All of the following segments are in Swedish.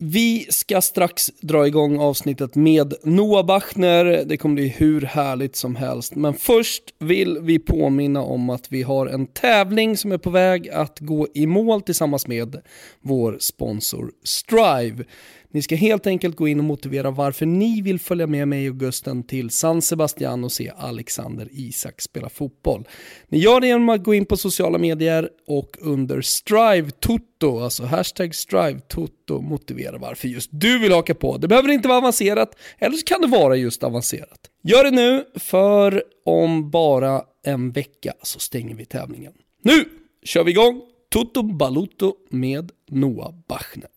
Vi ska strax dra igång avsnittet med Noah Bachner. Det kommer bli hur härligt som helst. Men först vill vi påminna om att vi har en tävling som är på väg att gå i mål tillsammans med vår sponsor Strive. Ni ska helt enkelt gå in och motivera varför ni vill följa med mig och Gusten till San Sebastian och se Alexander Isak spela fotboll. Ni gör det genom att gå in på sociala medier och under Strive Toto, alltså hashtag Strive Toto, motivera varför just du vill haka på. Det behöver inte vara avancerat, eller så kan det vara just avancerat. Gör det nu, för om bara en vecka så stänger vi tävlingen. Nu kör vi igång Toto Baluto med Noah Bachner.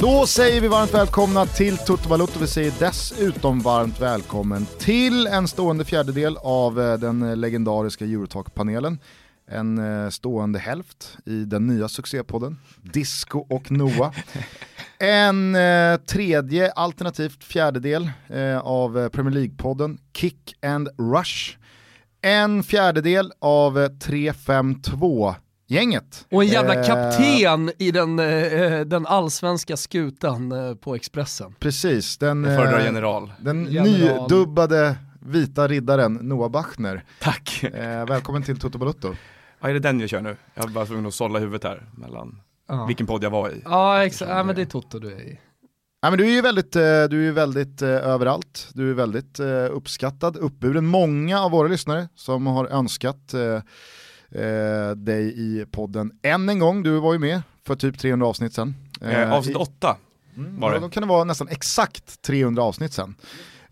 Då säger vi varmt välkomna till Toto Balotto. Vi säger dessutom varmt välkommen till en stående fjärdedel av eh, den legendariska Eurotalk-panelen. En eh, stående hälft i den nya succépodden Disco och Noah. En eh, tredje alternativt fjärdedel av Premier League-podden Kick and Rush. En fjärdedel av 352 gänget. Och en jävla eh, kapten i den, eh, den allsvenska skutan eh, på Expressen. Precis, den, eh, general. den general. nydubbade vita riddaren Noah Bachner. Tack. Eh, välkommen till Toto Balutto. Ja, är det den jag kör nu? Jag var bara tvungen att sålla huvudet här mellan ja. vilken podd jag var i. Ja, exakt. Ja, men det är Toto du är i. Ja, men du är ju väldigt, eh, du är väldigt eh, överallt, du är väldigt eh, uppskattad, uppburen. Många av våra lyssnare som har önskat eh, dig i podden än en gång. Du var ju med för typ 300 avsnitt sen. Eh, avsnitt 8 mm, var det. Då kan det vara nästan exakt 300 avsnitt sen.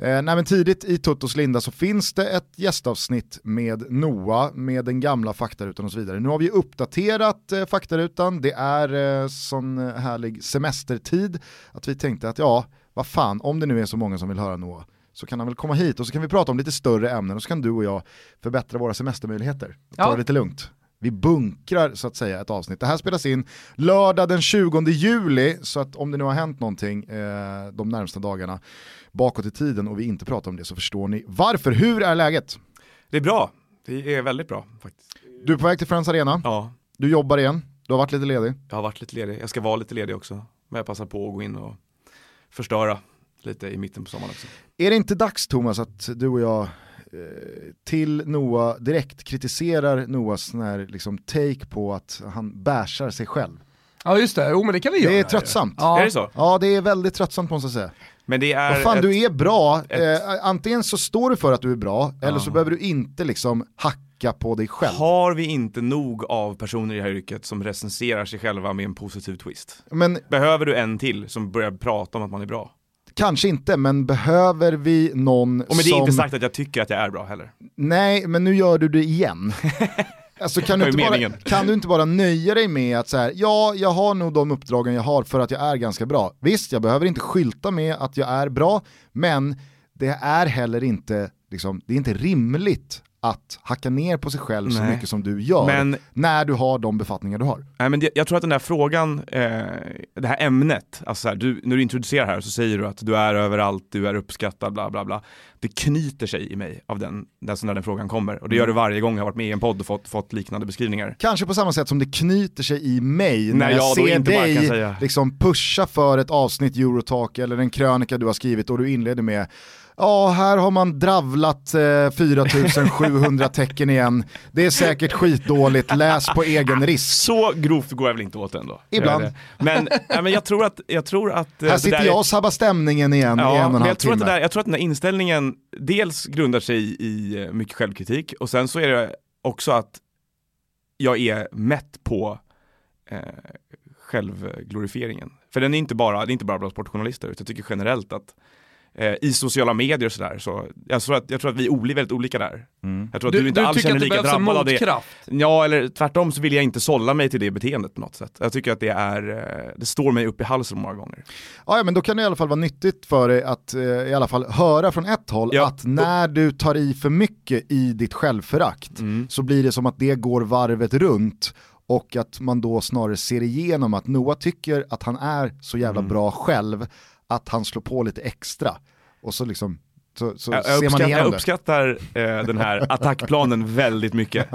Eh, nej, tidigt i Tuttos linda så finns det ett gästavsnitt med Noah, med den gamla faktarutan och så vidare. Nu har vi uppdaterat eh, faktarutan, det är eh, sån härlig semestertid att vi tänkte att ja, vad fan, om det nu är så många som vill höra Noah, så kan han väl komma hit och så kan vi prata om lite större ämnen och så kan du och jag förbättra våra semestermöjligheter. Ta ja. det lite lugnt. Vi bunkrar så att säga ett avsnitt. Det här spelas in lördag den 20 juli, så att om det nu har hänt någonting eh, de närmsta dagarna bakåt i tiden och vi inte pratar om det så förstår ni varför. Hur är läget? Det är bra, det är väldigt bra faktiskt. Du är på väg till Friends Arena, ja. du jobbar igen, du har varit lite ledig. Jag har varit lite ledig, jag ska vara lite ledig också. Men jag passar på att gå in och förstöra lite i mitten på sommaren också. Är det inte dags Thomas att du och jag till Noah direkt kritiserar Noahs här, liksom, take på att han bärsar sig själv? Ja just det, jo men det kan vi göra. Det är tröttsamt. Ja. Är det så? Ja det är väldigt tröttsamt måste jag säga. Men det är Vad fan ett, du är bra, ett... eh, antingen så står du för att du är bra, ja. eller så behöver du inte liksom hacka på dig själv. Har vi inte nog av personer i det här yrket som recenserar sig själva med en positiv twist? Men, Behöver du en till som börjar prata om att man är bra? Kanske inte, men behöver vi någon Och med det är inte sagt att jag tycker att jag är bra heller. Nej, men nu gör du det igen. Alltså kan, du inte bara, kan du inte bara nöja dig med att så här, ja, jag har nog de uppdragen jag har för att jag är ganska bra. Visst, jag behöver inte skylta med att jag är bra, men det är heller inte, liksom, det är inte rimligt att hacka ner på sig själv Nej. så mycket som du gör men, när du har de befattningar du har. Nej, men det, jag tror att den där frågan, eh, det här ämnet, alltså här, du, när du introducerar här så säger du att du är överallt, du är uppskattad, bla bla bla. Det knyter sig i mig av den, den, när den frågan kommer och det gör det varje gång jag har varit med i en podd och fått, fått liknande beskrivningar. Kanske på samma sätt som det knyter sig i mig när jag, jag ser dig liksom pusha för ett avsnitt Eurotalk eller en krönika du har skrivit och du inleder med Ja, här har man dravlat eh, 4700 tecken igen. Det är säkert skitdåligt, läs på egen risk. Så grovt går jag väl inte åt ändå. Ibland. Men, äh, men jag tror att... Jag tror att eh, här sitter jag och sabbar stämningen igen ja, i en och en halv timme. Där, jag tror att den där inställningen dels grundar sig i eh, mycket självkritik och sen så är det också att jag är mätt på eh, självglorifieringen. För den är inte bara, det är inte bara bland sportjournalister, utan jag tycker generellt att eh, i sociala medier och sådär. Så jag tror, att, jag tror att vi är väldigt olika där. Mm. Jag tror att du, Du, inte du alls känner att det lika drabbad av det. Ja, eller tvärtom så vill jag inte sålla mig till det beteendet på något sätt. Jag tycker att det är, eh, det står mig upp i halsen många gånger. Ja, ja, men då kan det i alla fall vara nyttigt för dig att eh, i alla fall höra från ett håll Ja. att när du tar i för mycket i ditt självförakt Mm. så blir det som att det går varvet runt och att man då snarare ser igenom att Noah tycker att han är så jävla Mm. bra själv att han slår på lite extra. Och så liksom, så, så Jag, ser jag, man uppskattar, jag det. uppskattar eh, den här attackplanen väldigt mycket.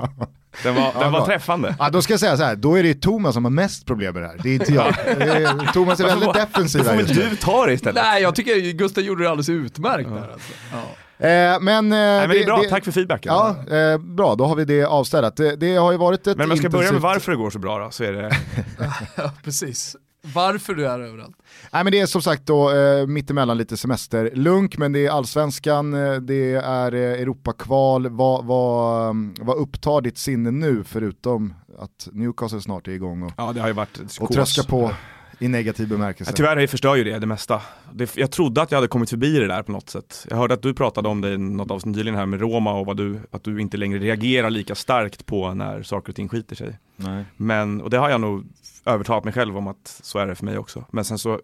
Den var, Ja, den var bra. träffande. Ja, då ska jag säga så här, då är det ju Thomas som har mest problem med det här, det är inte jag. Det Thomas är väldigt defensiv Då får här väl du ta det istället. Nej, jag tycker Gustav gjorde det alldeles utmärkt där alltså. ja. Eh, men, eh, Nej, men det är bra, tack för feedbacken. Ja, eh, bra, då har vi det avstädat. Det, det har ju varit ett Men om jag ska börja med intensivt- varför det går så bra då, så är det ja, precis. Varför du är överallt. Nej men det är som sagt då eh, mittemellan lite semesterlunk, men det är allsvenskan, eh, det är eh, Europakval. Vad, vad, um, vad upptar ditt sinne nu förutom att Newcastle snart är igång och, Ja det har ju varit och tröska på i negativ bemärkelse? Ja, tyvärr förstör ju det det mesta. Det, jag trodde att jag hade kommit förbi det där på något sätt. Jag hörde att du pratade om det i något avsnitt nyligen här med Roma och vad du, att du inte längre reagerar lika starkt på när saker och ting skiter sig. Nej. Men, och det har jag nog övertalat mig själv om att så är det för mig också. Men sen så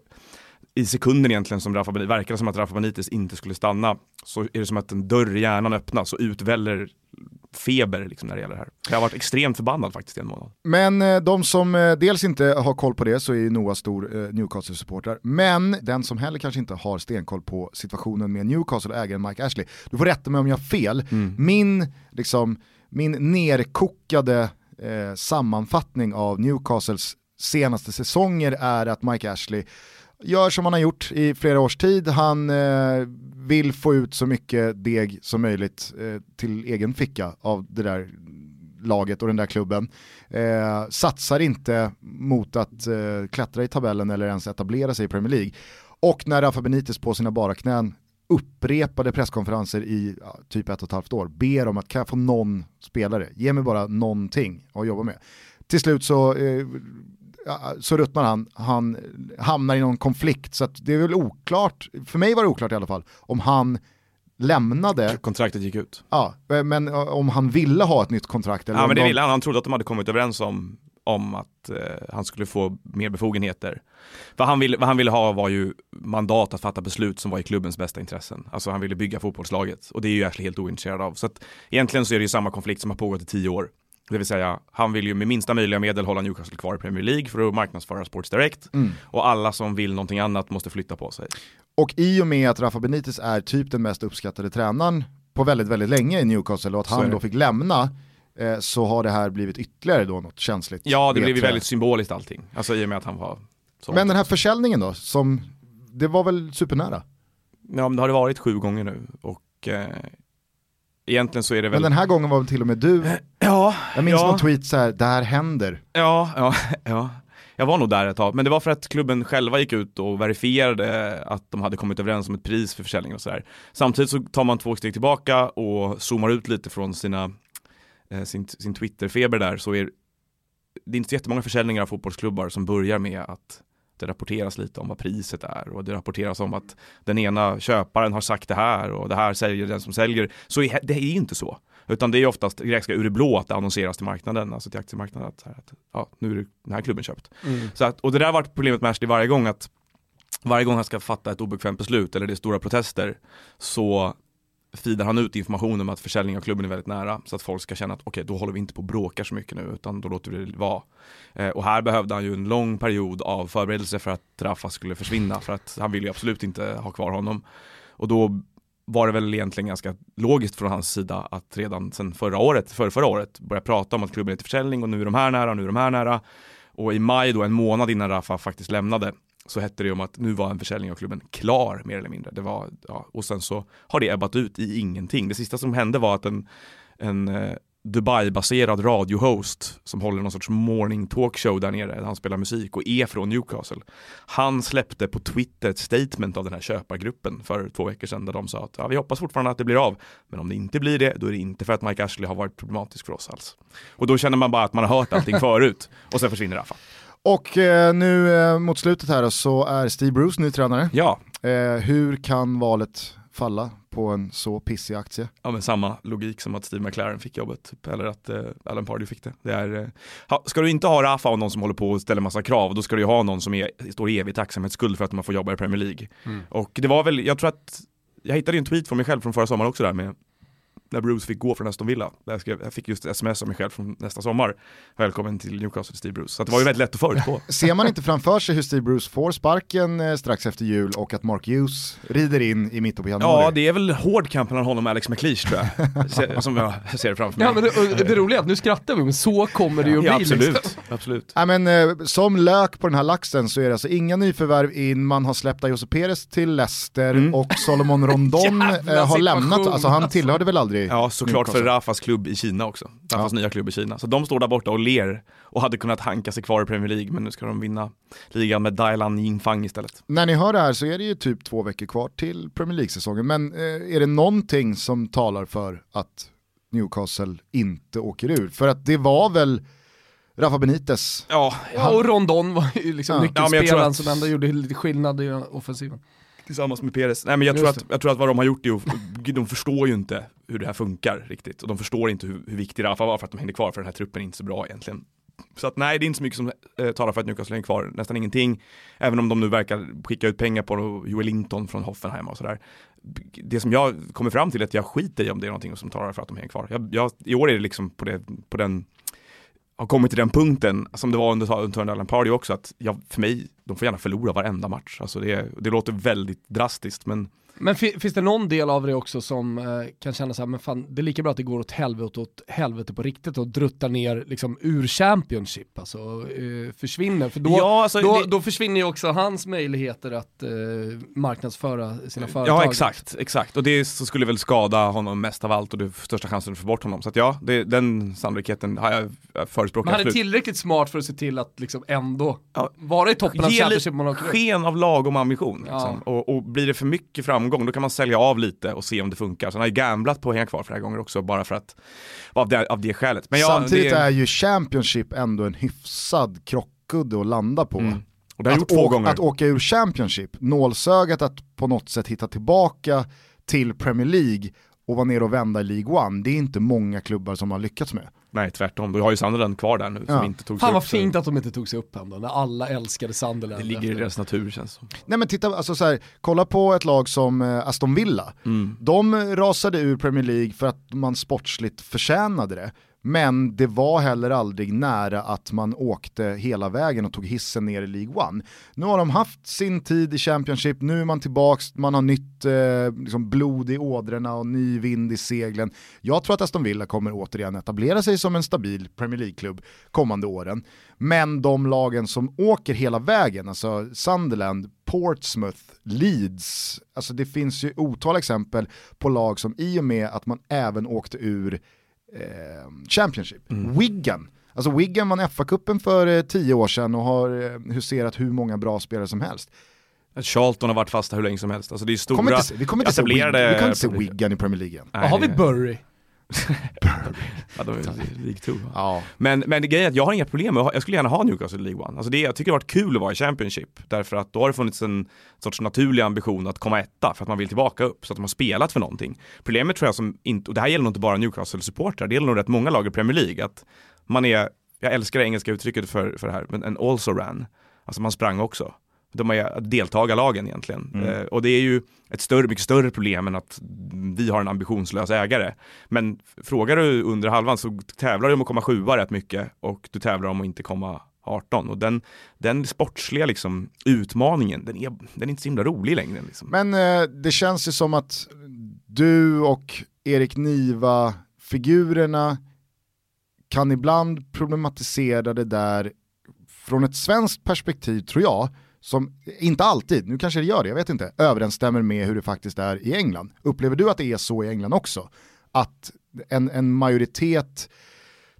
i sekunden egentligen som Rafa Benitez, verkar det som att Rafa Benitez inte skulle stanna så är det som att en dörr i hjärnan öppnas och utväller feber liksom när det gäller det här. Jag har varit extremt förbannad faktiskt i en månad. Men eh, de som eh, dels inte har koll på det så är ju Noah stor eh, Newcastle-supporter. Men den som heller kanske inte har stenkoll på situationen med Newcastle och ägaren Mike Ashley. Du får rätta mig om jag har fel. Min, liksom, min nerkokade eh, sammanfattning av Newcastles senaste säsonger är att Mike Ashley gör som han har gjort i flera års tid. Han eh, vill få ut så mycket deg som möjligt eh, till egen ficka av det där laget och den där klubben. Eh, satsar inte mot att eh, klättra i tabellen eller ens etablera sig i Premier League. Och när Rafa Benitez på sina bara knän upprepade presskonferenser i ja, typ ett och ett halvt år ber om att kan jag få någon spelare, ge mig bara någonting att jobba med. Till slut så, eh, så ruttnar han, han hamnar i någon konflikt så det är väl oklart, för mig var det oklart i alla fall, om han lämnade, Kontraktet gick ut. ja, men eh, om han ville ha ett nytt kontrakt. Eller Ja men det de- ville han, han trodde att de hade kommit överens om, om att eh, han skulle få mer befogenheter. Vad han, ville, vad han ville ha var ju mandat att fatta beslut som var i klubbens bästa intressen. Alltså han ville bygga fotbollslaget och det är ju Ashley helt ointresserad av. Så att egentligen så är det ju samma konflikt som har pågått i tio år. Det vill säga, han vill ju med minsta möjliga medel hålla Newcastle kvar i Premier League för att marknadsföra Sports Direct. Mm. Och alla som vill någonting annat måste flytta på sig. Och i och med att Rafa Benitez är typ den mest uppskattade tränaren på väldigt, väldigt länge i Newcastle och att han då fick lämna eh, så har det här blivit ytterligare då något känsligt. Ja, det blev väldigt symboliskt allting. Alltså i och med att han var så. Men den här försäljningen då, som, det var väl supernära? Ja, men det har det varit sju gånger nu och eh, egentligen så är det väl... Men den här gången var väl till och med du, Ja, jag minns ja. någon tweet så här, det här händer. Ja, ja, ja. Jag var nog där ett tag, men det var för att klubben själva gick ut och verifierade att de hade kommit överens om ett pris för försäljningen och sådär. Samtidigt så tar man två steg tillbaka och zoomar ut lite från sina, eh, sin, sin Twitter-feber där så är det är inte så jättemånga försäljningar av fotbollsklubbar som börjar med att det rapporteras lite om vad priset är och det rapporteras om att den ena köparen har sagt det här och det här säger den som säljer. Så det är inte så. Utan det är oftast ganska ur det blå att det annonseras till marknaden, alltså till aktiemarknaden. Att, att ja, nu är det den här klubben köpt. Mm. Så att, och det där har varit problemet med Ashley varje gång att varje gång han ska fatta ett obekvämt beslut eller det är stora protester så feedar han ut information om att försäljning av klubben är väldigt nära så att folk ska känna att okej, då håller vi inte på och bråkar så mycket nu utan då låter vi det vara. Eh, och här behövde han ju en lång period av förberedelse för att Rafa skulle försvinna för att han ville ju absolut inte ha kvar honom. Och då var det väl egentligen ganska logiskt från hans sida att redan sedan förra året, för förra året börja prata om att klubben är till försäljning och nu är de här nära och nu är de här nära. Och i maj då, en månad innan Rafa faktiskt lämnade, så hette det om att nu var en försäljning av klubben klar mer eller mindre. Det var, ja, och sen så har det ebbat ut i ingenting. Det sista som hände var att en, en eh, Dubai-baserad radiohost som håller någon sorts morning talkshow där nere, där han spelar musik och är från Newcastle. Han släppte på Twitter ett statement av den här köpargruppen för två veckor sedan där de sa att ja, vi hoppas fortfarande att det blir av, men om det inte blir det, då är det inte för att Mike Ashley har varit problematisk för oss alls. Och då känner man bara att man har hört allting förut och sen försvinner Rafa. Och eh, nu eh, mot slutet här då, så är Steve Bruce ny tränare. Ja, Eh, hur kan valet falla på en så pissig aktie? Ja men samma logik som att Steve McLaren fick jobbet, typ, eller att eh, Alan Pardew fick det. det är, eh, ha, ska du inte ha Rafa och någon som håller på och ställer massa krav, då ska du ju ha någon som är, står i evig tacksamhetsskuld för att man får jobba i Premier League. Mm. Och det var väl, jag tror att, jag hittade ju en tweet från mig själv från förra sommaren också där med när Bruce fick gå från Aston Villa. Jag, skrev, jag fick just sms av mig själv från nästa sommar. Välkommen till Newcastle Steve Bruce. Så det var ju väldigt lätt att förutspå. Ser man inte framför sig hur Steve Bruce får sparken eh, strax efter jul och att Mark Hughes rider in i mitten på januari? Ja, det är väl hård kamp mellan honom och Alex McLeish tror jag. Som jag ser det framför mig. Ja men det, det roliga är att nu skrattar vi, men så kommer det ju att Ja, bli. absolut. Liksom. absolut. Nej, men, eh, som lök på den här laxen så är det alltså inga nyförvärv in, man har släppt Jose Perez till Leicester Mm. och Solomon Rondon eh, har lämnat, alltså han tillhörde väl aldrig Ja, såklart för. Rafas klubb i Kina också. Rafas Ja. nya klubb i Kina. Så de står där borta och ler och hade kunnat hanka sig kvar i Premier League, men nu ska de vinna ligan med Dailan Yingfang istället. När ni hör det här så är det ju typ två veckor kvar till Premier League-säsongen, men eh, är det någonting som talar för att Newcastle inte åker ur? För att det var väl Rafa Benitez, Ja, Ja, och Rondon var ju liksom Ja. Ja, nyckelspelaren att- som ändå gjorde lite skillnad i offensiven. Tillsammans med Perez. Nej men jag tror, att, jag tror att vad de har gjort är att de förstår ju inte hur det här funkar riktigt. Och de förstår inte hur, hur viktig Rafa var för att de hängde kvar, för den här truppen är inte så bra egentligen. Så att nej, det är inte så mycket som eh, talar för att Newcastle hänger kvar, nästan ingenting. Även om de nu verkar skicka ut pengar på Joel Linton från Hoffenheim och sådär. Det som jag kommer fram till är att jag skiter i om det är någonting som talar för att de hänger kvar. Jag, jag, I år är det liksom på, det, på den har kommit till den punkten, som det var under, under Allen Party också, att jag, för mig, de får gärna förlora varenda match. Alltså det, det låter väldigt drastiskt, men men fi- finns det någon del av det också som eh, kan känna så här, men fan, det är lika bra att det går åt helvete, åt helvete på riktigt och druttar ner liksom ur Championship, alltså eh, försvinner. För då, Ja, alltså, då, det- då försvinner ju också hans möjligheter att eh, marknadsföra sina företag. Ja exakt, exakt. Och det så skulle väl skada honom mest av allt och det är största chansen att få bort honom. Så att ja, det, den sannolikheten har jag förespråkar Men han är tillräckligt smart för att se till att liksom ändå Ja. vara i toppen av Ge Championship. ut. sken av lagom ambition. Ja. Liksom. Och, och blir det för mycket framgång då kan man sälja av lite och se om det funkar. Så han har ju gamblat på att hänga kvar flera gånger också bara för att, av det, av det skälet. Men ja, samtidigt det, är ju Championship ändå en hyfsad krockkudde att landa på. Mm. Och det har att, gjort två gånger. att åka ur Championship, nålsögat att på något sätt hitta tillbaka till Premier League och vara nere och vända i League One, det är inte många klubbar som har lyckats med. Nej tvärtom, du har ju Sunderland kvar där nu Ja. som inte tog sig Fan vad upp, så fint att de inte tog sig upp ändå, när alla älskade Sunderland. Det ligger i efter- deras natur känns det som. Nej men titta, alltså så här, kolla på ett lag som eh, Aston Villa. Mm. De rasade ur Premier League för att man sportsligt förtjänade det. Men det var heller aldrig nära att man åkte hela vägen och tog hissen ner i League One. Nu har de haft sin tid i Championship, nu är man tillbaks, man har nytt eh, liksom blod i ådrorna och ny vind i seglen. Jag tror att Aston Villa kommer återigen etablera sig som en stabil Premier League-klubb kommande åren. Men de lagen som åker hela vägen, alltså Sunderland, Portsmouth, Leeds, alltså det finns ju otal exempel på lag som i och med att man även åkte ur eh, Championship, Wigan, Alltså Wigan vann FA-cupen för eh, tio år sedan och har eh, huserat hur många bra spelare som helst. Charlton har varit fasta hur länge som helst. Alltså det är stora, Kommer inte, se- vi kommer inte se, vi kommer inte se. Wigan i Premier League igen. Nej, har vi Bury? Ja, de är League 2. Ja. Men, men grejen är att jag har inga problem med, jag skulle gärna ha Newcastle i League One. Alltså det, jag tycker det har varit kul att vara i Championship. Därför att då har det funnits en sorts naturlig ambition att komma etta för att man vill tillbaka upp. Så att de har spelat för någonting. Problemet tror jag som inte, och det här gäller nog inte bara Newcastle-supportrar, det gäller nog rätt många lag i Premier League. Att man är, jag älskar det engelska uttrycket för, för det här, men en also ran. Alltså man sprang också. De är deltagarlagen egentligen. Mm. Eh, och det är ju ett större, mycket större problem än att vi har en ambitionslös ägare. Men frågar du under halvan så tävlar du om att komma sjua rätt mycket och du tävlar om att inte komma 18. Och den, den sportsliga liksom, utmaningen, den är, den är inte så himla rolig längre. Liksom. Men eh, det känns ju som att du och Erik Niva, figurerna, kan ibland problematisera det där från ett svenskt perspektiv tror jag, som inte alltid, nu kanske det gör det, jag vet inte, överensstämmer med hur det faktiskt är i England. Upplever du att det är så i England också? Att en, en majoritet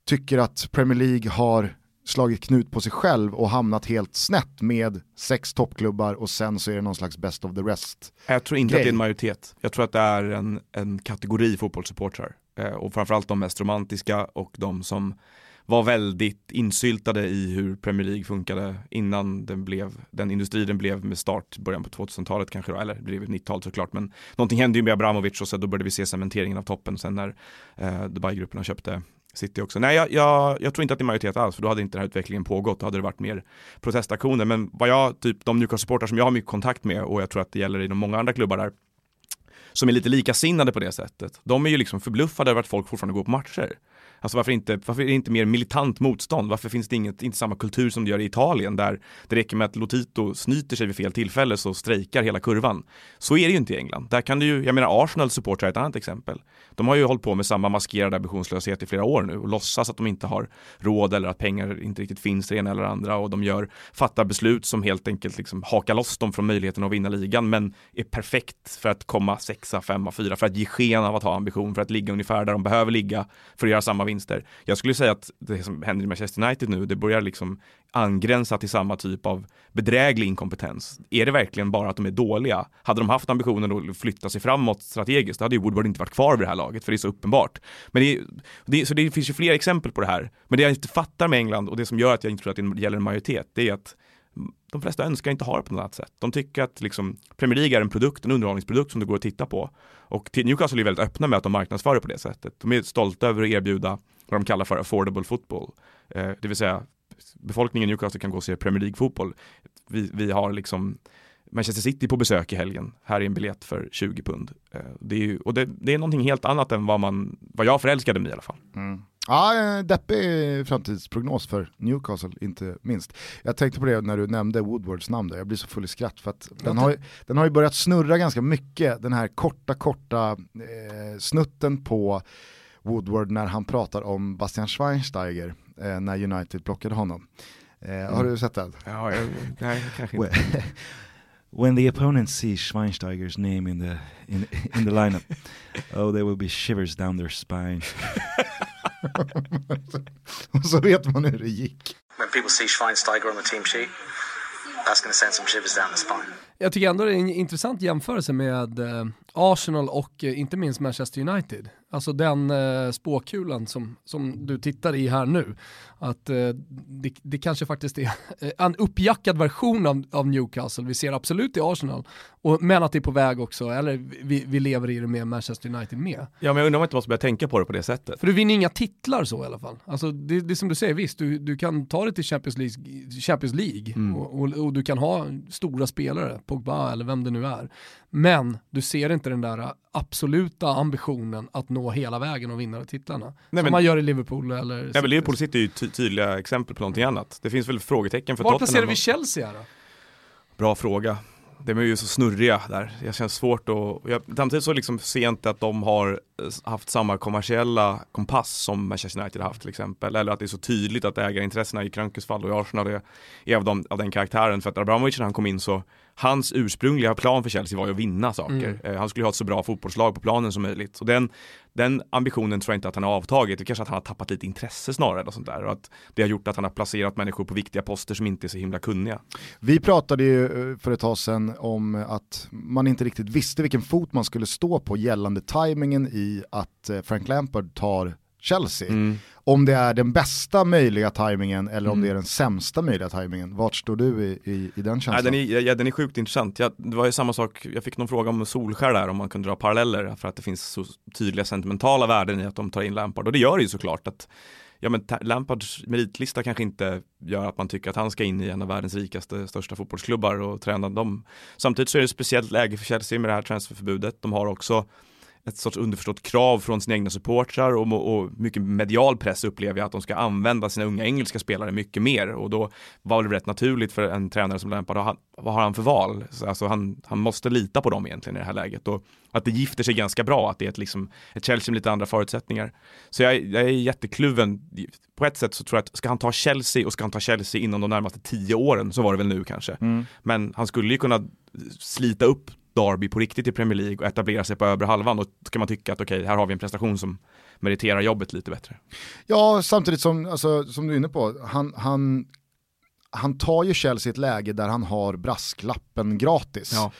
tycker att Premier League har slagit knut på sig själv och hamnat helt snett med sex toppklubbar och sen så är det någon slags best of the rest. Jag tror inte grej. att det är en majoritet. Jag tror att det är en, en kategori fotbollssupportrar. Eh, och framförallt de mest romantiska och de som var väldigt insyltade i hur Premier League funkade innan den blev den industri den blev med start början på 2000-talet kanske då, eller det blev 90-talet såklart men någonting hände ju med Abramovic och så då började vi se cementeringen av toppen sen när eh, Dubai-grupperna köpte City också. Nej, jag, jag, jag, tror inte att det är majoritet alls, för då hade inte den här utvecklingen pågått. Då hade det varit mer protestaktioner. Men vad jag, typ de Newcastle-supportrar som jag har mycket kontakt med och jag tror att det gäller i de många andra klubbar där, som är lite likasinnade på det sättet. De är ju liksom förbluffade över att folk fortfarande går på matcher. Alltså varför inte, varför är det inte mer militant motstånd? Varför finns det inget, inte samma kultur som det gör i Italien där det räcker med att Lotito snyter sig vid fel tillfälle så strejkar hela kurvan. Så är det ju inte i England. Där kan du ju, jag menar Arsenal supportrar är ett annat exempel. De har ju hållit på med samma maskerade ambitionslöshet i flera år nu och låtsas att de inte har råd eller att pengar inte riktigt finns det ena eller andra och de gör, fattar beslut som helt enkelt liksom hakar loss dem från möjligheten att vinna ligan men är perfekt för att komma sexa, femma, fyra, för att ge sken av att ha ambition, för att ligga ungefär där de behöver ligga för att göra samma vinster. Jag skulle säga att det som händer i Manchester United nu, det börjar liksom angränsa till samma typ av bedräglig inkompetens. Är det verkligen bara att de är dåliga? Hade de haft ambitionen att flytta sig framåt strategiskt, då hade ju Woodward inte varit kvar vid det här laget, för det är så uppenbart. Men det, det, så det finns ju fler exempel på det här. Men det jag inte fattar med England och det som gör att jag inte tror att det gäller en majoritet, det är att de flesta önskar inte ha det på något annat sätt. De tycker att liksom, Premier League är en produkt, en underhållningsprodukt som det går att titta på. Och Newcastle är väldigt öppna med att de marknadsför det på det sättet. De är stolta över att erbjuda vad de kallar för affordable football. Eh, det vill säga befolkningen i Newcastle kan gå och se Premier League-fotboll. Vi, vi har liksom Manchester City på besök i helgen. Här är en biljett för 20 pund. Eh, det är, ju, och det, det, är någonting helt annat än vad, man, vad jag förälskade mig i alla fall. Mm. Ja, eh, deppig framtidsprognos för Newcastle, inte minst. Jag tänkte på det när du nämnde Woodwards namn där, jag blir så full i skratt för att den har, den har ju börjat snurra ganska mycket, den här korta, korta eh, snutten på Woodward när han pratar om Bastian Schweinsteiger eh, när United plockade honom. Eh, mm. Har du sett den? Ja, jag, nej, kanske inte. When the opponents see Schweinsteiger's name in the in, in the lineup, oh, there will be shivers down their spine. Och så vet man hur det gick. When people see Schweinsteiger on the team sheet, that's to send some shivers down the spine. Jag tycker ändå det är en intressant jämförelse med eh, Arsenal och eh, inte minst Manchester United. Alltså den eh, spåkulan som, som du tittar i här nu. Att eh, det, det, kanske faktiskt är en uppjackad version av, av, Newcastle. Vi ser absolut i Arsenal, och, men att det är på väg också, eller vi, vi lever i det med Manchester United med. Ja men jag undrar om man inte måste börja tänka på det på det sättet. För du vinner inga titlar så i alla fall. Alltså det, det är som du säger, visst du, du kan ta det till Champions League, Champions League mm. och, och, och, du kan ha stora spelare, Pogba eller vem det nu är. Men du ser inte den där absoluta ambitionen att nå hela vägen och vinna titlarna. Nej, som men, man gör i Liverpool eller... Nej, men Liverpool sitter ju ty tydliga exempel på någonting annat. Det finns väl frågetecken för Var Tottenham. Var placerar vi Chelsea här då? Bra fråga. De är ju så snurriga där. Det känns svårt att... Jag, samtidigt så liksom ser jag inte att de har haft samma kommersiella kompass som Manchester United har haft till exempel. Eller att det är så tydligt att ägarintressena i Krankes fall och i Arsenal är, är av, de, av den karaktären. För att Abramovic när han kom in så hans ursprungliga plan för Chelsea var ju att vinna saker. Mm. Eh, han skulle ha ett så bra fotbollslag på planen som möjligt. Och den, den ambitionen tror jag inte att han har avtagit. Det är kanske att han har tappat lite intresse snarare. Och sånt där. Och att det har gjort att han har placerat människor på viktiga poster som inte är så himla kunniga. Vi pratade ju eh, för ett tag sedan om att man inte riktigt visste vilken fot man skulle stå på gällande tajmingen i att eh, Frank Lampard tar Chelsea. Mm. Om det är den bästa möjliga tajmingen eller om mm. det är den sämsta möjliga tajmingen. Vart står du i, i, i den känslan? Ja, den, är, ja, den är sjukt intressant. Ja, det var ju samma sak, jag fick någon fråga om Solskär där, om man kunde dra paralleller för att det finns så tydliga sentimentala värden i att de tar in Lampard. Och det gör det ju såklart. att ja men Lampards meritlista kanske inte gör att man tycker att han ska in i en av världens rikaste, största fotbollsklubbar och träna dem. Samtidigt så är det ett speciellt läge för Chelsea med det här transferförbudet. De har också ett sorts underförstått krav från sina egna supportrar och, och, mycket medial press upplever jag att de ska använda sina unga engelska spelare mycket mer och då var det rätt naturligt för en tränare som Lampard, han, vad har han för val? Alltså han, han måste lita på dem egentligen i det här läget och att det gifter sig ganska bra, att det är ett, liksom, ett Chelsea med lite andra förutsättningar. Så jag, jag är jättekluven. På ett sätt så tror jag att ska han ta Chelsea och ska han ta Chelsea inom de närmaste tio åren så var det väl nu kanske. Mm. Men han skulle ju kunna slita upp Derby på riktigt i Premier League och etablera sig på övre halvan, då ska man tycka att okej, okay, här har vi en prestation som meriterar jobbet lite bättre. Ja, samtidigt som, alltså, som du är inne på, han, han, han tar ju Chelsea i ett läge där han har brasklappen gratis. Ja.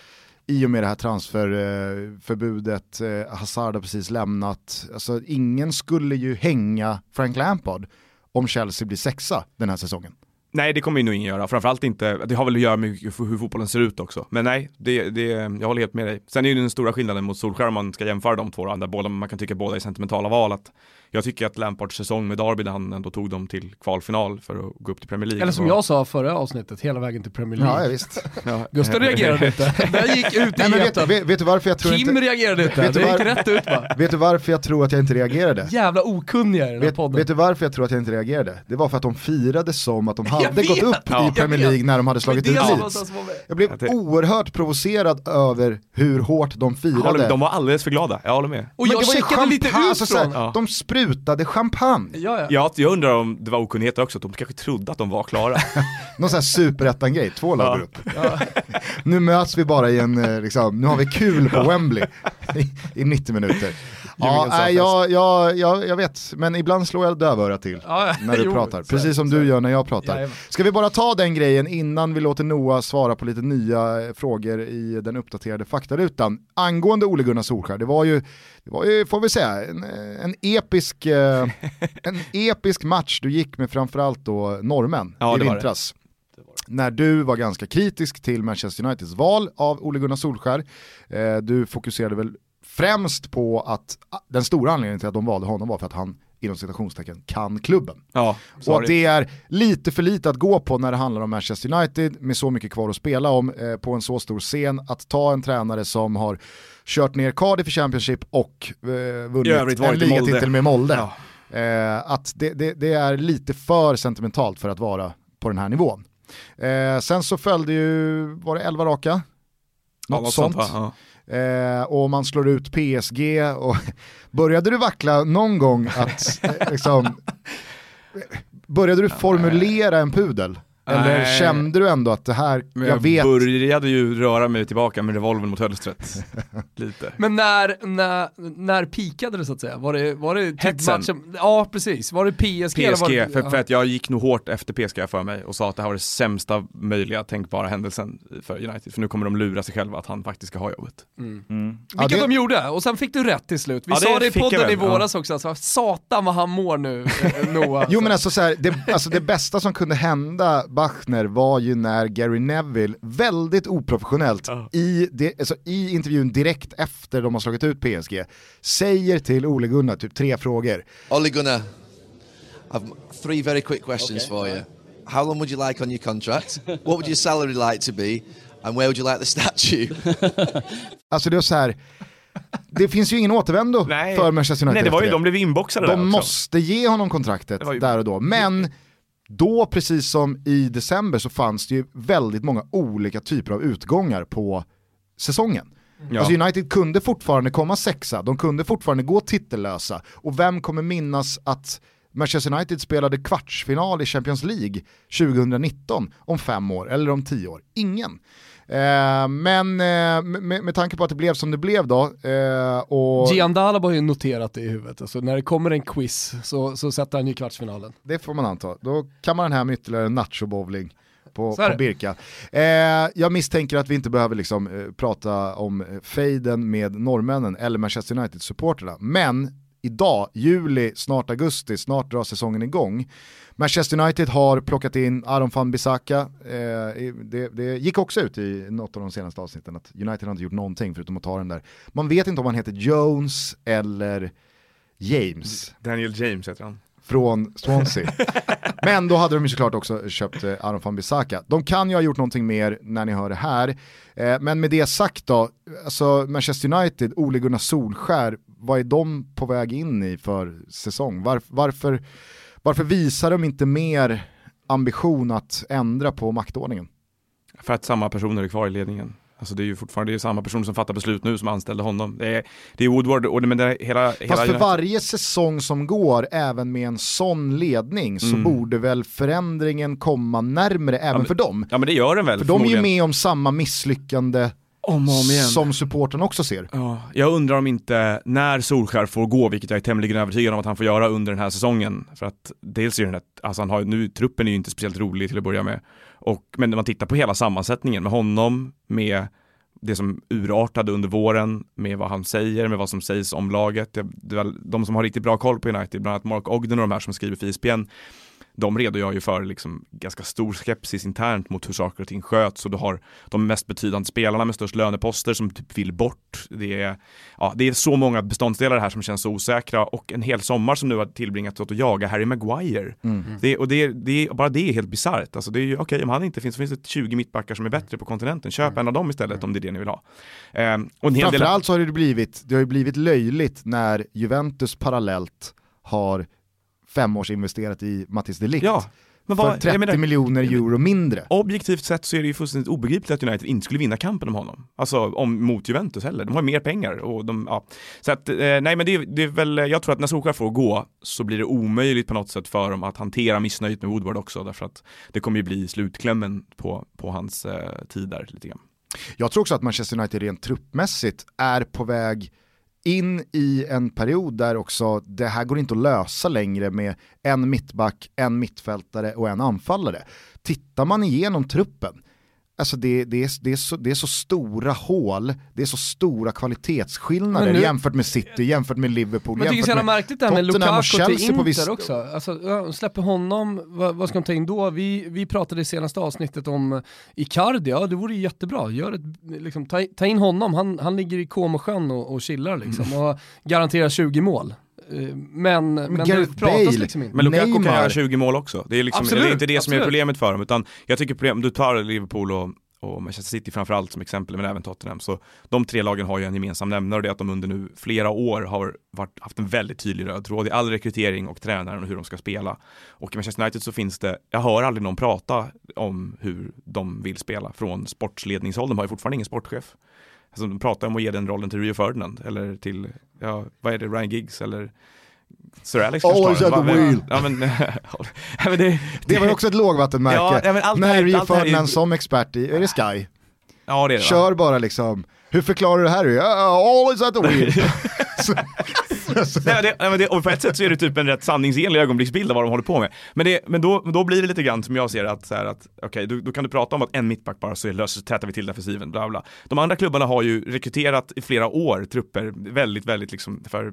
I och med det här transferförbudet, eh, Hazard har precis lämnat, alltså ingen skulle ju hänga Frank Lampard om Chelsea blir sexa den här säsongen. Nej det kommer ju nog ingen göra, framförallt inte, det har väl att göra med hur fotbollen ser ut också. Men nej, det, det, jag håller helt med dig. Sen är ju den stora skillnaden mot Solskjaer om man ska jämföra de två, där båda, man kan tycka båda är sentimentala val, att jag tycker att Lampards säsong med Derby där han ändå tog dem till kvalfinal för att gå upp till Premier League. Eller som var- jag sa förra avsnittet, hela vägen till Premier League. Ja, visst. Ja. Gustav reagerade inte. Den gick ut i Nej, men vet, etern. vet, vet du varför jag tror Kim inte... reagerade inte, Vet du det gick rätt ut va? Vet du varför jag tror att jag inte reagerade? Jävla okunniga i den här Vet, podden. vet du varför jag tror att jag inte reagerade? Det var för att de firade som att de hade gått upp Ja, i Premier. League när de hade slagit ut Leeds. Jag blev oerhört provocerad över hur hårt de firade. de var alldeles för glada, jag håller med. Och jag checkade lite ut alltså, från... De sprutade champagne. Ja, ja. Jag, jag undrar om det var okunnighet också, att de kanske trodde att de var klara. Någon sån här superettan-grej, två lag Ja. upp. nu möts vi bara i en, eh, liksom, nu har vi kul på Wembley i, i 90 minuter. Ja, nej, jag, jag, jag, jag vet, men ibland slår jag dövörat till Ja, när du Jo, pratar, precis som så- du gör när jag pratar. Jajamän. Ska vi bara ta den grejen innan vi låter Noah svara på lite nya eh, frågor i den uppdaterade faktarutan. Angående Ole Gunnar Solskjaer, det var ju, det var ju får vi säga, en, eh, en, episk, eh, en episk match du gick med framförallt då norrmän Ja, i vintras. När du var ganska kritisk till Manchester Uniteds val av Ole Gunnar Solskjaer. Eh, du fokuserade väl främst på att den stora anledningen till att de valde honom var för att han inom citationstecken kan klubben. Ja, Och att det är lite för lite att gå på när det handlar om Manchester United med så mycket kvar att spela om eh, på en så stor scen. Att ta en tränare som har kört ner Cardiff i Championship och eh, vunnit en ligatitel med Molde. Ja. Eh, att det, det, det är lite för sentimentalt för att vara på den här nivån. Eh, sen så följde ju, var det 11 raka? Ja, Något, sånt. va? Eh, och man slår ut PSG och började du vackla någon gång att eh, liksom, började du formulera en pudel? Eller Nej. kände du ändå att det här, Men jag, jag, vet, började ju röra mig tillbaka med revolven mot hölstret. Lite. Men när, när, när pikade det så att säga? Var det, var det typ Hetsen. matchen? Ja precis, var det PSG? eller var PSG, det, för, för att jag gick nog hårt efter PSG för mig och sa att det här var det sämsta möjliga tänkbara händelsen för United. För nu kommer de lura sig själva att han faktiskt ska ha jobbet. Mm. Ja, Vilket det- de gjorde, och sen fick du rätt till slut. Vi Ja, det sa det i jag podden i väl, ja. våras också, alltså, satan vad han mår nu, eh, Noah. Jo men alltså, så här, det, alltså det bästa som kunde hända Bachner var ju när Gary Neville väldigt oprofessionellt Ja. i, det, alltså i intervjun direkt efter de har slagit ut PSG säger till Ole Gunnar typ tre frågor. Ole Gunnar, I've three very quick questions for you. How long would you like on your contract? what would your salary like to be? And where would you like the statue? Alltså det är så här, det finns ju ingen återvändo Nej. för Manchester United Nej, det var ju, de blev inboxade De måste ge honom kontraktet ju- där och då. Men då, precis som i december, så fanns det ju väldigt många olika typer av utgångar på säsongen. Ja. Alltså United kunde fortfarande komma sexa, de kunde fortfarande gå titellösa. Och vem kommer minnas att Manchester United spelade kvartsfinal i Champions League 2019 om fem år, eller om tio år? Ingen. Eh, men eh, med, med tanke på att det blev som det blev då, eh, och Giandala har ju noterat det i huvudet, alltså, när det kommer en quiz så, så sätter han ju kvartsfinalen. det får man anta, då kan man den här med ytterligare nacho-bowling på, på. Birka. Eh, jag misstänker att vi inte behöver liksom, eh, prata om eh, fejden med norrmännen eller Manchester United-supporterna, men idag, juli, snart augusti, snart drar säsongen igång. Manchester United har plockat in Aron van Bissaka, eh, det, det gick också ut i något av de senaste avsnitten att United har inte gjort någonting förutom att ta den där. Man vet inte om han heter Jones eller James Daniel James heter han. från Swansea. Men då hade de ju såklart också köpt eh, Aron van Bissaka. De kan ju ha gjort någonting mer när ni hör det här. Eh, men med det sagt då, alltså Manchester United, Ole Gunnar Solskär, vad är de på väg in i för säsong? Varf- varför, varför visar de inte mer ambition att ändra på maktordningen? För att samma personer är kvar i ledningen. Alltså det är ju fortfarande det är samma person som fattar beslut nu som anställde honom. Det är, det är Woodward och det, men det hela... hela Fast för varje säsong som går, även med en sån ledning, så Mm. borde väl förändringen komma närmare även men- för dem. Ja men det gör den väl För de är ju med om samma misslyckande Om och om igen. som supporten också ser. Ja, jag undrar om inte när Solskär får gå, vilket jag är tämligen övertygad om att han får göra under den här säsongen. För att dels är den här, alltså han har, nu, truppen är ju inte speciellt rolig till att börja med. Och, men när man tittar på hela sammansättningen med honom, med det som urartade under våren med vad han säger, med vad som sägs om laget. Det, det, de som har riktigt bra koll på United, bland annat Mark Ogden och de här som skriver för E ESPN, de redogör ju för liksom ganska stor skepsis internt mot hur saker och ting sköts och du har de mest betydande spelarna med störst löneposter som typ vill bort. Det är, ja, det är så många beståndsdelar här som känns så osäkra och en hel sommar som nu har tillbringats åt att jaga Harry Maguire. Det, och det, det, bara det är helt bisarrt. Alltså det är ju, okej om han inte finns så finns det 20 mittbackar som är bättre på kontinenten. Köp en av dem istället om det är det ni vill ha. Ehm, och hel del... Framförallt så har det blivit, det har ju blivit löjligt när Juventus parallellt har femårsinvesterat i Mattis de Ligt. Ja, men för vad, 30 jag menar- miljoner euro mindre. Objektivt sett så är det ju fullständigt obegripligt att United inte skulle vinna kampen om honom. Alltså om, mot Juventus heller. De har mer pengar och de, ja. Så att, eh, nej men det, det är väl, jag tror att när Solskjaer får gå så blir det omöjligt på något sätt för dem att hantera missnöjet med Woodward också. Därför att det kommer ju bli slutklämmen på, på hans eh, tid där lite grann. Jag tror också att Manchester United rent truppmässigt är på väg in i en period där också det här går inte att lösa längre med en mittback, en mittfältare och en anfallare. Tittar man igenom truppen, alltså det, det, är, det, är så, det är så stora hål, det är så stora kvalitetsskillnader nu- jämfört med City, jämfört med Liverpool, Men jämfört med märkligt det här med Lukaku till Inter viss- också. Alltså, släpper honom, vad, vad ska de ta in då? Vi, vi pratade i senaste avsnittet om eh, Icardi, ja det vore jättebra. Gör ett, liksom, ta, ta in honom, han, han ligger i Comosjön och, och chillar liksom Mm. och garanterar 20 mål. Eh, Men, men, det Gareth pratas Bale, liksom inte. Men Lukaku kan Neymar. göra 20 mål också. Det är, liksom, Absolut, det är inte det som är absolut. problemet för dem, utan jag tycker problem, du tar Liverpool och, och Manchester City framförallt som exempel, men även Tottenham. Så de tre lagen har ju en gemensam nämnare och det är att de under nu flera år har varit, haft en väldigt tydlig röd tråd i all rekrytering och tränaren och hur de ska spela. Och i Manchester United så finns det, jag hör aldrig någon prata om hur de vill spela från sportsledningshåll. De har ju fortfarande ingen sportchef. Alltså de pratar om att ge den rollen till Rio Ferdinand eller till, ja, vad är det, Ryan Giggs eller Sir Alex Always kanske at the wheel. Ja, men, ja, men det, Det var ju också ett lågvattenmärke. Ja, ja, När Rio Ferdinand som expert i, är det Sky? Ja det är det? Kör bara liksom, hur förklarar du det här? All is at the wheel. Så- så- Nej, men det, nej, men det, och på ett sätt så är det typ en rätt sanningsenlig ögonblicksbild av vad de håller på med. Men, det, men då, då blir det lite grann som jag ser att, så här, att okej, då, då kan du prata om att en mittback bara så löser, så tätar vi till defensiven, bla bla. De andra klubbarna har ju rekryterat i flera år trupper väldigt, väldigt liksom för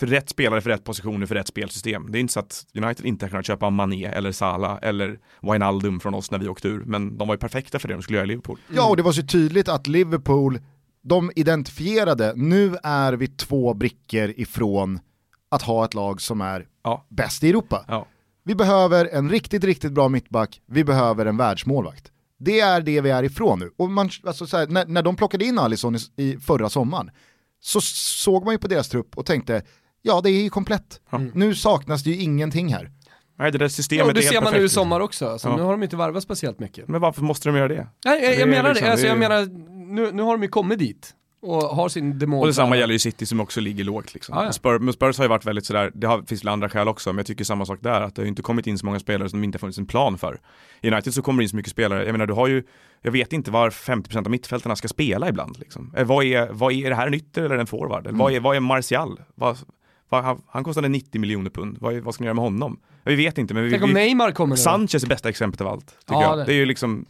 för rätt spelare, för rätt positioner, för rätt spelsystem. Det är inte så att United inte har kunnat köpa Mané eller Salah eller Wijnaldum från oss när vi åkte ur, men de var ju perfekta för det de skulle göra i Liverpool. Ja, och det var så tydligt att Liverpool, de identifierade, nu är vi två brickor ifrån att ha ett lag som är Ja. bäst i Europa. Ja. Vi behöver en riktigt, riktigt bra mittback, vi behöver en världsmålvakt. Det är det vi är ifrån nu. Och man, alltså så här, när, när de plockade in Alisson i, i förra sommaren så såg man ju på deras trupp och tänkte, ja det är ju komplett. Nu saknas det ju ingenting här. Nej, det där Ja, systemet och det är helt ser man nu i perfekt. sommar också, alltså, Ja. nu har de inte varvat speciellt mycket. Men varför måste de göra det? Nej, jag, Det jag är menar liksom- det, alltså, det är- jag menar, nu, nu har de ju kommit dit och har sin demon. Och detsamma gäller ju City som också ligger lågt liksom. Ja, ja. Spurs, men Spurs har ju varit väldigt sådär, det har, finns väl andra skäl också, men jag tycker samma sak där, att det har ju inte kommit in så många spelare som det inte har funnits en plan för. I United så kommer det in så mycket spelare, jag menar du har ju, jag vet inte var 50% av mittfältarna ska spela ibland liksom. Eh, Vad är, vad är det här en ytter eller en forward? Eller vad, är, vad är Martial? Vad, han, han kostade 90 miljoner pund, vad, vad ska ni göra med honom? Vi vet inte, men vi, Tänk om vi, Neymar kommer. Sanchez är bästa exemplet av allt, tycker Ja, jag. det- Det är ju liksom,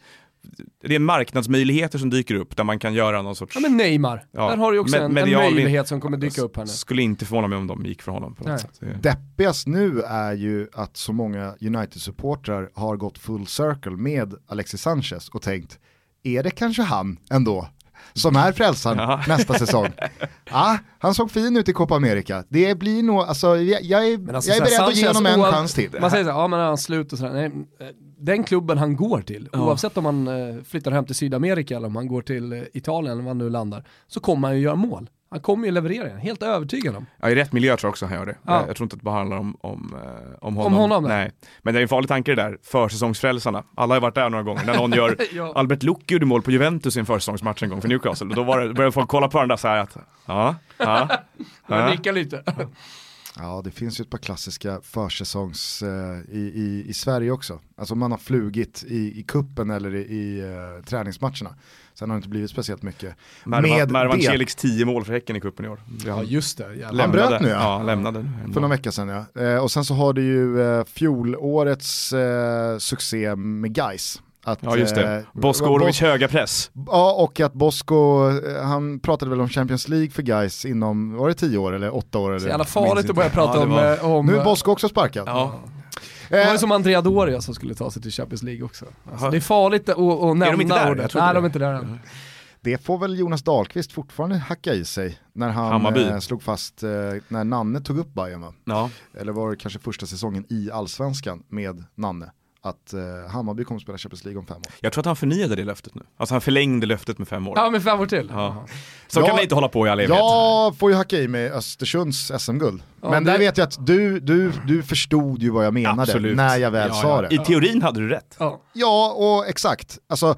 det är marknadsmöjligheter som dyker upp där man kan göra någon sorts Ja men Neymar, Ja, där har du också med- en, en möjlighet som kommer dyka upp här nu. Skulle inte förvåna mig om de gick för honom på något sätt. Deppigast nu är ju att så många United-supportrar har gått full circle med Alexis Sanchez och tänkt, är det kanske han ändå som är frälsaren Ja. nästa säsong? Ja, han såg fin ut i Copa America. Det blir nog, alltså jag, jag är, alltså, jag är beredd att ge honom en oav- chans till. Man säger så här, ja men är han slut och sådär. Nej, eh, den klubben han går till, oavsett om han eh, flyttar hem till Sydamerika eller om han går till eh, Italien eller var han nu landar, så kommer han ju göra mål. Han kommer ju leverera, är helt övertygad om. Ja, i rätt miljö tror jag också han gör det. Ja. Jag, tror inte att det bara handlar om, om, eh, om honom. honom, nej. Men det är en farlig tanke det där, försäsongsfrälsarna. Alla har varit där några gånger. När någon gör, Ja. Albert Luck gjorde mål på Juventus i en försäsongsmatch en gång för Newcastle. Och då var det, började folk kolla på varandra så här att, ja, ja, ja. nickar lite. Ja, det finns ju ett par klassiska försäsongs eh, i, i, i Sverige också. Alltså man har flugit i, i kuppen eller i, i eh, träningsmatcherna. Sen har det inte blivit speciellt mycket. Mervan, Celiks 10 mål för Häcken i cupen i år. Ja Han just det, jävlar. lämnade. bröt nu, ja. ja. han lämnade nu. För någon vecka sedan ja. Eh, och sen så har du ju eh, fjolårets eh, succé med Guys Att, Ja just det. eh, Bosko Bos- höga press. Ja, och att Bosko, eh, han pratade väl om Champions League för guys inom, var det tio år eller åtta år? Så Eller? jävla farligt att börja prata Ja, om... var- eh, om Nu är Bosko också sparkad. Ja. Det var Eh, ju som Andrea Doria som skulle ta sig till Champions League också. Alltså, det är farligt att, att nämna de inte där? ordet. Nej, det. de är inte där än. Det får väl Jonas Dahlqvist fortfarande hacka i sig när han Hammarby. eh, slog fast, eh, när Nanne tog upp Bayern va? Ja. Eller var det kanske första säsongen i allsvenskan med Nanne? Att eh, Hammarby kommer att spela Champions League om fem år. Jag tror att han förnyade det löftet nu. Alltså han förlängde löftet med fem år. Ja, men fem år till. Ja. Så Ja, kan man inte hålla på i all evighet. Jag får ju hacka i mig Östersunds SM-guld. Ja, Men det- där vet jag att du, du, du förstod ju vad jag menade Absolut. när jag väl Ja, sa ja. det. I teorin hade du rätt. Ja. Ja, och exakt. Alltså,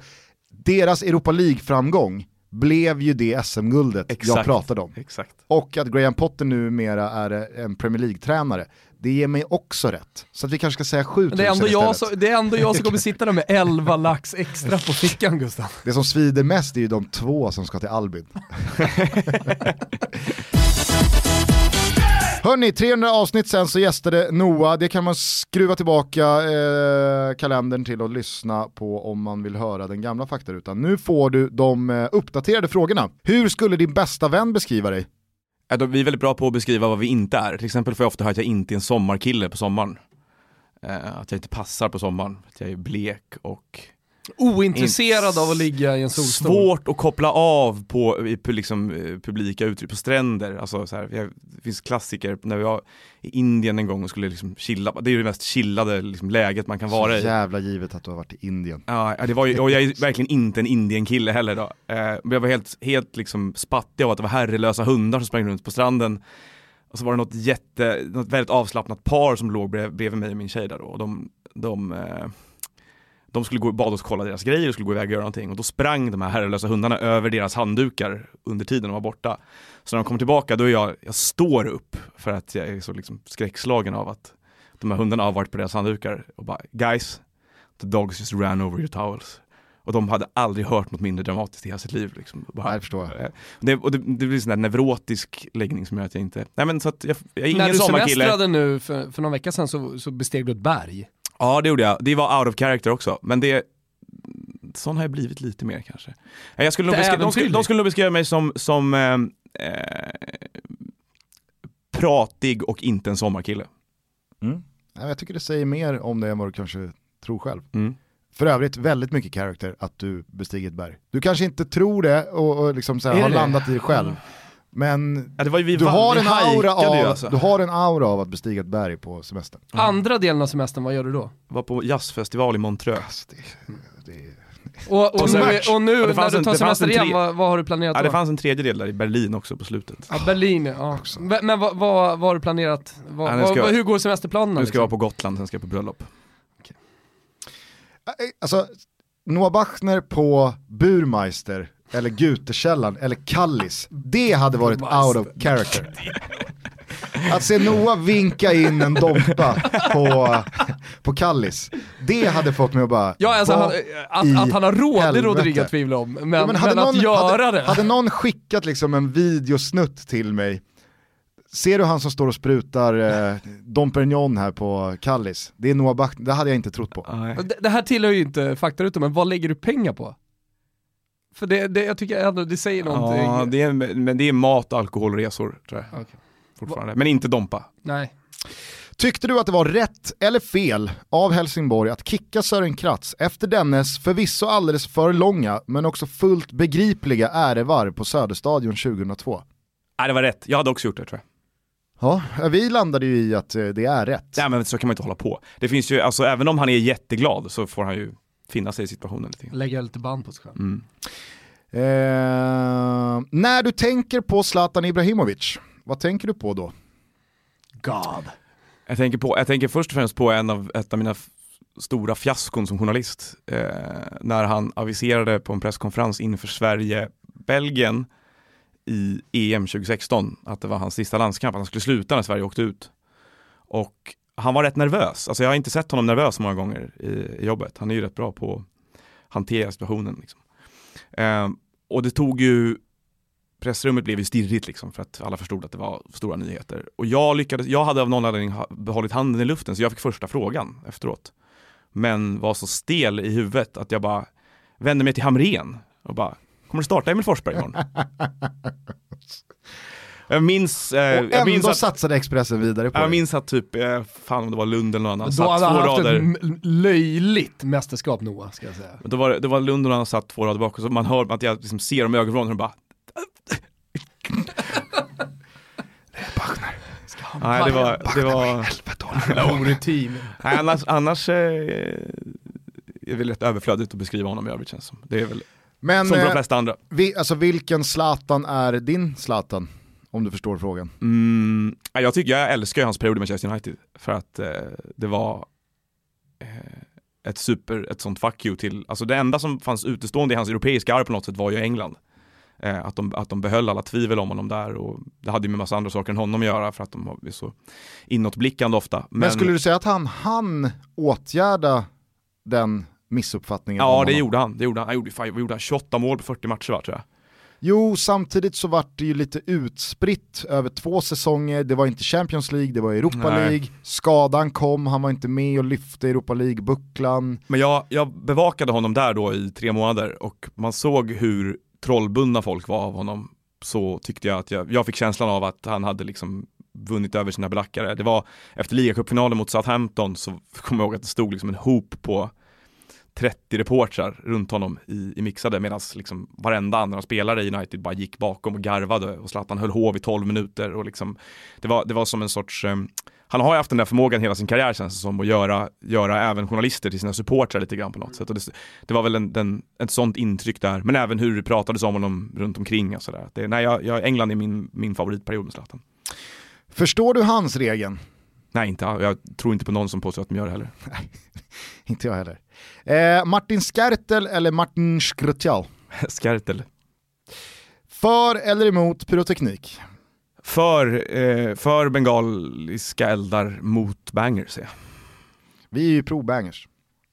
deras Europa League-framgång blev ju det SM-guldet jag pratade om. Exakt. Och att Graham Potter numera är en Premier League-tränare, det ger mig också rätt. Så att vi kanske ska säga 7000 Men det är, ändå jag som, det är ändå jag som kommer sitta där med 11 lax extra på fickan Gustav. Det som svider mest är ju de två som ska till Albin. Hörni, 300 avsnitt sen så gästade Noah, det kan man skruva tillbaka eh, kalendern till och lyssna på om man vill höra den gamla faktarutan. Nu får du de eh, uppdaterade frågorna. Hur skulle din bästa vän beskriva dig? Vi är väldigt bra på att beskriva vad vi inte är. Till exempel får jag ofta höra att jag inte är en sommarkille på sommaren. Eh, att jag inte passar på sommaren. Att jag är blek och Ointresserad av att ligga i en solstol. svårt att koppla av på i, liksom, eh, publika uttryck, på stränder. Alltså, så här, jag, det finns klassiker när vi var i Indien en gång och skulle liksom chilla. Det är ju det mest chillade liksom, läget man kan vara Så i. jävla givet att du har varit i Indien. Ja, det var ju, och jag är verkligen inte en Indien-kille heller då. Eh, men jag var helt, helt liksom spattig av att det var herrelösa hundar som sprang runt på stranden. Och så var det något jätte, något väldigt avslappnat par som låg brev, bredvid mig och min tjej där då. Och de, de, eh, de skulle gå, bad oss kolla deras grejer och skulle gå iväg och göra någonting. Och då sprang de här herrelösa hundarna över deras handdukar under tiden de var borta. Så när de kom tillbaka då är jag, jag står upp för att jag är så liksom skräckslagen av att de här hundarna har varit på deras handdukar och bara guys, the dogs just ran over your towels. Och de hade aldrig hört något mindre dramatiskt i hela sitt liv. Liksom. Bara, det förstår jag. Eh, Det, och det, det blir en sån där neurotisk läggning som gör att jag inte, nej men så att jag, jag är När ingen du sommarkille. semestrade nu för, för någon vecka sedan så, så besteg du ett berg. Ja det gjorde jag, det var out of character också. Men det, sån har jag blivit lite mer kanske. Jag skulle nog beskriva, de, skulle, de skulle nog beskriva mig som, som eh, eh, pratig och inte en sommarkille. Mm. Ja, Jag tycker det säger mer om det än vad du kanske tror själv. Mm. För övrigt väldigt mycket character att du bestiger ett berg. Du kanske inte tror det och, och liksom så har det? landat i det själv. Men Ja, det var ju vi du, har en aura av, alltså. du har en aura av att bestiga ett berg på semestern. Andra delen av semestern, vad gör du då? var på jazzfestival i Montreux. Alltså, det, det, Och, och, Och nu, och nu Ja, det när fanns du en- tar semester en igen, vad, vad har du planerat Ja, då? det fanns en tredjedel där i Berlin också på slutet. Ja, Berlin ja. Men, men vad, vad, vad har du planerat? Vad, Ja, nu ska vad, jag- hur går semesterplanerna? Nu ska jag vara liksom? på Gotland, sen ska jag på bröllop. alltså, Noah Bachner på Burmeister, eller Gutekällan, eller Kallis. Det hade varit out of character. Att se Noah vinka in en Dompa på, på Kallis, det hade fått mig att bara... Ja, alltså, han, att, att han har råd, det råder inga tvivel om. Men, Ja, men, hade att göra hade, det. Hade någon skickat liksom en videosnutt till mig, ser du han som står och sprutar eh, Dom Perignon här på Kallis? Det är Noah Bachner, det hade jag inte trott på. Det, det här tillhör ju inte faktarutan, men vad lägger du pengar på? För det, det jag tycker ändå, det säger någonting. Ja, det är, men det är mat, alkohol och resor tror jag. Okej. Fortfarande. Men inte Dompa. Nej. Tyckte du att det var rätt eller fel av Helsingborg att kicka Sören Kratz efter dennes förvisso alldeles för långa men också fullt begripliga ärevarv på Söderstadion 2002? Nej, det var rätt. Jag hade också gjort det tror jag. Ja, vi landade ju i att eh, det är rätt. Nej men så kan man inte hålla på. Det finns ju, alltså även om han är jätteglad så får han ju finna sig i situationen lite. Lägga lite band på sig själv. Mm. Eh, när du tänker på Zlatan Ibrahimovic, vad tänker du på då? God. Jag, tänker på, jag tänker först och främst på en av, ett av mina stora fiaskon som journalist. Eh, när han aviserade på en presskonferens inför Sverige-Belgien i EM 2016 att det var hans sista landskamp, att han skulle sluta när Sverige åkte ut. Och han var rätt nervös, alltså jag har inte sett honom nervös så många gånger i, i jobbet. Han är ju rätt bra på att hantera situationen. Liksom. Eh, och det tog ju pressrummet blev ju stirrigt liksom för att alla förstod att det var stora nyheter. Och jag lyckades, jag hade av någon anledning behållit handen i luften så jag fick första frågan efteråt. Men var så stel i huvudet att jag bara vände mig till Hamren och bara, kommer du starta Emil Forsberg imorgon? jag minns, eh, Och jag minns ändå att, satsade Expressen vidare på jag det. minns att typ, eh, fan om det var Lund eller någon annan, Då satt hade två han haft rader. ett löjligt mästerskap Noah, ska jag säga. Då var det, det var Lund och han satt två rader bak och så man hör att jag liksom ser dem i ögonvrån och de bara Nej det var, det var, Orutin. nej, annars, annars eh, är det rätt överflödigt att beskriva honom i övrigt känns som. Det är väl Men som de eh, flesta andra. vi, alltså, vilken Zlatan är din Zlatan? Om du förstår frågan. Mm, ja, jag tycker, jag älskar hans period i Manchester United för att eh, det var eh, ett super, ett sånt fuck you till, alltså det enda som fanns utestående i hans europeiska arv på något sätt var ju England. Eh, att, de, att de behöll alla tvivel om honom där och det hade ju med massa andra saker än honom att göra för att de var så inåtblickande ofta. Men, skulle du säga att han hann åtgärda den missuppfattningen? Ja det gjorde han, det gjorde han. Han gjorde, fan, gjorde han 28 mål på 40 matcher va, tror jag. Jo, samtidigt så vart det ju lite utspritt över två säsonger. Det var inte Champions League, det var Europa Nej. League. Skadan kom, han var inte med och lyfte Europa League-bucklan. Men jag, jag bevakade honom där då i tre månader och man såg hur trollbundna folk var av honom. Så tyckte jag att jag, jag fick känslan av att han hade liksom vunnit över sina belackare. Det var efter ligacupfinalen mot Southampton så kommer jag ihåg att det stod liksom en hop på 30 reportrar runt honom i, i mixade medan liksom varenda andra spelare i United bara gick bakom och garvade och Zlatan höll hov i 12 minuter och liksom det var, det var som en sorts eh, han har ju haft den där förmågan hela sin karriär känns det som att göra, göra även journalister till sina supportrar lite grann på något sätt. Och det, det var väl en, den, ett sånt intryck där, men även hur det pratades om honom runt omkring och sådär. Det- Nej, jag, jag, England är min, min favoritperiod med Zlatan. Förstår du hans regeln? Nej, inte, jag tror inte på någon som påstår att de gör det heller. Inte jag heller. Eh, Martin Skertel eller Martin Skrtjal? Skertel. För eller emot pyroteknik? För, eh, för bengaliska eldar mot bangers jag. Vi är ju pro-bangers.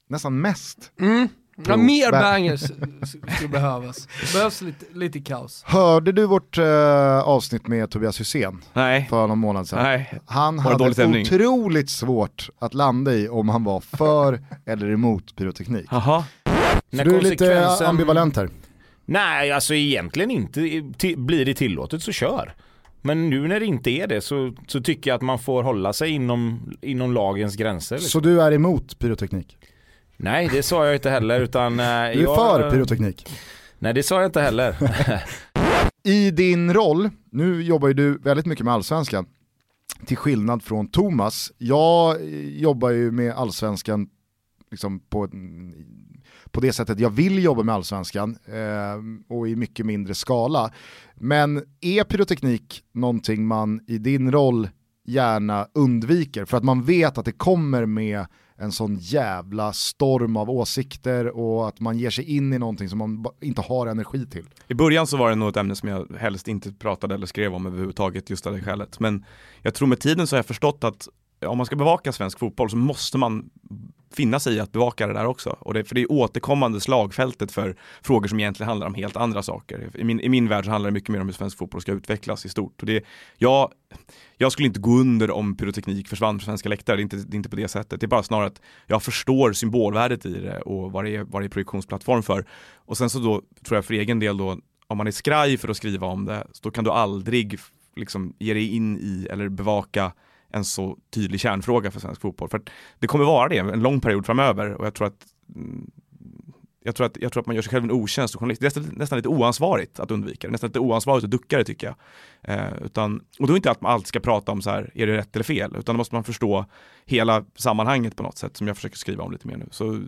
Nästan mest. Mm. Ja, mer ba- bangers skulle behövas. Det behövs lite, lite kaos. Hörde du vårt eh, avsnitt med Tobias Hysén Nej, för någon månad sedan? nej. Han dålig hade stämning? otroligt svårt att landa i om han var för eller emot pyroteknik. Jaha. Så När du är lite ambivalent här. Nej, alltså egentligen inte. Blir det tillåtet så kör. Men nu när det inte är det så, så tycker jag att man får hålla sig inom, inom lagens gränser. Liksom. Så du är emot pyroteknik? Nej, det sa jag inte heller utan... eh, Du är jag, för pyroteknik? Nej, det sa jag inte heller. I din roll, nu jobbar ju du väldigt mycket med allsvenskan, till skillnad från Thomas. Jag eh, jobbar ju med allsvenskan liksom på, på det sättet jag vill jobba med allsvenskan eh, och i mycket mindre skala. Men är pyroteknik någonting man i din roll gärna undviker för att man vet att det kommer med en sån jävla storm av åsikter och att man ger sig in i någonting som man inte har energi till. I början så var det nog ett ämne som jag helst inte pratade eller skrev om överhuvudtaget just av det skälet. Men jag tror med tiden så har jag förstått att om man ska bevaka svensk fotboll så måste man finna sig i att bevaka det där också. Och det, för det är återkommande slagfältet för frågor som egentligen handlar om helt andra saker. I min, I min värld så handlar det mycket mer om hur svensk fotboll ska utvecklas i stort. Och det, jag, jag skulle inte gå under om pyroteknik försvann från svenska läktare, det är, inte, det är inte på det sättet. Det är bara snarare att jag förstår symbolvärdet i det och vad det är, vad det är projektionsplattform för. Och sen så då tror jag för egen del då, om man är skraj för att skriva om det, så då kan du aldrig liksom ge dig in i eller bevaka en så tydlig kärnfråga för svensk fotboll. För det kommer vara det en lång period framöver och jag tror att mm, jag tror, att, jag tror att man gör sig själv en otjänst som journalist. Det är nästan, nästan lite oansvarigt att undvika det, nästan lite oansvarigt att ducka det tycker jag. Eh, utan, och då är inte att man alltid ska prata om så här, är det rätt eller fel? Utan då måste man förstå hela sammanhanget på något sätt som jag försöker skriva om lite mer nu. Så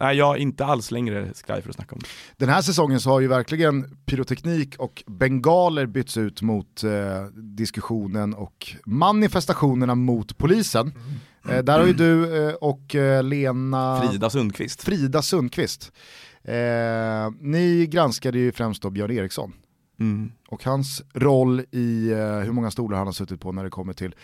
nej, jag är inte alls längre skraj för att snacka om det. Den här säsongen så har ju verkligen pyroteknik och bengaler bytts ut mot eh, diskussionen och manifestationerna mot polisen. Eh, där har ju du eh, och eh, Lena Frida Sundqvist. Frida Sundqvist. Eh, ni granskade ju främst då Björn Eriksson Mm. och hans roll i eh, hur många stolar han har suttit på när det kommer till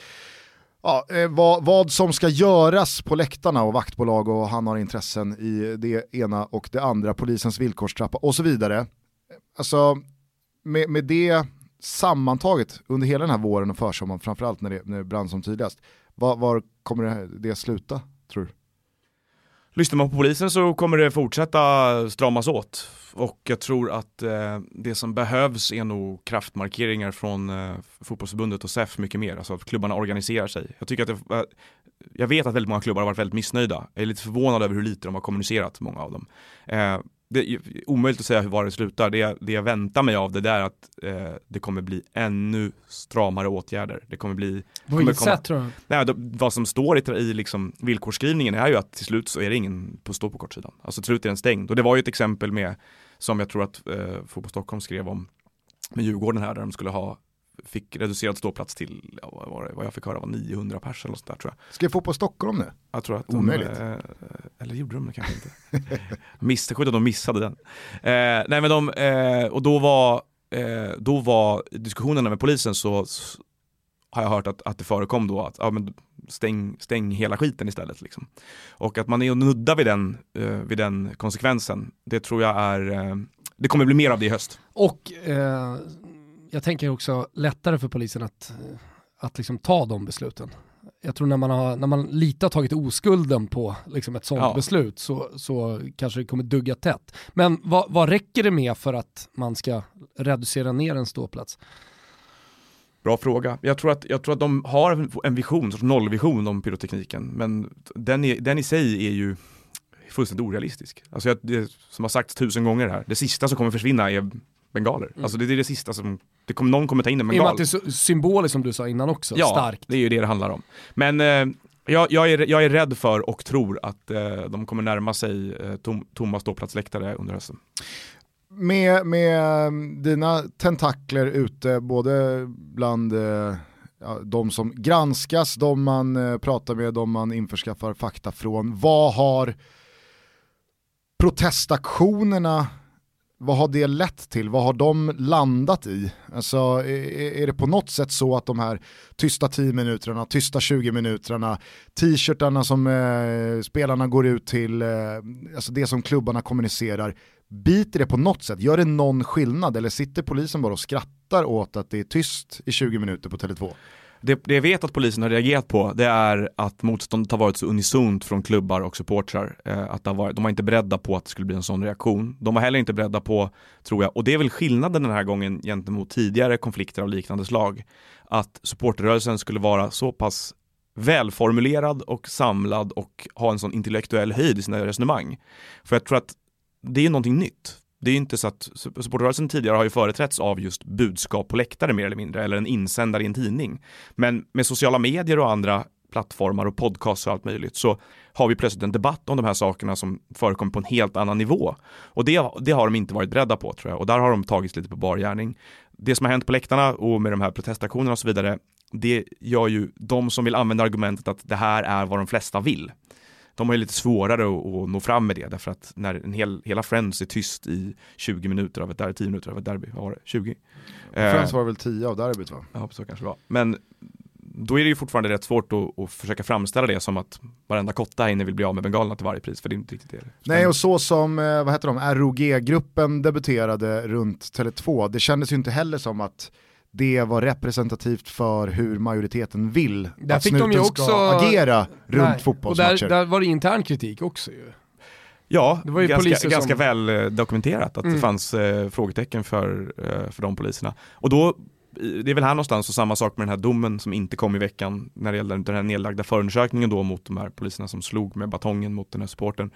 ja, eh, vad, vad som ska göras på läktarna och vaktbolag och han har intressen i det ena och det andra, polisens villkorstrappa och så vidare. Alltså med, med det sammantaget under hela den här våren och försommaren, framförallt när det, när det brann som tydligast, var, var kommer det, det sluta tror du? Lyssnar man på polisen så kommer det fortsätta stramas åt. Och jag tror att eh, det som behövs är nog kraftmarkeringar från eh, fotbollsförbundet och SEF mycket mer. Alltså att klubbarna organiserar sig. Jag tycker att det, eh, jag vet att väldigt många klubbar har varit väldigt missnöjda. Jag är lite förvånad över hur lite de har kommunicerat, många av dem. Eh, det är omöjligt att säga var det slutar. Det jag, det jag väntar mig av det där är att eh, det kommer bli ännu stramare åtgärder. Det kommer bli... På vilket sätt tror du? Nej, då, vad som står i, i liksom villkorsskrivningen är ju att till slut så är det ingen på stå på kortsidan. Alltså till slut är den stängd. Och det var ju ett exempel med, som jag tror att eh, Fotboll Stockholm skrev om med Djurgården här, där de skulle ha fick reducerad ståplats till, ja, vad, vad jag fick höra var 900 pers eller sånt där tror jag. Ska vi få på Stockholm nu? Jag tror att Omöjligt. de, eh, eller gjorde de det kanske inte. Miss, sjukt att de missade den. Eh, nej men de, eh, och då var, eh, då var diskussionerna med polisen så s- har jag hört att, att det förekom då att ja, men stäng, stäng hela skiten istället. Liksom. Och att man är och nuddar vid den, eh, vid den konsekvensen, det tror jag är, eh, det kommer bli mer av det i höst. Och eh, jag tänker också lättare för polisen att, att liksom ta de besluten. Jag tror när man, har, när man lite har tagit oskulden på liksom ett sånt Ja. beslut så, så kanske det kommer dugga tätt. Men vad, vad räcker det med för att man ska reducera ner en ståplats? Bra fråga. Jag tror att, jag tror att de har en vision, en sorts nollvision om pyrotekniken, men den, är, den i sig är ju fullständigt orealistisk. Alltså jag, det, som har sagts tusen gånger här, det sista som kommer försvinna är bengaler. Alltså det är det sista som, det kommer, någon kommer ta in en I och med bengal. att det är så symboliskt som du sa innan också, ja, starkt. det är ju det det handlar om. Men eh, jag, jag, är, jag är rädd för och tror att eh, de kommer närma sig eh, tom, tomma ståplatsläktare under hösten. Med, med um, dina tentakler ute, både bland eh, de som granskas, de man eh, pratar med, de man införskaffar fakta från. Vad har protestaktionerna, vad har det lett till? Vad har de landat i? Alltså, är, är det på något sätt så att de här tysta 10 minuterna, tysta 20 minuterna, t-shirtarna som eh, spelarna går ut till, eh, alltså det som klubbarna kommunicerar, biter det på något sätt? Gör det någon skillnad eller sitter polisen bara och skrattar åt att det är tyst i 20 minuter på Tele2? Det, det jag vet att polisen har reagerat på det är att motståndet har varit så unisont från klubbar och supportrar. Eh, att det har varit, de var inte beredda på att det skulle bli en sån reaktion. De var heller inte beredda på, tror jag, och det är väl skillnaden den här gången gentemot tidigare konflikter av liknande slag, att supporterrörelsen skulle vara så pass välformulerad och samlad och ha en sån intellektuell höjd i sina resonemang. För jag tror att det är någonting nytt. Det är inte så att supporterrörelsen tidigare har ju företrätts av just budskap på läktare mer eller mindre, eller en insändare i en tidning. Men med sociala medier och andra plattformar och podcasts och allt möjligt så har vi plötsligt en debatt om de här sakerna som förekommer på en helt annan nivå. Och det, det har de inte varit beredda på tror jag och där har de tagits lite på bar gärning. Det som har hänt på läktarna och med de här protestaktionerna och så vidare, det gör ju de som vill använda argumentet att det här är vad de flesta vill. De har ju lite svårare att, att nå fram med det därför att när en hel, hela Friends är tyst i 20 minuter av ett derby, 10 minuter av ett derby, vad var det? 20? Friends var väl 10 av derbyt va? Ja, så kanske det var. Men då är det ju fortfarande rätt svårt att, att försöka framställa det som att varenda kotta här inne vill bli av med bengalerna till varje pris, för det är inte riktigt det. Nej och så som, eh, vad heter de, ROG-gruppen debuterade runt Tele2, det kändes ju inte heller som att det var representativt för hur majoriteten vill Där att fick de snuten ska också- agera runt Nej, fotbollsmatcher. Och där, där var det intern kritik också ju. Ja, Det var ju ganska, poliser ganska som- väl eh, dokumenterat att Mm. det fanns eh, frågetecken för, eh, för de poliserna. Och då, det är väl här någonstans och samma sak med den här domen som inte kom i veckan när det gällde den här nedlagda förundersökningen då mot de här poliserna som slog med batongen mot den här supporten.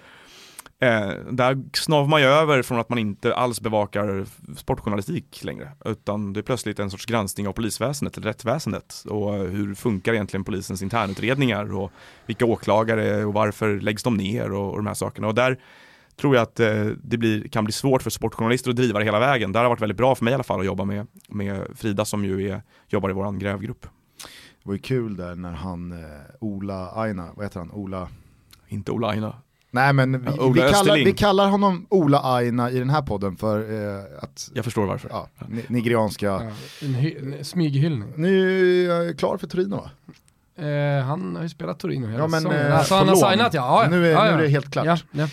Eh, där snavar man ju över från att man inte alls bevakar sportjournalistik längre, utan det är plötsligt en sorts granskning av polisväsendet, eller rättsväsendet och hur funkar egentligen polisens internutredningar och vilka åklagare och varför läggs de ner och, och de här sakerna. Och där tror jag att eh, det blir, kan bli svårt för sportjournalister att driva det hela vägen. Det har varit väldigt bra för mig i alla fall att jobba med, med Frida som ju är, jobbar i våran grävgrupp. Det var ju kul där när han, eh, Ola Aina, vad heter han, Ola? Inte Ola Aina. Nej men vi, vi, kallar, vi kallar honom Ola Aina i den här podden för eh, att, Jag förstår varför. ja, ni- nigerianska. Ja, en, hy- en smyghyllning. Nu är jag klar för Torino va? Eh, han har ju spelat Torino hela Ja, men, säsongen. eh, alltså, han har signat ja. ja, ja. Nu är- ja, nu är det helt klart. Ja, ja.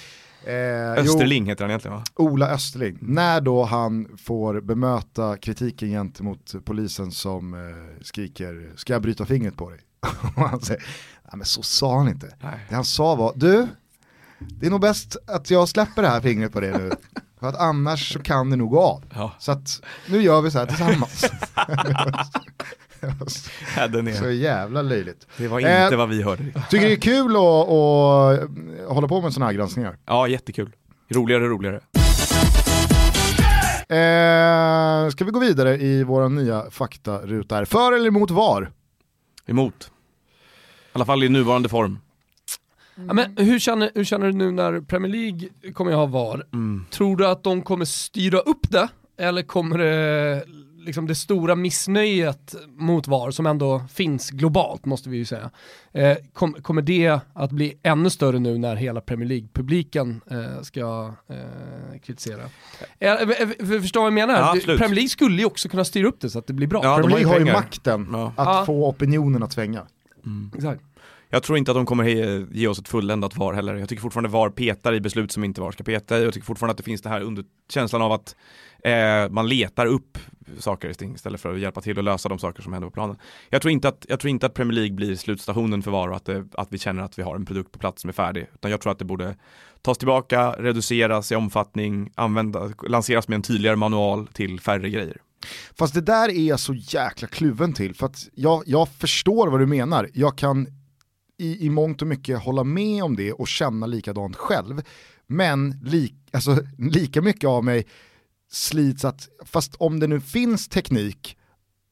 Eh, jo, Österling heter han egentligen va? Ola Österling, när då han får bemöta kritiken gentemot polisen som eh, skriker “ska jag bryta fingret på dig?” och han säger “nej men så sa han inte”. Nej. Det han sa var “du, det är nog bäst att jag släpper det här fingret på det nu. För att annars så kan det nog gå av. Ja. Så att nu gör vi så här tillsammans. Så jävla löjligt. det var inte Eh, vad vi hörde. Tycker det är kul att, att hålla på med sådana här granskningar. Ja, jättekul. Roligare och roligare. Eh, ska vi gå vidare i våra nya faktaruta här. För eller emot VAR? Emot. I alla fall i nuvarande form. Ja, men hur, känner, hur känner du nu när Premier League kommer att ha VAR? Mm. Tror du att de kommer styra upp det? Eller kommer det, liksom det stora missnöjet mot VAR, som ändå finns globalt måste vi ju säga, eh, kom, kommer det att bli ännu större nu när hela Premier League-publiken eh, ska eh, kritisera? Eh, eh, för, förstår vad jag menar? Ja. Premier League skulle ju också kunna styra upp det så att det blir bra. Ja, Premier har ju League har ju pengar. makten Ja. att Ja. få opinionen att svänga. Exakt. Jag tror inte att de kommer ge oss ett fulländat VAR heller. Jag tycker fortfarande VAR petar i beslut som inte VAR ska peta i. Jag tycker fortfarande att det finns det här under känslan av att eh, man letar upp saker istället för att hjälpa till att lösa de saker som händer på planen. Jag tror inte att, jag tror inte att Premier League blir slutstationen för VAR och att, det, att vi känner att vi har en produkt på plats som är färdig. Utan jag tror att det borde tas tillbaka, reduceras i omfattning, använda, lanseras med en tydligare manual till färre grejer. Fast det där är jag så jäkla kluven till, för att jag, jag förstår vad du menar. Jag kan i, i mångt och mycket hålla med om det och känna likadant själv. Men li, alltså, lika mycket av mig slits att, fast om det nu finns teknik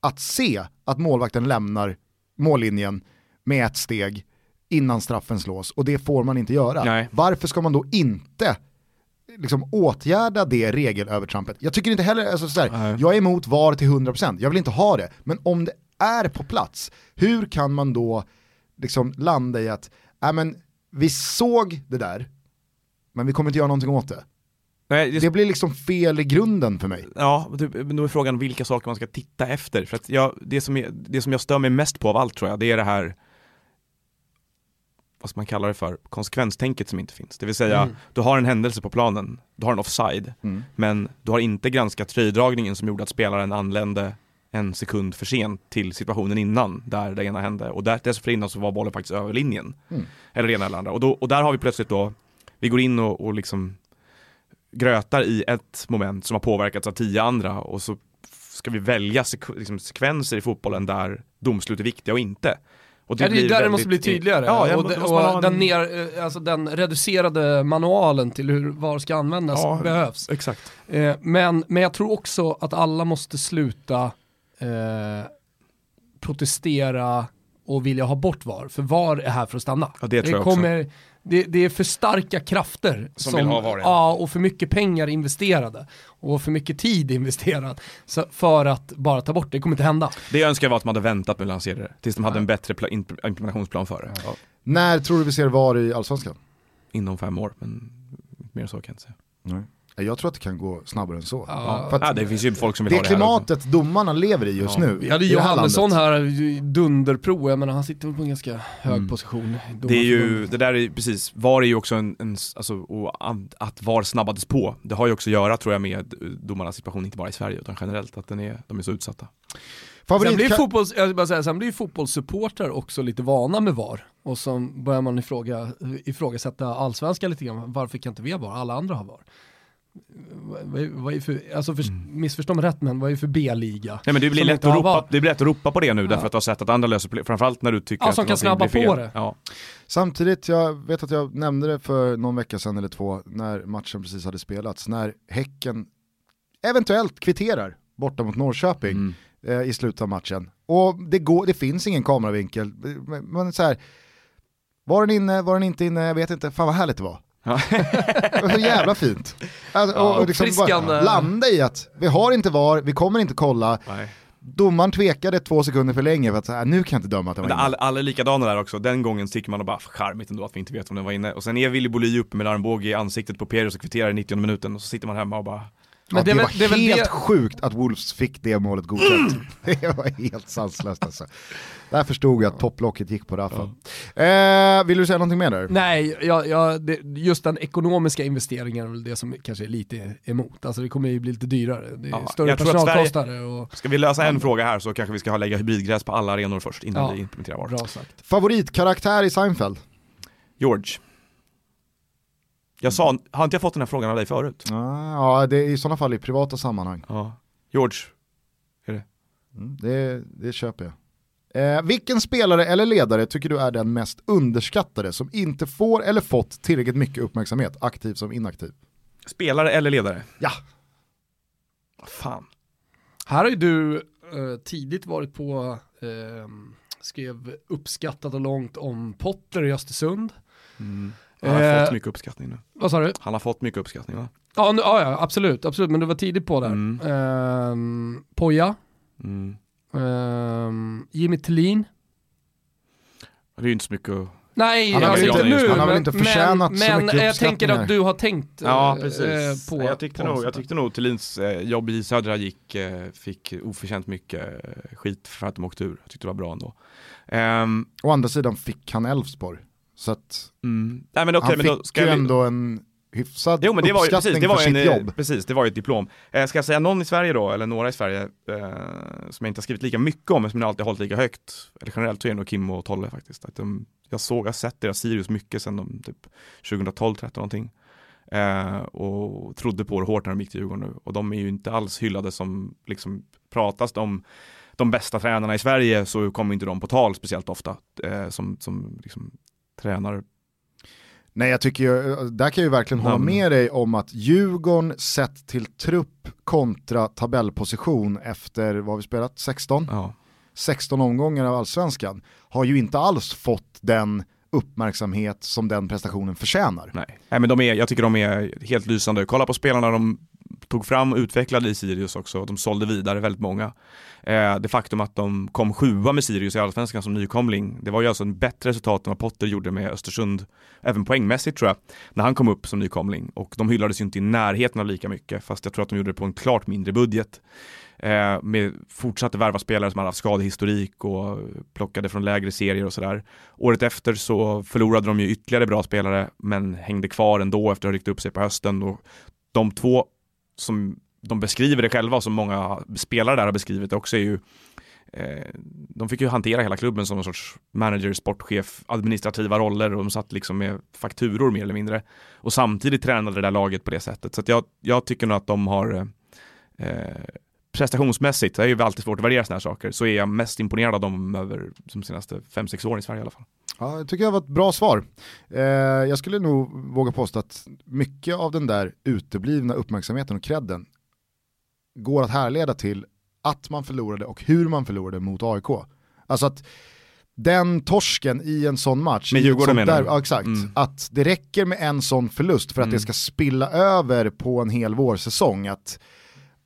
att se att målvakten lämnar mållinjen med ett steg innan straffen slås och det får man inte göra. Nej. Varför ska man då inte liksom åtgärda det regelövertrampet? Jag tycker inte heller, alltså sådär, jag är emot VAR till 100%, jag vill inte ha det. Men om det är på plats, hur kan man då liksom landa i att, äh, men vi såg det där, men vi kommer inte göra någonting åt det. Nej, det, Det blir liksom fel i grunden för mig. Ja, men då är frågan vilka saker man ska titta efter. För att jag, det, som är, det som jag stör mig mest på av allt tror jag, det är det här vad ska man kalla det för, konsekvenstänket som inte finns. Det vill säga, Mm. du har en händelse på planen, du har en offside, Mm. men du har inte granskat tröjdragningen som gjorde att spelaren anlände en sekund för sent till situationen innan, där det ena hände. Och där, dessförinnan så var bollen faktiskt över linjen. Mm. Eller det ena eller andra. Och, då, och där har vi plötsligt då, vi går in och, och liksom grötar i ett moment som har påverkats av tio andra och så ska vi välja sek- liksom sekvenser i fotbollen där domslut är viktiga och inte. Och Ja, det är där det väldigt- måste bli tydligare. Ja, ja, och måste de- man ha och en- den, ner, eh, alltså den reducerade manualen till hur VAR ska användas behövs. Exakt. Eh, men, men jag tror också att alla måste sluta eh, protestera och vilja ha bort VAR, för VAR är här för att stanna. Ja, det tror jag också. kommer, det, det är för starka krafter Som vill ha VAR, ja. och för mycket pengar investerade och för mycket tid investerad så, för att bara ta bort det. Det kommer inte hända. Det jag önskar var att man hade väntat med att lansera det, tills de hade en bättre pla- imp- implementationsplan för det. Ja. När tror du vi ser VAR i Allsvenskan? Inom fem år, men mer så kan jag inte säga. Jag tror att det kan gå snabbare än så. Ja, För att Ja, det finns ju folk som vill det ha det här klimatet domarna lever i just Ja. nu. Vi hade här Johannesson här, dunderpro, jag menar han sitter på en ganska hög Mm. position. Det är ju, det där är precis, VAR är ju också en, en alltså, och att VAR snabbades på, det har ju också att göra tror jag med eh, domarnas situation, inte bara i Sverige utan generellt, att den är, de är så utsatta. Sen blir, fotbolls, jag bara säga, sen blir ju fotbollssupportrar också lite vana med VAR. Och så börjar man ifråga, ifrågasätta allsvenskan lite grann. Varför kan inte vi ha VAR? Alla andra har VAR. Vad, vad, är för, alltså för, missförstå mig rätt, men vad är för B-liga? Nej men det blir, lätt att ropa, det blir lätt att ropa på det nu Ja. därför att du har sett att andra löser problem, framförallt när du tycker Ja, att som kan snabba blir fel. på det. Ja. Samtidigt, jag vet att jag nämnde det för någon vecka sedan eller två när matchen precis hade spelats, när Häcken eventuellt kvitterar borta mot Norrköping Mm. eh, i slutet av matchen. Och det, går, det finns ingen kameravinkel, men, men så här, var den inne, var den inte inne, jag vet inte, fan vad härligt det var. Ja. Så jävla fint. Alltså, Ja, och liksom bara landa i att vi har inte VAR, vi kommer inte kolla, Nej. domaren tvekade två sekunder för länge för att så här, nu kan jag inte döma att den var inne. alla, alla är likadana där också, den gången tycker man bara charmigt ändå att vi inte vet om den var inne. Och sen är Willy Bolly uppe med armbåge i ansiktet på Perius och kvitterar i 90 minuten och så sitter man hemma och bara Men det, det är var väl- det helt det- sjukt att Wolves fick det målet godkänt. det var helt sanslöst alltså. Där förstod jag att topplocket gick på Rafa. Eh, vill du säga någonting mer där? Nej, jag, jag, det, just den ekonomiska investeringen är väl det som kanske är lite emot. Alltså det kommer ju bli lite dyrare. Det är Ja, större personalkostnader och Ska vi lösa en fråga här så kanske vi ska ha lägga hybridgräs på alla arenor först innan Ja. vi implementerar VAR. bra sagt. Favoritkaraktär i Seinfeld? George. Jag sa, har inte jag fått den här frågan av dig förut? Ah, Ja, det är i sådana fall i privata sammanhang. Ja. George, Mm, det, det köper jag. Eh, vilken spelare eller ledare tycker du är den mest underskattade som inte får eller fått tillräckligt mycket uppmärksamhet, aktiv som inaktiv? spelare eller ledare? Ja. Vad fan. Här har ju du eh, tidigt varit på, eh, skrev uppskattat och långt om Potter i Östersund. Mm. Han har Eh, fått mycket uppskattning nu. Vad sa du? Han har fått mycket uppskattning va? Ja, nu, ja, absolut, absolut, men du var tidigt på där. Mm. Ehm, Poja, Mm. ehm, Jimmy Tillin. Det är ju inte så mycket att... Nej, Han har alltså inte nu, han har väl men, inte förtjänat men, så men mycket jag tänker att du har tänkt Ja, eh, precis. på jag, tyckte på nog, jag tyckte nog Thelins eh, jobb i Södra gick, eh, fick oförtjänt mycket eh, skit för att de åkte ur. Jag tyckte det var bra ändå. Ehm, Å andra sidan fick han Elfsborg. Så att mm. Nej men okej, han men då fick ju vi... ändå en hyfsad Jo men det var ju precis, det var för ju sitt en, jobb. precis, det var ju ett diplom. Eh, ska jag säga någon i Sverige då, eller några i Sverige, eh, som jag inte har skrivit lika mycket om, men som jag alltid har hållit lika högt, eller generellt så är det nog Kim och Tolle faktiskt. Att de, jag såg, jag har sett deras Sirius mycket sedan de typ 2012, 13 någonting. Eh, och trodde på det hårt när de gick till Djurgården nu. Och de är ju inte alls hyllade som, liksom, pratas om de bästa tränarna i Sverige så kommer inte de på tal speciellt ofta. Eh, som, som liksom, tränar Nej jag tycker ju, där kan jag ju verkligen hålla med dig om att Djurgården sett till trupp kontra tabellposition efter, vad har vi spelat, 16? Ja. 16 omgångar av allsvenskan har ju inte alls fått den uppmärksamhet som den prestationen förtjänar. Nej. Nej men de är, jag tycker de är helt lysande. Kolla på spelarna de tog fram och utvecklade i Sirius också. De sålde vidare väldigt många. Eh, det faktum att de kom sjua med Sirius i Allsvenskan som nykomling, det var ju alltså en bättre resultat än vad Potter gjorde med Östersund, även poängmässigt tror jag, när han kom upp som nykomling. Och de hyllades ju inte i närheten av lika mycket, fast jag tror att de gjorde det på en klart mindre budget. Eh, med fortsatte värva spelare som hade haft skadehistorik och plockade från lägre serier och sådär. Året efter så förlorade de ju ytterligare bra spelare, men hängde kvar ändå efter att ha ryckt upp sig på hösten. Och de två som de beskriver det själva, och som många spelare där har beskrivit det också, är ju eh, de fick ju hantera hela klubben som någon sorts manager, sportchef, administrativa roller och de satt liksom med fakturor mer eller mindre. Och samtidigt tränade det där laget på det sättet. Så att jag, jag tycker nog att de har eh, eh prestationsmässigt, det är ju alltid svårt att värdera sådana här saker, så är jag mest imponerad av dem över de senaste 5-6 åren i Sverige i alla fall. Ja, jag tycker det var ett bra svar. Eh, jag skulle nog våga påstå att mycket av den där uteblivna uppmärksamheten och credden går att härleda till att man förlorade och hur man förlorade mot AIK. Alltså att den torsken i en sån match, Med Djurgården menar du? ja, exakt, Mm. att det räcker med en sån förlust för att Mm. det ska spilla över på en hel vårsäsong. Att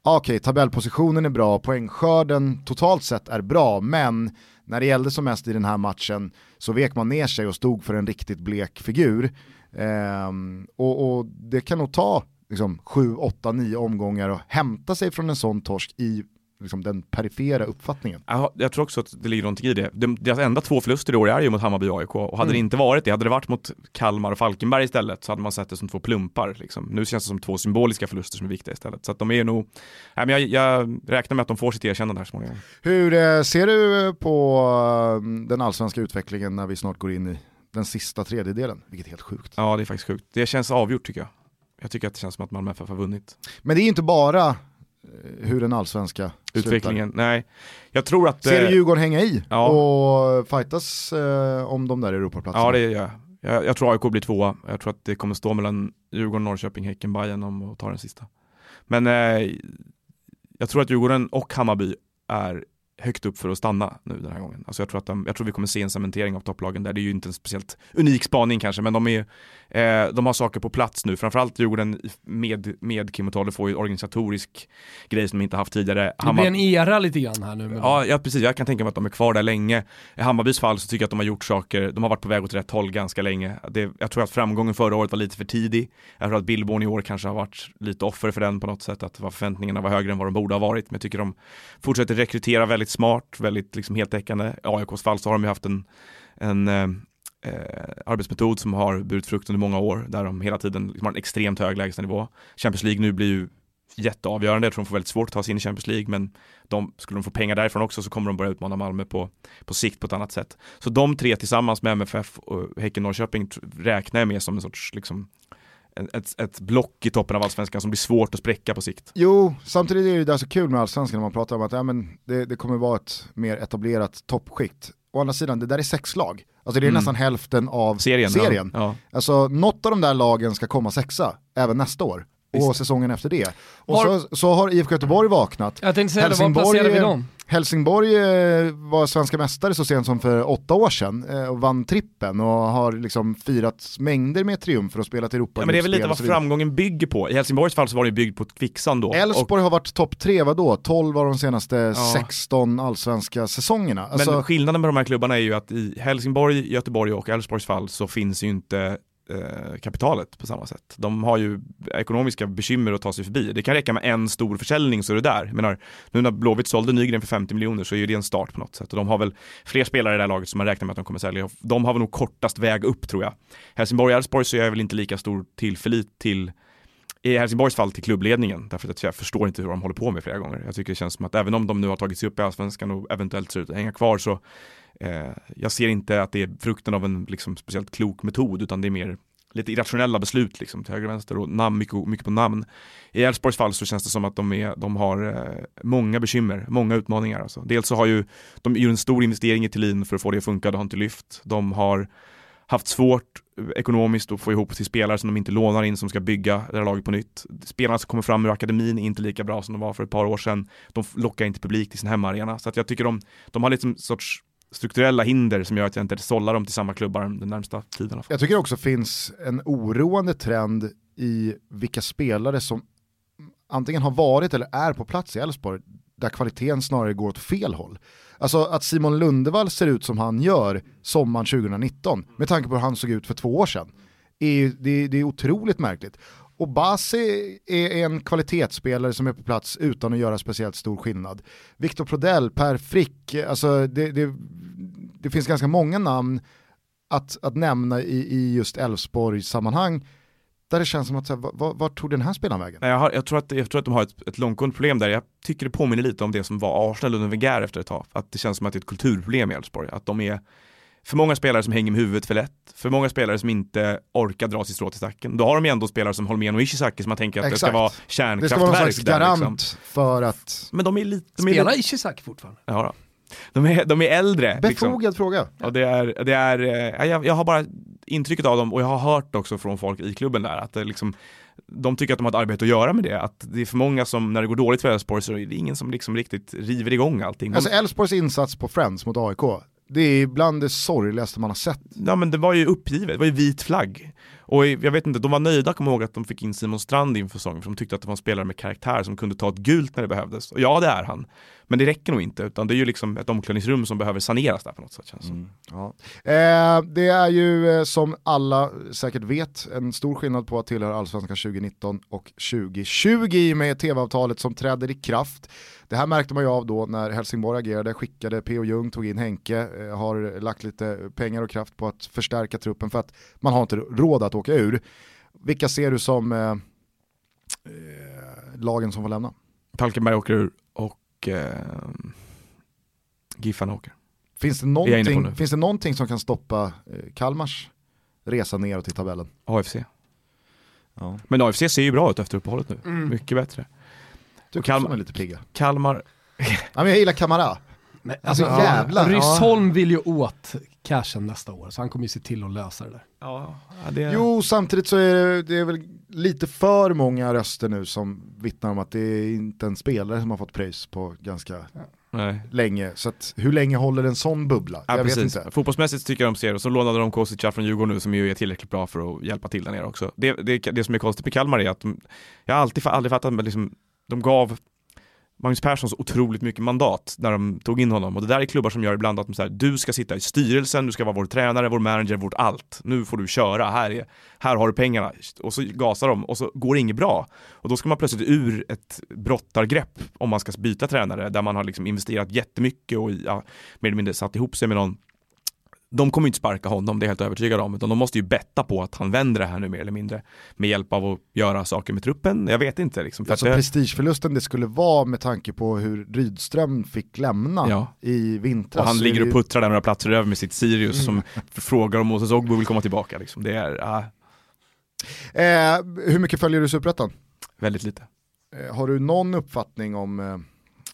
okej, tabellpositionen är bra, poängskörden totalt sett är bra, men när det gällde som mest i den här matchen så vek man ner sig och stod för en riktigt blek figur. Ehm, och, och det kan nog ta liksom, 7, 8, 9 omgångar och hämta sig från en sån torsk i liksom, den perifera uppfattningen. Jag, tror också att det ligger någonting i det. De, deras enda två förluster i år är ju mot Hammarby och AIK och hade det Mm. inte varit det, hade det varit mot Kalmar och Falkenberg istället så hade man sett det som två plumpar. Liksom. Nu känns det som två symboliska förluster som är viktiga istället. Så att de är nog, nej, men jag, jag räknar med att de får sitt erkännande här småningom. Hur eh, ser du på eh, den allsvenska utvecklingen när vi snart går in i den sista tredjedelen? Vilket är helt sjukt. Ja, det är faktiskt sjukt. Det känns avgjort tycker jag. Jag tycker att det känns som att Malmö FF har vunnit. Men det är inte bara hur den allsvenska slutar. Utvecklingen, nej. Jag tror att... Ser du eh, Djurgården hänga i Ja. och fightas eh, om de där Europaplatserna? Ja det gör jag. jag. Jag tror AIK blir tvåa. Jag tror att det kommer stå mellan Djurgården, Norrköping, Häcken, Bayern om att ta den sista. Men eh, jag tror att Djurgården och Hammarby är högt upp för att stanna nu den här gången. Alltså jag, tror att de, jag tror vi kommer se en cementering av topplagen där. Det är ju inte en speciellt unik spaning kanske, men de, är, eh, de har saker på plats nu. Framförallt Djurgården med, med Kim och Tolle får ju organisatorisk grej som de inte haft tidigare. Det Hammar- blir en era lite grann här nu. Ja, ja, precis. Jag kan tänka mig att de är kvar där länge. I Hammarbys fall så tycker jag att de har gjort saker, de har varit på väg åt rätt håll ganska länge. Det, jag tror att framgången förra året var lite för tidig. Jag tror att Billborn i år kanske har varit lite offer för den på något sätt, att förväntningarna var högre än vad de borde ha varit. Men jag tycker de fortsätter rekrytera väldigt väldigt smart, väldigt liksom heltäckande. I AIKs fall så har de ju haft en, en eh, eh, arbetsmetod som har burit frukt under många år, där de hela tiden liksom har en extremt hög lägstanivå. Champions League nu blir ju jätteavgörande, jag tror de får väldigt svårt att ta sig in i Champions League, men de, skulle de få pengar därifrån också så kommer de börja utmana Malmö på, på sikt på ett annat sätt. Så de tre tillsammans med MFF och Häcken Norrköping räknar jag med som en sorts liksom, ett, ett block i toppen av allsvenskan som blir svårt att spräcka på sikt. Jo, samtidigt är det där så kul med allsvenskan när man pratar om att ja, men det, det kommer vara ett mer etablerat toppskikt. Å andra sidan, det där är sex lag. Alltså det är Mm. nästan hälften av Serien. serien. Ja. Alltså något av de där lagen ska komma sexa även nästa år. Och Visst. säsongen efter det. Och Var- så, så har IFK Göteborg vaknat. Jag tänkte säga det, var Helsingborg placerar vi dem? Helsingborg eh, var svenska mästare så sent som för åtta år sedan eh, och vann trippen och har liksom firat mängder med triumfer och spelat Europa Ja, men det är väl lite och vad framgången bygger på. I Helsingborgs fall så var det byggd på ett kvicksand då. Och- Elfsborg har varit topp tre, vadå? 12 av de senaste Ja. 16 allsvenska säsongerna. Alltså, Men skillnaden med de här klubbarna är ju att i Helsingborg, Göteborg och Elfsborgs fall så finns ju inte eh, kapitalet på samma sätt. De har ju ekonomiska bekymmer att ta sig förbi. Det kan räcka med en stor försäljning så är det där. Jag menar, nu när Blåvitt sålde Nygren för 50 miljoner så är ju det en start på något sätt. Och de har väl fler spelare i det här laget som man räknar med att de kommer sälja. De har väl nog kortast väg upp tror jag. Helsingborg och Elfsborg så är jag väl inte lika stor tillförlit till i Helsingborgs fall till klubbledningen, därför att jag förstår inte hur de håller på med flera gånger. Jag tycker det känns som att även om de nu har tagit sig upp i Allsvenskan och eventuellt ser ut att hänga kvar så eh, jag ser inte att det är frukten av en liksom, speciellt klok metod utan det är mer lite irrationella beslut liksom, till höger och vänster och namn, mycket, mycket på namn. I Elfsborgs fall så känns det som att de, är, de har eh, många bekymmer, många utmaningar. Alltså. Dels så har ju de gjort en stor investering i Tillin för att få det att funka, det har inte lyft. De har haft svårt eh, ekonomiskt att få ihop till spelare som de inte lånar in som ska bygga det här laget på nytt. Spelarna som kommer fram ur akademin är inte lika bra som de var för ett par år sedan. De lockar inte publik till sin hemmaarena. Så att jag tycker de, de har liksom sorts strukturella hinder som gör att jag inte sållar dem till samma klubbar den närmsta tiden. Jag tycker också finns en oroande trend i vilka spelare som antingen har varit eller är på plats i Elfsborg där kvaliteten snarare går åt fel håll. Alltså att Simon Lundevall ser ut som han gör sommaren 2019 med tanke på hur han såg ut för två år sedan. Är, det, det är otroligt märkligt. Och Basi är en kvalitetsspelare som är på plats utan att göra speciellt stor skillnad. Viktor Prodell, Per Frick, alltså det, det, det finns ganska många namn att, att nämna i, i just Elfsborg-sammanhang där det känns som att, här, vart var tog den här spelaren vägen? Jag, har, jag, tror att, jag tror att de har ett, ett långtgående problem där. Jag tycker det påminner lite om det som var Arsenal under Wenger efter ett tag. Att det känns som att det är ett kulturproblem i Elfsborg. Att de är för många spelare som hänger med huvudet för lätt, för många spelare som inte orkar dra sitt strå till stacken. Då har de ju ändå spelare som Holmén och Ishizaki som man tänker att det Exakt. ska vara Det ska vara någon kärnkraftverk slags där. garant Liksom. för att... Men de är lite... De är Spelar lite Ishizaki fortfarande? ja, då. de, är, de är äldre. liksom. Befogad fråga. Och det är, det är eh, jag, jag har bara intrycket av dem och jag har hört också från folk i klubben där att det liksom de tycker att de har ett arbete att göra med det, att det är för många som, när det går dåligt för Elfsborg så är det ingen som liksom riktigt river igång allting. De, Alltså Elfsborgs insats på Friends mot AIK, det är bland det sorgligaste man har sett. ja men det var ju uppgivet, det var ju vit flagg. Och jag vet inte, de var nöjda, kommer ihåg att de fick in Simon Strand inför säsongen, för de tyckte att det var en spelare med karaktär som kunde ta ett gult när det behövdes. Och ja, det är han. Men det räcker nog inte, utan det är ju liksom ett omklädningsrum som behöver saneras där på något sätt känns det som. Ja. Eh, det är ju eh, som alla säkert vet en stor skillnad på att tillhöra Allsvenskan 2019 och 2020 i och med tv-avtalet som träder i kraft. Det här märkte man ju av då när Helsingborg agerade, skickade P.O. Jung, tog in Henke, eh, har lagt lite pengar och kraft på att förstärka truppen för att man har inte råd att åka ur. Vilka ser du som eh, eh, lagen som får lämna? Falkenberg åker ur och eh, Giffarna åker. Finns det, någonting, finns det någonting som kan stoppa eh, Kalmars resa neråt i tabellen? AFC. Ja. Men AFC ser ju bra ut efter uppehållet nu. Mycket bättre. Du Kalmar- är lite pigga. Kalmar, Ja, men jag gillar Kamara. Nej, Alltså, alltså, jävlar, ja. Rysholm vill ju åt cashen nästa år, så han kommer ju se till att lösa det där. ja, det Jo, samtidigt så är det, det är väl lite för många röster nu som vittnar om att det är inte en spelare som har fått pröjs på ganska Nej. länge. Så att, hur länge håller en sån bubbla? Ja, jag vet precis. inte. Fotbollsmässigt tycker jag de ser och så lånade de Kosica från Djurgården nu som ju är tillräckligt bra för att hjälpa till där nere också. Det, det, det som är konstigt med Kalmar är att de, jag har alltid, aldrig fattat, men liksom, de gav Magnus Persson så otroligt mycket mandat när de tog in honom och det där är klubbar som gör ibland att de säger du ska sitta i styrelsen, du ska vara vår tränare, vår manager, vårt allt. Nu får du köra, här, är, här har du pengarna. Och så gasar de och så går det inget bra. Och då ska man plötsligt ur ett brottargrepp om man ska byta tränare där man har liksom investerat jättemycket och ja, mer eller mindre satt ihop sig med någon de kommer inte sparka honom, det är jag helt övertygad om, utan de måste ju betta på att han vänder det här nu mer eller mindre med hjälp av att göra saker med truppen. Jag vet inte liksom. För Alltså det, prestigeförlusten det skulle vara med tanke på hur Rydström fick lämna Ja. i vintras. och han ligger och puttrar där några platser över med sitt Sirius Mm. som frågar om Moses Ogbu vill komma tillbaka. Liksom. Det är, ah, Eh, hur mycket följer du Superettan? Väldigt lite. Eh, har du någon uppfattning om eh,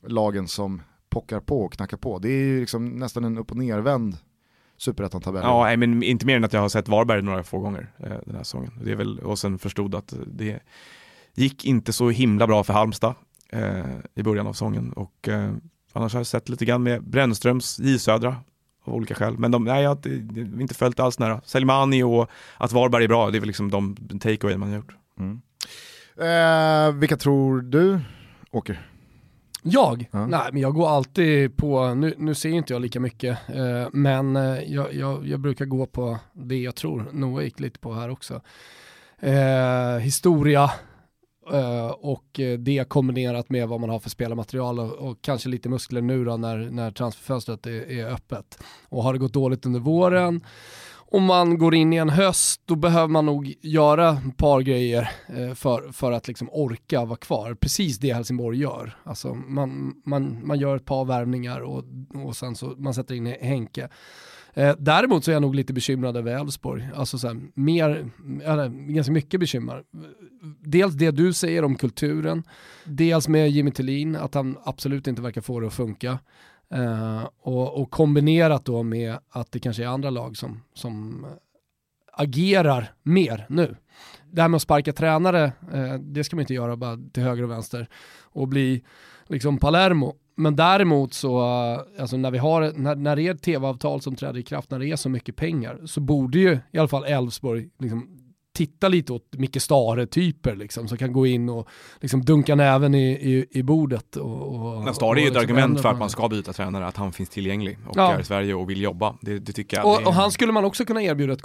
lagen som pockar på och knackar på? Det är ju liksom nästan en upp och nervänd Superettan-tabell. Ja, nej, men inte mer än att jag har sett Varberg några få gånger eh, den här säsongen. Det är väl, och sen förstod att det gick inte så himla bra för Halmstad eh, i början av säsongen. Och eh, annars har jag sett lite grann med Brännströms, J Södra av olika skäl. Men de, nej, jag har inte följt alls nära. Selmani och att Varberg är bra, det är väl liksom de takeaway man har gjort. Mm. Eh, vilka tror du åker? Jag? Ja. Nej, men jag går alltid på, nu, nu ser inte jag lika mycket, eh, men eh, jag, jag, jag brukar gå på det jag tror Noah gick lite på här också. Eh, historia eh, och det kombinerat med vad man har för spelarmaterial och, och kanske lite muskler nu då när, när transferfönstret är, är öppet. Och har det gått dåligt under våren om man går in i en höst, då behöver man nog göra ett par grejer eh, för, för att liksom orka vara kvar. Precis det Helsingborg gör. Alltså man, man, man gör ett par värvningar och, och sen så man sätter in Henke. Eh, däremot så är jag nog lite bekymrad över Elfsborg. Alltså så här, mer, eller, ganska mycket bekymmer. Dels det du säger om kulturen, dels med Jimmy Tillin, att han absolut inte verkar få det att funka. Uh, och, och, kombinerat då med att det kanske är andra lag som, som eh, agerar mer nu. Det här med att sparka tränare, uh, det ska man inte göra bara till höger och vänster och bli liksom Palermo. Men däremot så, uh, alltså när vi har, när, när det är ett tv-avtal som träder i kraft, när det är så mycket pengar, så borde ju i alla fall Elfsborg liksom titta lite åt Micke Stare-typer liksom, som kan gå in och liksom dunka näven i, i, i bordet. Och, och, Men Stare är ju ett liksom argument för att man ska byta tränare, att han finns tillgänglig och Ja. är i Sverige och vill jobba. Det, det tycker jag. Och, det, och han skulle man också kunna erbjuda ett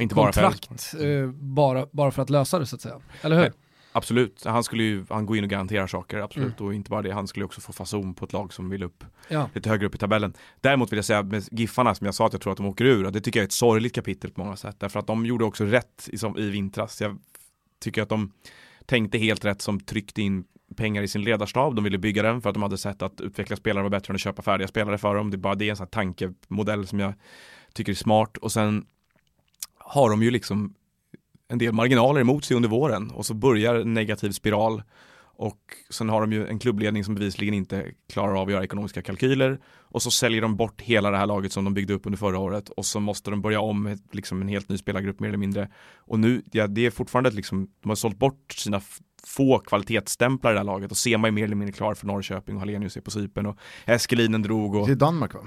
Inte bara för korttidskontrakt eh, bara, bara för att lösa det så att säga. Eller hur? Nej. Absolut, han skulle ju, han går in och garanterar saker, absolut. Mm. Och inte bara det, han skulle också få fason på ett lag som vill upp Ja. lite högre upp i tabellen. Däremot vill jag säga med Giffarna, som jag sa att jag tror att de åker ur, det tycker jag är ett sorgligt kapitel på många sätt. Därför att de gjorde också rätt i, som, i vintras. Jag tycker att de tänkte helt rätt som tryckte in pengar i sin ledarstab. De ville bygga den för att de hade sett att utveckla spelare var bättre än att köpa färdiga spelare för dem. Det är bara det en sån här tankemodell som jag tycker är smart. Och sen har de ju liksom en del marginaler emot sig under våren och så börjar en negativ spiral. Och sen har de ju en klubbledning som bevisligen inte klarar av att göra ekonomiska kalkyler. Och så säljer de bort hela det här laget som de byggde upp under förra året. Och så måste de börja om med liksom en helt ny spelargrupp mer eller mindre. Och nu, ja det är fortfarande att liksom, de har sålt bort sina få kvalitetsstämplar i det här laget. Och Sema är mer eller mindre klar för Norrköping och Hallenius är på Cypern och Eskelinen drog och Till Danmark va?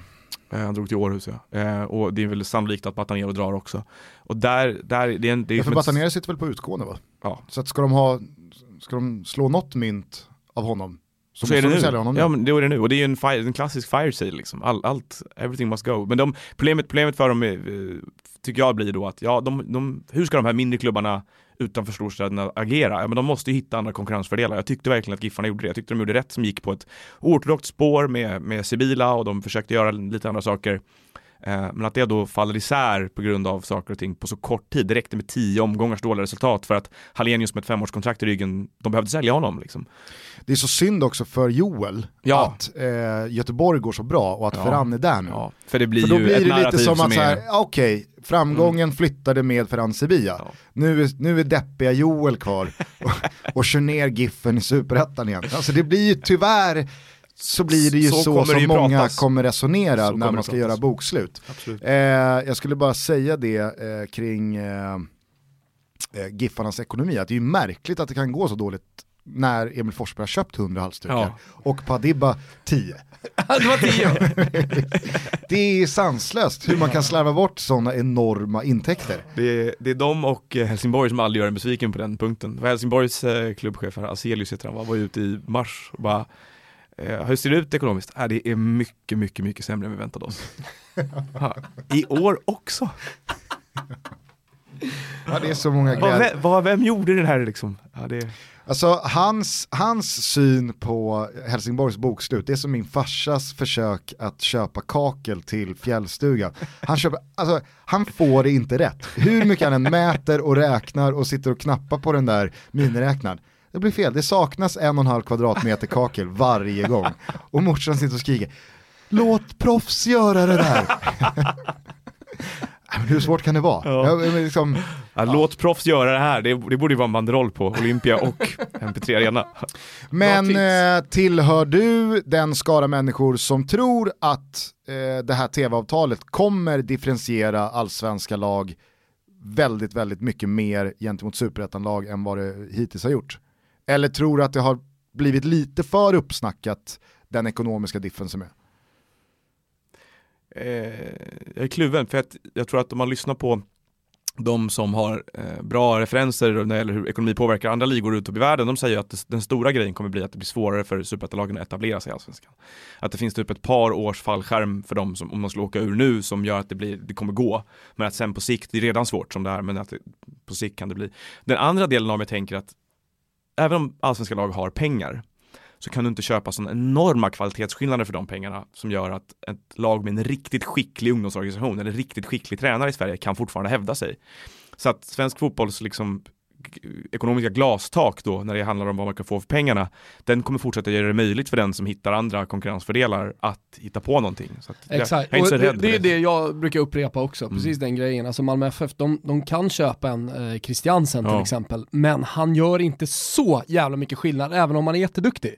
Eh, Han drog till Århus ja. Eh, och det är väl sannolikt att Batanero drar också. Och där, där det är en... Det är Ja, för som ett- Batanero sitter väl på utgående va? Ja. Så att ska de ha, ska de slå något mynt av honom så, Så är det de nu. honom Ja nu. men det är det nu. Och det är ju en, fire, en klassisk fire sale liksom. All, allt, everything must go. Men de, problemet, problemet för dem är, eh, tycker jag blir då att, ja, de, de, hur ska de här mindre klubbarna utanför storstäderna agera? Ja, men de måste ju hitta andra konkurrensfördelar. Jag tyckte verkligen att Giffarna gjorde det. Jag tyckte de gjorde rätt som gick på ett ortodoxt spår med, med Sibila och de försökte göra lite andra saker. Eh, Men att det då faller isär på grund av saker och ting på så kort tid. Det räckte med tio omgångars dåliga resultat för att Hallenius med ett femårskontrakt i ryggen, de behövde sälja honom. Liksom. Det är så synd också för Joel Ja. att eh, Göteborg går så bra och att Ja. Ferran är där nu. Ja, för det blir För då blir det lite som att så är... ja, okej, framgången flyttade med Ferran Sevilla. Ja. Nu, är, nu är deppiga Joel kvar och, och kör ner Giffen i superettan igen. Alltså det blir ju tyvärr, så blir det ju Så så, kommer som många pratas. kommer resonera Så när kommer man ska göra bokslut. Eh, jag skulle bara säga det eh, kring eh, eh, Giffarnas ekonomi, att det är ju märkligt att det kan gå så dåligt när Emil Forsberg har köpt 100 halsdukar Ja. och Padibba 10. det var tio. Det är sanslöst hur man kan slarva bort sådana enorma intäkter. Det är, det är de och eh, Helsingborg som aldrig gör en besviken på den punkten. Helsingborgs eh, klubbchef, Aselius heter han, va, var ute i mars och bara eh, hur ser det ut ekonomiskt? Äh, det är mycket, mycket, mycket sämre än vi väntade oss. Ja, I år också. Ja, det är så många Vad, glädje. vem, vad, vem gjorde det här liksom? Ja, det, Alltså hans, hans syn på Helsingborgs bokslut, det är som min farsas försök att köpa kakel till fjällstugan. Han, köper, alltså, han får det inte rätt. Hur mycket han än mäter och räknar och sitter och knappar på den där miniräknaren. Det blir fel, det saknas en och en halv kvadratmeter kakel varje gång. Och morsan sitter och skriker, låt proffs göra det där. Hur svårt kan det vara? Ja. Ja, men liksom, Ja, Låt proffs göra det här, det, det borde ju vara en banderoll på Olympia och MP3 Arena. Men eh, tillhör du den skara människor som tror att eh, det här tv-avtalet kommer differentiera allsvenska lag väldigt, väldigt mycket mer gentemot superettanlag än vad det hittills har gjort? Eller tror du att det har blivit lite för uppsnackat, den ekonomiska diffen som är? Eh, jag är kluven för att jag tror att om man lyssnar på de som har eh, bra referenser när det gäller hur ekonomi påverkar andra ligor runt om i världen, de säger att det, den stora grejen kommer bli att det blir svårare för superettalagen att etablera sig i Allsvenskan. Att det finns typ ett par års fallskärm för dem som, om de skulle åka ur nu, som gör att det, blir, det kommer gå. Men att sen på sikt, det är redan svårt som det är, men att det, på sikt kan det bli. Den andra delen av mig tänker att även om allsvenska lag har pengar, så kan du inte köpa sådana enorma kvalitetsskillnader för de pengarna som gör att ett lag med en riktigt skicklig ungdomsorganisation eller riktigt skicklig tränare i Sverige kan fortfarande hävda sig. Så att svensk fotbolls liksom ekonomiska glastak då när det handlar om vad man kan få för pengarna den kommer fortsätta göra det möjligt för den som hittar andra konkurrensfördelar att hitta på någonting. Så att jag- Exakt, Jag är det, det är det jag brukar upprepa också, Mm. precis den grejen. Alltså Malmö FF, de, de kan köpa en eh, Christiansen till Ja. exempel, men han gör inte så jävla mycket skillnad, även om han är jätteduktig.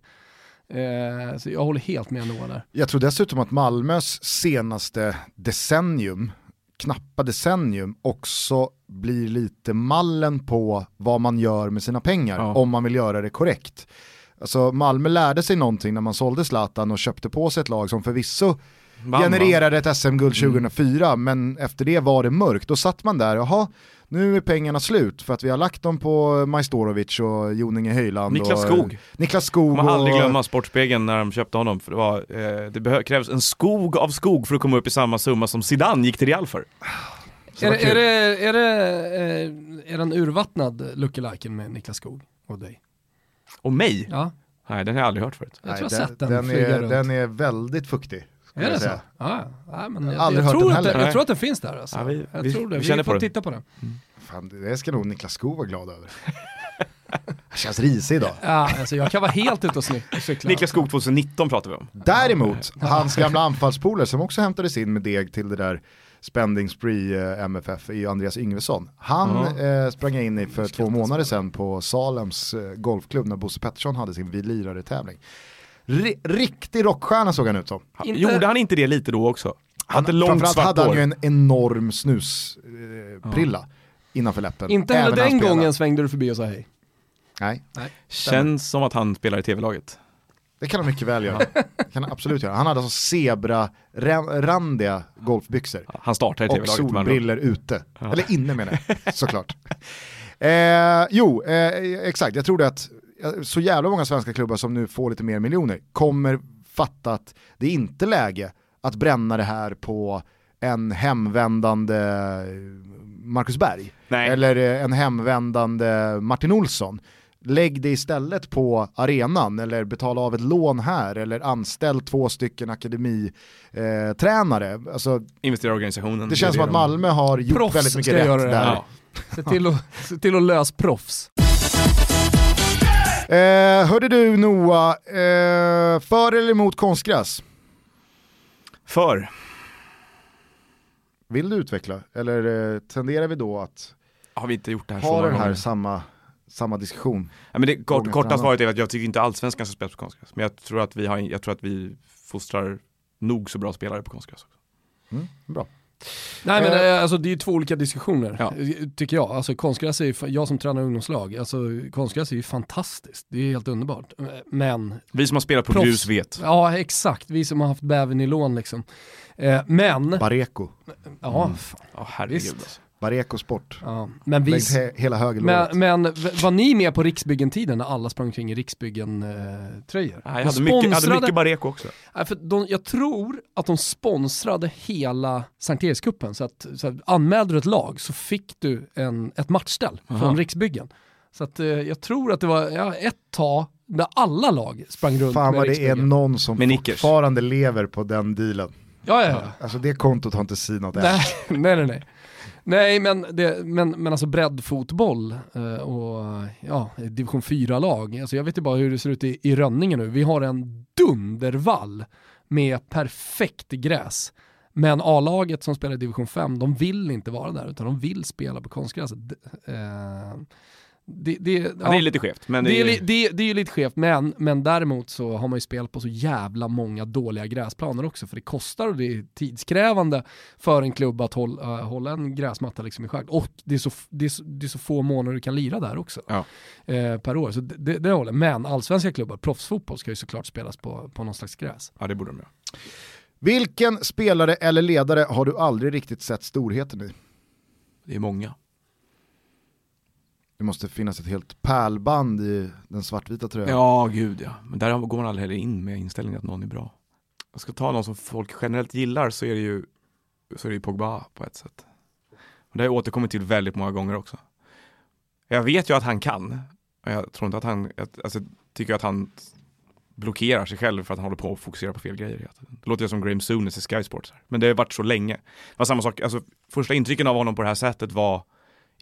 Eh, så jag håller helt med Noah där. Jag tror dessutom att Malmös senaste decennium, knappa decennium, också blir lite mallen på vad man gör med sina pengar, Ja. om man vill göra det korrekt. Alltså Malmö lärde sig någonting när man sålde Zlatan och köpte på sig ett lag som förvisso va? genererade ett SM-guld 2004, men efter det var det mörkt. Då satt man där, jaha, nu är pengarna slut för att vi har lagt dem på Majstorovic och Joninge Höjland. Niklas och, Skog. Niklas Skog Man aldrig och- glömma Sportspegeln när de köpte honom för det, var, eh, det krävs en skog av skog för att komma upp i samma summa som Zidane gick till Real för. Är, är, det, är, det, eh, är den urvattnad lookyliken med Niklas Skog och dig? Och mig? Ja, Nej, den har jag aldrig hört förut. jag tror jag har den, sett den, den, flyga är, runt. den är väldigt fuktig. Är jag det så? Ja, ja, men jag, Aldrig jag, hört tror att den, jag tror att den finns där alltså. Ja, vi- jag vi- tror det. vi Vi, känner får på titta på den. Fan, det ska nog Niklas Skog vara glad över. Jag känns risig idag. Ja, alltså jag kan vara helt ute och cykla. Niklas Skog 2019 pratar vi om. Däremot, hans gamla anfallspolare som också hämtades in med deg till det där spending spree eh, MFF ju Andreas Yngvesson. Han eh, sprang jag in i för två månader sedan på Salems eh, golfklubb när Bosse Pettersson hade sin Vi lirare-tävling. Ri- riktig rockstjärna såg han ut som. Han, Inte- Gjorde han inte det lite då också? Han hade långt framförallt svart hade han ju en enorm snusprilla eh, prilla innanför läppen. Inte heller den gången svängde du förbi och sa hej. Nej, Känns som att han spelar i tv-laget. Det kan han mycket väl göra. Det kan han absolut göra. Han hade alltså zebra-randiga golfbyxor. Han startar i och solbriller ute. Eller inne menar jag, såklart. Eh, jo, eh, exakt. Jag tror att eh, så jävla många svenska klubbar som nu får lite mer miljoner kommer fatta att det är inte läge att bränna det här på en hemvändande Marcus Berg. Nej. Eller eh, en hemvändande Martin Olsson. Lägg det istället på arenan eller betala av ett lån här eller anställ två stycken akademitränare. Eh, tränare. alltså, Investera i organisationen. det känns som att Malmö har gjort Proffs väldigt mycket rätt göra det där. här. Ja. Se till att, se till att lösa proffs. Eh, hörde du Noah, eh, för eller emot konstgräs? För. Vill du utveckla? Eller eh, tenderar vi då att Har vi inte gjort det här så ha många den här gånger? samma, samma diskussion? Ja, men det kort, korta svaret är att jag tycker inte allsvenskan ska spela på konstgräs. Men jag tror att vi, har, jag tror att vi fostrar nog så bra spelare på konstgräs. också. Mm, bra. Nej men Eh. eh, alltså det är ju två olika diskussioner, Ja. eh, tycker jag. Alltså konstgräs är ju, jag som tränar ungdomslag, alltså konstgräs är ju fantastiskt. Det är helt underbart. Men, Vi som har spelat på Proffs. grus vet. ja exakt, vi som har haft bävern i lån liksom. Eh, Men, Bareko, ja, fan, Ja, herregud. Visst. Bareko Sport. ja. Men vi, he- hela högerlåret. men, men var ni med på Riksbyggen-tiden när alla sprang omkring i Riksbyggen-tröjor? Ja, jag hade mycket, jag hade mycket Bareko också. Nej, för de, jag tror att de sponsrade hela Sankt Erikscupen, så att, så att anmälde du ett lag så fick du en, ett matchställ Aha. från Riksbyggen. Så att, eh, jag tror att det var ja, ett tag där alla lag sprang runt Fan vad det är någon som Med Nickers. fortfarande lever på den dealen. Ja, ja, ja. Alltså det kontot har inte sinat än. Nej, nej, nej nej. Men, det, men, men alltså breddfotboll eh, och ja, division 4-lag. Alltså jag vet ju bara hur det ser ut i, i Rönninge nu. Vi har en dundervall med perfekt gräs. Men A-laget som spelar i division 5, de vill inte vara där utan de vill spela på konstgräset. Eh, det, det, Ja, det är lite skevt, men det, är, li- det, det är ju lite skevt, men, men däremot så har man ju spelat på så jävla många dåliga gräsplaner också, för det kostar och det är tidskrävande för en klubb att hålla, äh, hålla en gräsmatta liksom i schack. Och det är, så, det, är så, det är så få månader du kan lira där också Ja. eh, per år. Så det, det, det håller. Men allsvenska klubbar, proffsfotboll ska ju såklart spelas på, på någon slags gräs. ja, det borde de göra. Vilken spelare eller ledare har du aldrig riktigt sett storheten i? Det är många. Det måste finnas ett helt pärlband i den svartvita tröjan. Ja, gud ja. Men där går man aldrig heller in med inställningen att någon är bra. Jag ska ta någon som folk generellt gillar så är det ju, så är det ju Pogba på ett sätt. Och det har jag återkommit till väldigt många gånger också. Jag vet ju att han kan. Jag tror inte att han, jag, alltså, jag tycker att han blockerar sig själv för att han håller på att fokusera på fel grejer. Det låter ju som Graham Souness i Sky Sports. Men det har varit så länge. Det var samma sak, alltså, första intrycken av honom på det här sättet var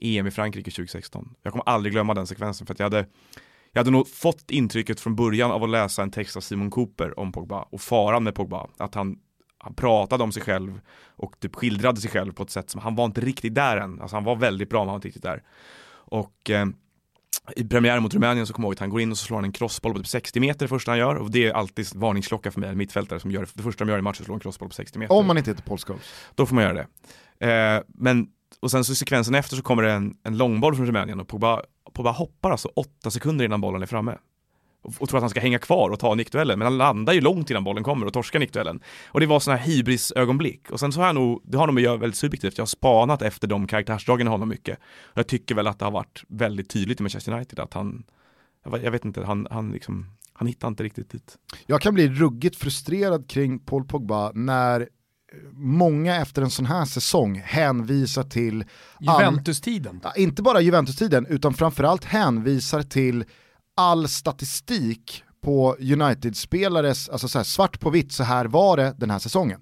EM i Frankrike 2016. Jag kommer aldrig glömma den sekvensen för att jag hade jag hade nog fått intrycket från början av att läsa en text av Simon Cooper om Pogba och faran med Pogba, att han, han pratade om sig själv och typ skildrade sig själv på ett sätt som han var inte riktigt där än. Alltså han var väldigt bra men han var inte riktigt där. Och eh, i premiären mot Rumänien så kommer jag ihåg att han går in och så slår han en crossboll på typ 60 meter det första han gör och det är alltid varningsklocka för mig, en mittfältare som gör det första de gör i matchen slår en crossboll på 60 meter. Om man inte heter Paul Scholes. Då får man göra det. Eh, men, och sen så i sekvensen efter så kommer det en, en långboll från Rumänien och Pogba, Pogba hoppar alltså åtta sekunder innan bollen är framme. Och, och tror att han ska hänga kvar och ta nickduellen, men han landar ju långt innan bollen kommer och torskar nickduellen. Och det var sådana här hybrisögonblick. Och sen så har jag nog, det har nog med att göra väldigt subjektivt, jag har spanat efter de karaktärsdragen i honom mycket. Och jag tycker väl att det har varit väldigt tydligt i Manchester United att han, jag vet- jag vet inte, han, han liksom, han hittar inte riktigt dit. Jag kan bli ruggigt frustrerad kring Paul Pogba när många efter en sån här säsong hänvisar till all- Juventus-tiden. Ja, inte bara Juventus-tiden, utan framförallt hänvisar till all statistik på United-spelares, alltså så här, svart på vitt, så här var det den här säsongen.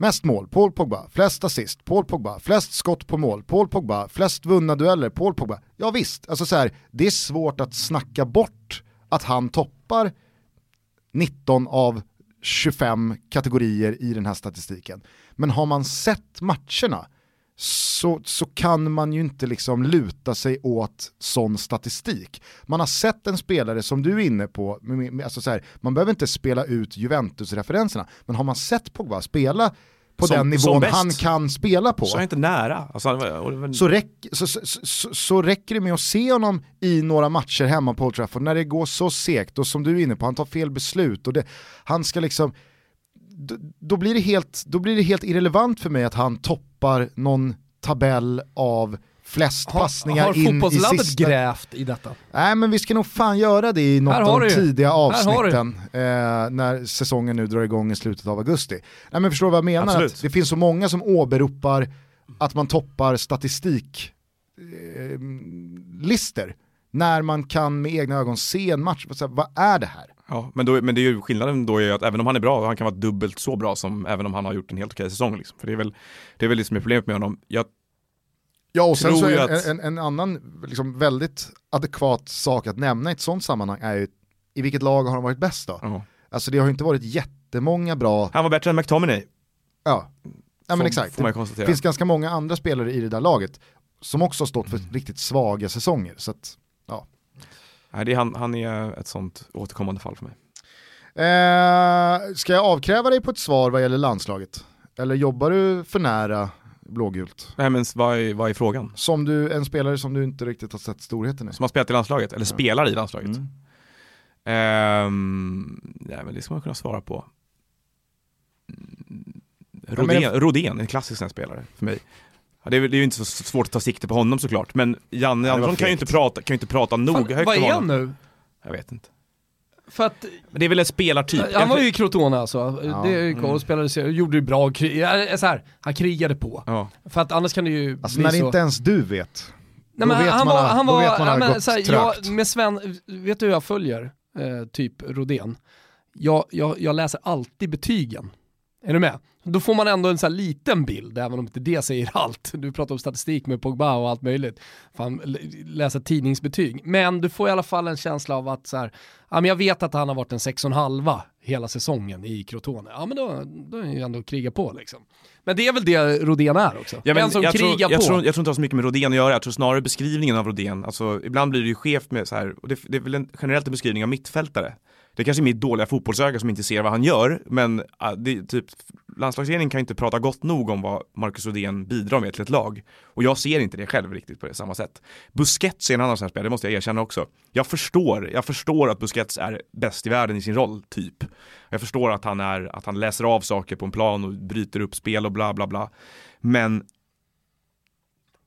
Mest mål, Paul Pogba. Flest assist, Paul Pogba. Flest skott på mål, Paul Pogba. Flest vunna dueller, Paul Pogba. Ja visst, alltså så här, det är svårt att snacka bort att han toppar 19 av 25 kategorier i den här statistiken. Men har man sett matcherna så, så kan man ju inte liksom luta sig åt sån statistik. Man har sett en spelare som du är inne på, alltså så här, man behöver inte spela ut Juventus-referenserna, men har man sett Pogba spela på Som- den nivån han kan spela på, Så är inte nära. Alltså, var- så, räck, så, så, så, så räcker det med att se honom i några matcher hemma på Old Trafford. När det går så segt och som du är inne på, han tar fel beslut och det, han ska liksom då, då, blir det helt, då blir det helt irrelevant för mig att han toppar någon tabell av flest passningar har in i fotbollslabbet sista... grävt i detta? Nej men vi ska nog fan göra det i något av har de tidiga har avsnitten eh, när säsongen nu drar igång i slutet av augusti. Nej men förstår du vad jag menar? Absolut. Att det finns så många som åberopar att man toppar statistik eh, när man kan med egna ögon se en match. Så här, vad är det här? Ja, men, då, men det är ju skillnaden då är ju att även om han är bra, han kan vara dubbelt så bra som även om han har gjort en helt okej säsong. Liksom. För det är väl det är väl det som är problemet med honom. Jag, Ja och sen så en, att- en, en annan liksom, väldigt adekvat sak att nämna i ett sånt sammanhang är ju i vilket lag har han varit bäst då? ja. Alltså det har ju inte varit jättemånga bra, Han var bättre än McTominay. ja, ja men exakt. Det finns ganska många andra spelare i det där laget som också har stått för riktigt svaga säsonger. Så att, Nej, det är han, han är ett sånt återkommande fall för mig. eh, ska jag avkräva dig på ett svar vad gäller landslaget? Eller jobbar du för nära blågult? Nej men vad är, vad är frågan? Som du, en spelare som du inte riktigt har sett storheten i? Som har spelat i landslaget, eller spelar i landslaget? Mm. Ehm, nej men det ska man kunna svara på. Rodén, Rodén, en klassisk spelare för mig. Ja, det, är, det är ju inte så svårt att ta sikte på honom såklart, men Janne Andersson kan ju inte prata, kan ju inte prata nog Fan, högt vad är han nu? Jag vet inte. För att Men det är väl en spelartyp. han var ju i Crotone alltså. Ja, det är ju koll, spelade, ser- gjorde ju bra, krig, så här, han krigade på. Ja. För att annars kan det ju Alltså bli när så... inte ens du vet. Nej, men vet han man var, han var, vet man det har men, så här, jag, med Sven, vet du hur jag följer eh, typ Rodén? Jag, jag, jag läser alltid betygen. Är du med? Då får man ändå en sån här liten bild, även om inte det säger allt. Du pratar om statistik med Pogba och allt möjligt. Fan, läsa tidningsbetyg. Men du får i alla fall en känsla av att så här, ja, men jag vet att han har varit en 6,5 hela säsongen i Crotone. Ja men då, då är han ju ändå kriga på liksom. Men det är väl det Rodén är också. Ja, en som jag, krigar tror, jag, på. tror, jag tror inte det har så mycket med Rodén att göra, jag tror snarare beskrivningen av Rodén, alltså ibland blir det ju skevt med så här, och det, det är väl en, generellt en beskrivning av mittfältare. Det är kanske är mitt dåliga fotbollsöga som inte ser vad han gör, men ah, det, typ, landslagsledningen kan inte prata gott nog om vad Marcus Rodén bidrar med till ett lag. Och jag ser inte det själv riktigt på det samma sätt. Busquets är en annan sån här spelare, det måste jag erkänna också. Jag förstår, jag förstår att Busquets är bäst i världen i sin roll, typ. Jag förstår att han, är, att han läser av saker på en plan och bryter upp spel och bla bla bla. Men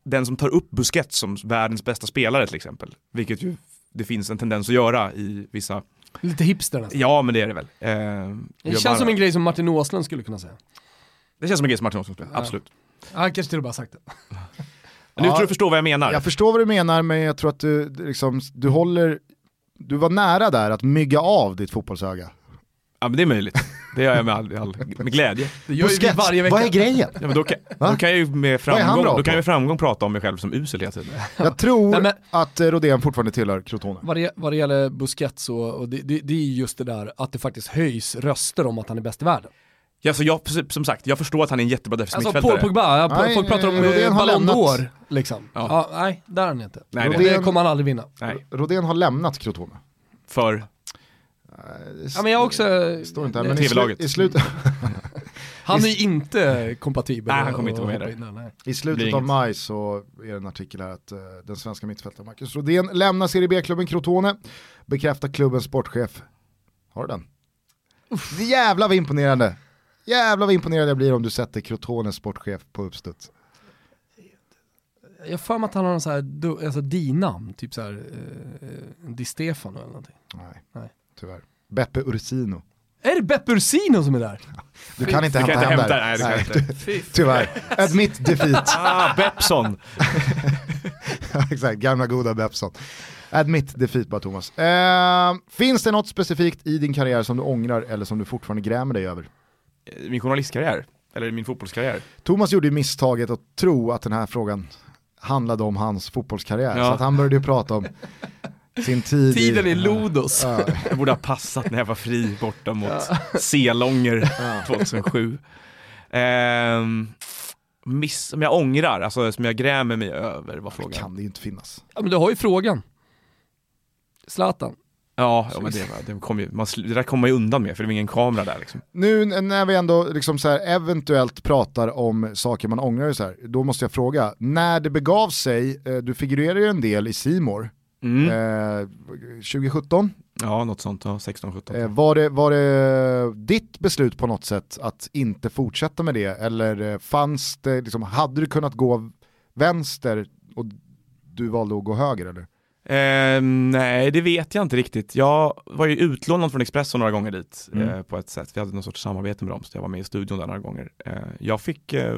den som tar upp Busquets som världens bästa spelare till exempel, vilket ju det finns en tendens att göra i vissa, Lite hipster nästan. ja men det är det väl. Eh, Det känns bara- som en grej som Martin Åslund skulle kunna säga. det känns som en grej som Martin Olsson spelar, Ja. absolut. Han kanske till och med har sagt det. Nu tror du förstår vad jag menar. Jag förstår vad du menar men jag tror att du, du liksom, du håller, du var nära där att mygga av ditt fotbollsöga. Ja men det är möjligt. Det gör jag med, all, all, med glädje. Det gör vi varje vecka. vad är grejen? Ja, men då, kan, då kan jag ju med framgång, då kan jag med framgång prata om mig själv som usel hela tiden. Jag tror Nej, men- att eh, Rodén fortfarande tillhör Crotone. Vad det, vad det gäller Busquets och, och det, det, det är ju just det där att det faktiskt höjs röster om att han är bäst i världen. Ja, så jag, som sagt, jag förstår att han är en jättebra defensiv Alltså mittfältare. Paul Pogba, ja, Nej, folk pratar om eh, Rodén har Ballon d'Or liksom. Ja. Ja. nej, där är han inte. Nej, nej. det kommer han aldrig vinna. Nej, Rodén har lämnat Crotone. för Ja, men jag också... Står inte här, men i, slu- i, slutet, Han är inte kompatibel. Nej, han kommer inte vara med där. Nej. i Blir slutet inget. av maj så är det en artikel här att eh, den svenska mittfältaren Marcus Rodén lämnar Serie B-klubben Crotone, bekräftar klubbens sportchef. Har du den? Jävlar vad imponerande. Jävlar vad imponerad jag blir om du sätter Crotones sportchef på uppstuds. Jag för mig att han har någon så här, alltså dinamn, typ så här, eh, Di Stefano eller någonting. Nej, Nej. tyvärr. Beppe Ursino. Är det Beppe Ursino som är där? Du kan inte Du hämta kan inte hem där. nej. Fy Tyvärr. Admit defeat. Ah, Bepson! Exakt, gamla goda Bepson. Admit defeat bara Thomas. Eh, finns det något specifikt i din karriär som du ångrar eller som du fortfarande grämer dig över? Min journalistkarriär, eller min fotbollskarriär. Thomas gjorde ju misstaget att tro att den här frågan handlade om hans fotbollskarriär. Ja. Så att han började ju prata om sin tid Tiden i... i Lodos. Ja, Jag borde ha passat när jag var fri borta mot Selånger 2007. Ehm, miss, som jag ångrar, alltså som jag grämer mig över var det frågan. kan det ju inte finnas. Ja, men du har ju frågan. Zlatan. Ja, ja men det, det, kom ju, man, det där kommer man ju undan med för det var ingen kamera där liksom. Nu när vi ändå liksom så här eventuellt pratar om saker man ångrar, och så här, då måste jag fråga, när det begav sig, eh, du figurerar ju en del i Simor Mm. eh, 2017, Ja, något sånt, ja, 16-17. eh, var, det, var det ditt beslut på något sätt att inte fortsätta med det? Eller eh, fanns det, liksom, hade du kunnat gå vänster och du valde att gå höger eller? Ehm, nej, det vet jag inte riktigt. Jag var ju utlånad från Expressen några gånger dit Mm. eh, på ett sätt. Vi hade någon sorts samarbete med dem, så jag var med i studion där några gånger. Eh, jag, fick, eh,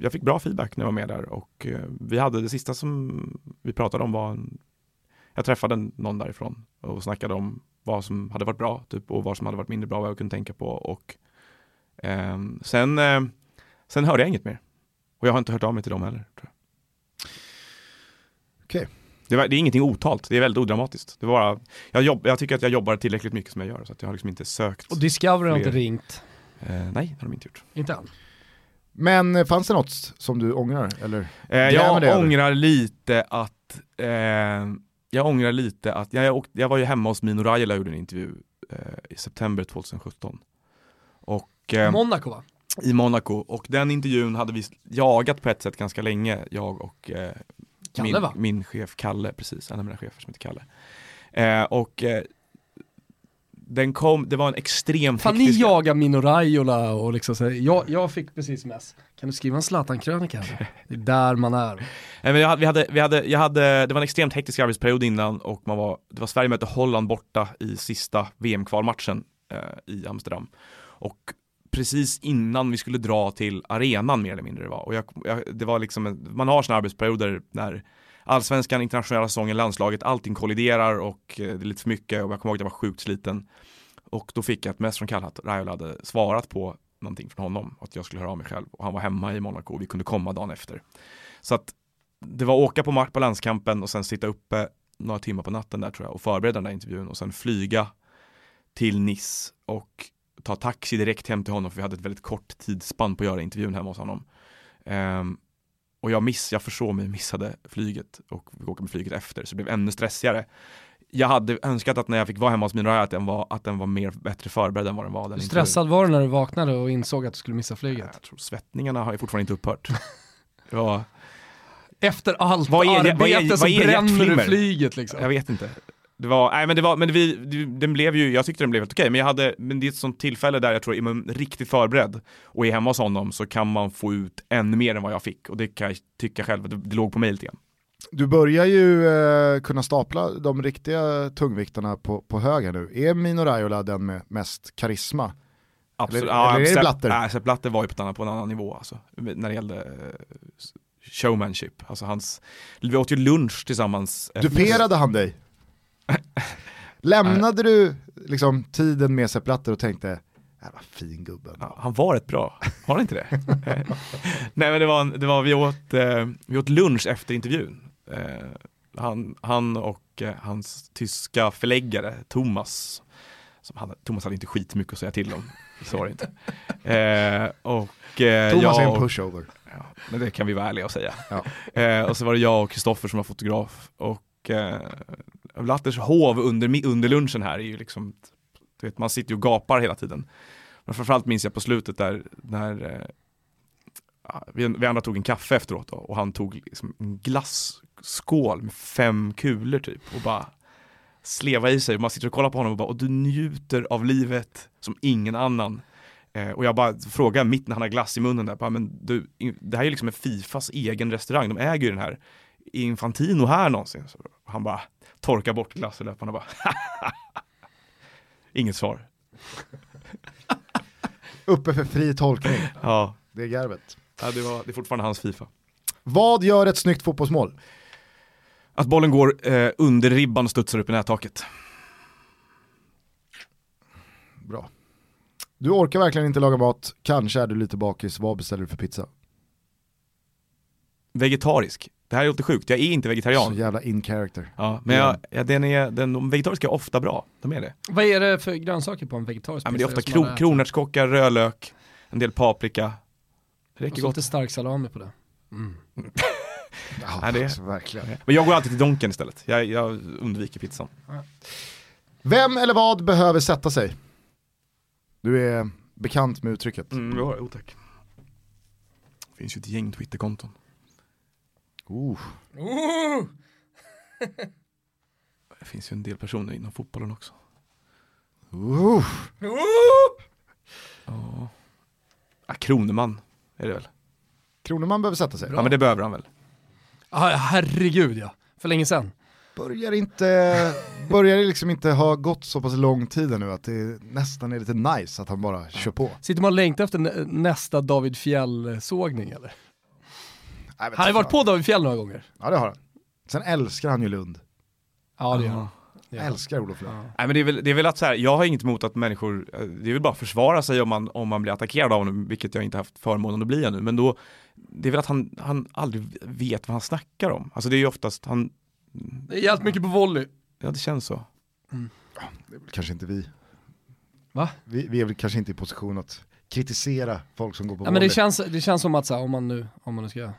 jag fick bra feedback när jag var med där och eh, vi hade det sista som vi pratade om var en, jag träffade någon därifrån och snackade om vad som hade varit bra typ, och vad som hade varit mindre bra, vad jag kunde tänka på och ehm, sen, eh, sen hörde jag inget mer. Och jag har inte hört av mig till dem heller. Tror jag. Okej. Det, var, det är ingenting otalt, det är väldigt odramatiskt. Det var bara, jag, jobb, jag tycker att jag jobbar tillräckligt mycket som jag gör så att jag har liksom inte sökt. Och Discovery har inte ringt. Eh, nej, det har de inte gjort. Inte än. Men eh, fanns det något som du ångrar? Eller? Eh, jag det ångrar lite att, eh, jag ångrar lite att, jag, jag, jag var ju hemma hos Mino Raiola och gjorde en intervju eh, i september 2017. Och eh, Monaco va? i Monaco, och den intervjun hade vi jagat på ett sätt ganska länge, jag och eh, Kalle min, va? min chef Kalle, precis, en av mina chefer som heter Kalle. Eh, och eh, den kom, det var en extrem Fan ni jagar Mino Raiola och liksom så här, jag, jag fick precis mess. Kan du skriva en Zlatan-krönika? Det är där man är. Nej, men jag hade, vi hade, vi hade, jag hade, det var en extremt hektisk arbetsperiod innan och man var, det var Sverige mötte Holland borta i sista VM-kvalmatchen eh, i Amsterdam. Och precis innan vi skulle dra till arenan mer eller mindre det var. Och jag, jag, det var liksom, en, man har såna arbetsperioder när allsvenskan, internationella säsongen, landslaget, allting kolliderar och eh, det är lite för mycket och jag kommer ihåg att jag var sjukt sliten. Och då fick jag ett mess från Kallhatt, Raiola hade svarat på någonting från honom, att jag skulle höra av mig själv. Och han var hemma i Monaco och vi kunde komma dagen efter. Så att det var åka på mark på landskampen och sen sitta uppe några timmar på natten där tror jag och förbereda den där intervjun och sen flyga till Nice och ta taxi direkt hem till honom för vi hade ett väldigt kort tidsspann på att göra intervjun hemma hos honom. Um, och jag miss, jag försåg mig, missade flyget och fick åka med flyget efter så det blev ännu stressigare. Jag hade önskat att när jag fick vara hemma hos min Raya att den var, att den var mer, bättre förberedd än vad den var. Den stressad var du när du vaknade och insåg att du skulle missa flyget? Jag tror svettningarna har ju fortfarande inte upphört. Var, Efter allt Vad är det- arbete vad är- så vad är bränner du flyget liksom. Jag vet inte. Det var, nej men det var, men vi, den blev ju, jag tyckte den blev helt okej, men jag hade, men det är ett sånt tillfälle där jag tror, är man riktigt förberedd och är hemma hos honom så kan man få ut ännu mer än vad jag fick och det kan jag tycka själv, det, det låg på mig lite grann. Du börjar ju eh, kunna stapla de riktiga tungviktarna på, på höga nu. Är Mino Raiola den med mest karisma? Absolut. Eller- ja, eller är det Blatter? Nej, Sepp Blatter var ju på, ett annat, på en annan nivå alltså, när det gällde eh, showmanship. Alltså hans, vi åt ju lunch tillsammans. Duperade han dig? Lämnade du liksom tiden med Sepp Blatter och tänkte, äh, vad fin gubben. Ja, han var rätt bra, var han inte det? Nej men det var, det var vi, åt, eh, vi åt lunch efter intervjun. Eh, han, han och eh, hans tyska förläggare Thomas, som hade, Thomas hade inte skitmycket att säga till om, så var det inte. Eh, och, eh, Thomas är en pushover. Ja, men det kan vi vara ärliga och säga. Ja. Eh, och så var det jag och Kristoffer som var fotograf. Och Blatters hov under, under lunchen här är ju liksom, du vet, man sitter ju och gapar hela tiden. Men framförallt minns jag på slutet där, när eh, ah, vi, vi andra tog en kaffe efteråt då, och han tog liksom en glasskål med fem kulor typ och bara sleva i sig. Och man sitter och kollar på honom och bara, och du njuter av livet som ingen annan. Eh, och jag bara frågar mitt när han har glass i munnen där, bara, men du, det här är ju liksom en Fifas egen restaurang, de äger ju den här. Är Infantino här någonsin? Så han bara torkar bort glasslöpan och bara Inget svar. Uppe för fri tolkning, Ja, det är garvet. ja det, var, det är fortfarande hans Fifa. Vad gör ett snyggt fotbollsmål? Att bollen går eh, under ribban och studsar upp i nättaket. Bra. Du orkar verkligen inte laga mat, kanske är du lite bakis, vad beställer du för pizza? Vegetarisk. Det här är lite sjukt, jag är inte Så vegetarian. jävla in character. Ja, men jag, ja, den är, den, de vegetariska är ofta bra, de är det. Vad är det för grönsaker på en vegetarisk Ja, men det är ofta kro, äter? kronärtskockar, rödlök, en del paprika. Det Och räcker så gott. lite stark salami på det. Mm. Ja, det- alltså, verkligen. Men jag går alltid till Donken istället. Jag, jag undviker pizzan. Vem eller vad behöver sätta sig? Du är bekant med uttrycket. Mm, ja, jo tack. Det finns ju ett gäng Twitterkonton. Oh. Det finns ju en del personer inom fotbollen också. Oh. Ja. Ja, Kroneman är det väl? Kroneman behöver sätta sig. Ja men det behöver han väl. Ah, herregud ja, för länge sedan. Börjar, inte, börjar liksom inte ha gått så pass lång tid nu att det nästan är lite nice att han bara kör på. Sitter man och längtar efter nä- nästa David Fjäll-sågning eller? Han har varit på David Fjäll några gånger. Ja det har han. Sen älskar han ju Lund. Ja det gör han. Han. Älskar Olof Lund. Nej men det är väl, det är väl att så här, jag har inget emot att människor, eh, det är väl bara att försvara sig om man, om man blir attackerad av honom, vilket jag inte haft förmånen att bli ännu, men då, det är väl att han, han aldrig vet vad han snackar om. Alltså det är ju oftast, han, Det är jävligt mycket på volley. ja det känns så. Det är väl kanske inte vi. Va? vi. Vi är väl kanske inte i position att kritisera folk som går på Ja, men det, känns, det känns som att så här, om, man nu, om man nu ska eh,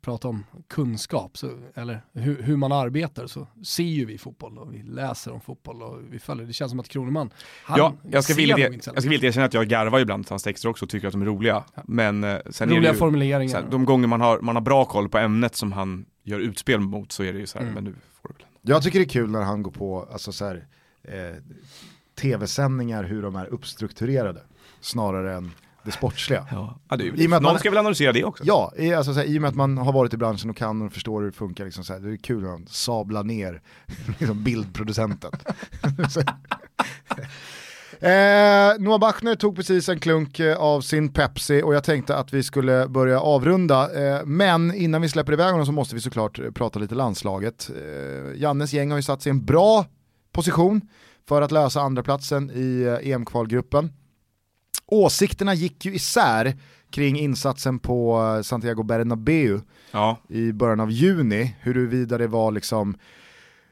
prata om kunskap, så, eller hur, hur man arbetar, så ser ju vi fotboll och vi läser om fotboll och vi följer. Det känns som att Kroneman, han ja, jag ska nog inte så jag ska villigt erkänna att jag garvar ibland hans texter också och tycker att de är roliga. Men eh, sen är Roliga ju, formuleringar. så här, de gånger man har, man har bra koll på ämnet som han gör utspel mot så är det ju så här, Mm. men nu får du väl. Jag tycker det är kul när han går på alltså, så här, eh, tv-sändningar hur de är uppstrukturerade. Snarare än det sportsliga. Ja, ja det är, I och med att någon man- ska väl analysera det också. Ja, i, alltså, så här, i och med att man har varit i branschen och kan och förstår hur det funkar, liksom, så här, det är kul när han sablar ner liksom, bildproducenten. Eh, Noah Bachner tog precis en klunk eh, av sin Pepsi och jag tänkte att vi skulle börja avrunda. Eh, men innan vi släpper iväg honom så måste vi såklart eh, prata lite landslaget. Eh, Jannes gäng har ju satt sig i en bra position för att lösa andra platsen i eh, EM-kvalgruppen. Åsikterna gick ju isär kring insatsen på eh, Santiago Bernabéu Ja, i början av juni, huruvida det var liksom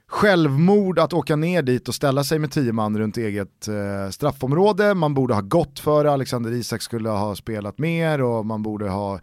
självmord att åka ner dit och ställa sig med tio man runt eget eh, straffområde, man borde ha gått för det, Alexander Isak skulle ha spelat mer och man borde ha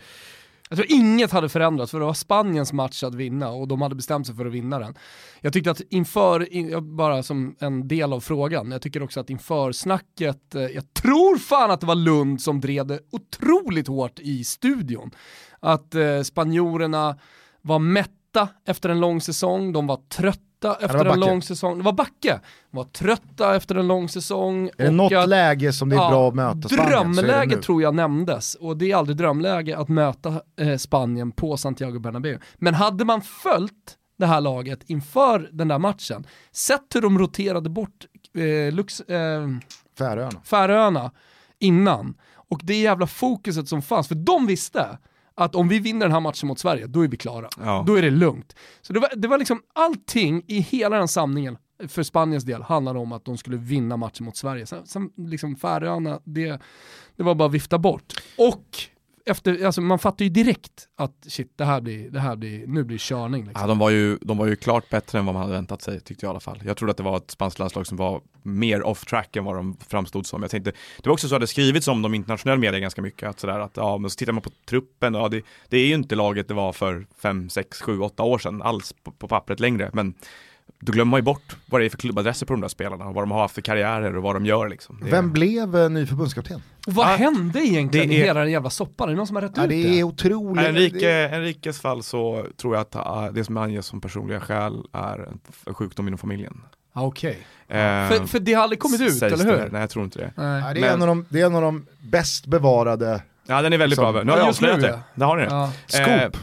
jag tror inget hade förändrats för det var Spaniens match att vinna och de hade bestämt sig för att vinna den. Jag tyckte att inför, bara som en del av frågan, jag tycker också att inför snacket, eh, jag tror fan att det var Lund som drev det otroligt hårt i studion. Att eh, spanjorerna var mätta efter en lång säsong, de var trötta efter var en lång säsong, det var Backe, de var trötta efter en lång säsong. Är det något att- läge som det är bra att möta Spanien Drömläge tror jag nämndes och det är aldrig drömläge att möta eh, Spanien på Santiago Bernabéu. Men hade man följt det här laget inför den där matchen, sett hur de roterade bort eh, Lux, eh, Färöarna. Färöarna innan och det jävla fokuset som fanns, för de visste att om vi vinner den här matchen mot Sverige, då är vi klara. Ja. Då är det lugnt. Så det var, det var liksom allting i hela den samlingen för Spaniens del handlade om att de skulle vinna matchen mot Sverige. Sen, sen liksom Färöarna, det, det var bara att vifta bort. Och efter, alltså man fattar ju direkt att shit, det här blir, det här blir, nu blir det körning. Liksom. Ja, de, var ju, de var ju klart bättre än vad man hade väntat sig tyckte jag i alla fall. Jag trodde att det var ett spanskt landslag som var mer off track än vad de framstod som. Jag tänkte, det var också så att det skrivits om dem i internationell media ganska mycket. Att sådär att, ja, men så tittar man på truppen, ja, det, det är ju inte laget det var för 5, 6, 7, 8 år sedan alls på, på pappret längre. Men då glömmer man ju bort vad det är för klubbadresser på de där spelarna, och vad de har haft för karriärer och vad de gör liksom. Det, Vem blev eh, ny förbundskapten? Och vad Ja, hände egentligen det i är- hela den jävla soppan? Är det någon som har rätt Ja, ut det det? är otroligt. Enrique, Enriques fall så tror jag att ah, det som anges som personliga skäl är en sjukdom inom familjen. Ah, Okej. Eh, För, för det har aldrig kommit ut, eller det. hur? Nej jag tror inte det. Nej. Det, är Men- en av de, det är en av de bäst bevarade Ja den är väldigt Som- bra, nu har Ja, jag avslöjat det. Det har ni det. Ja. scoop.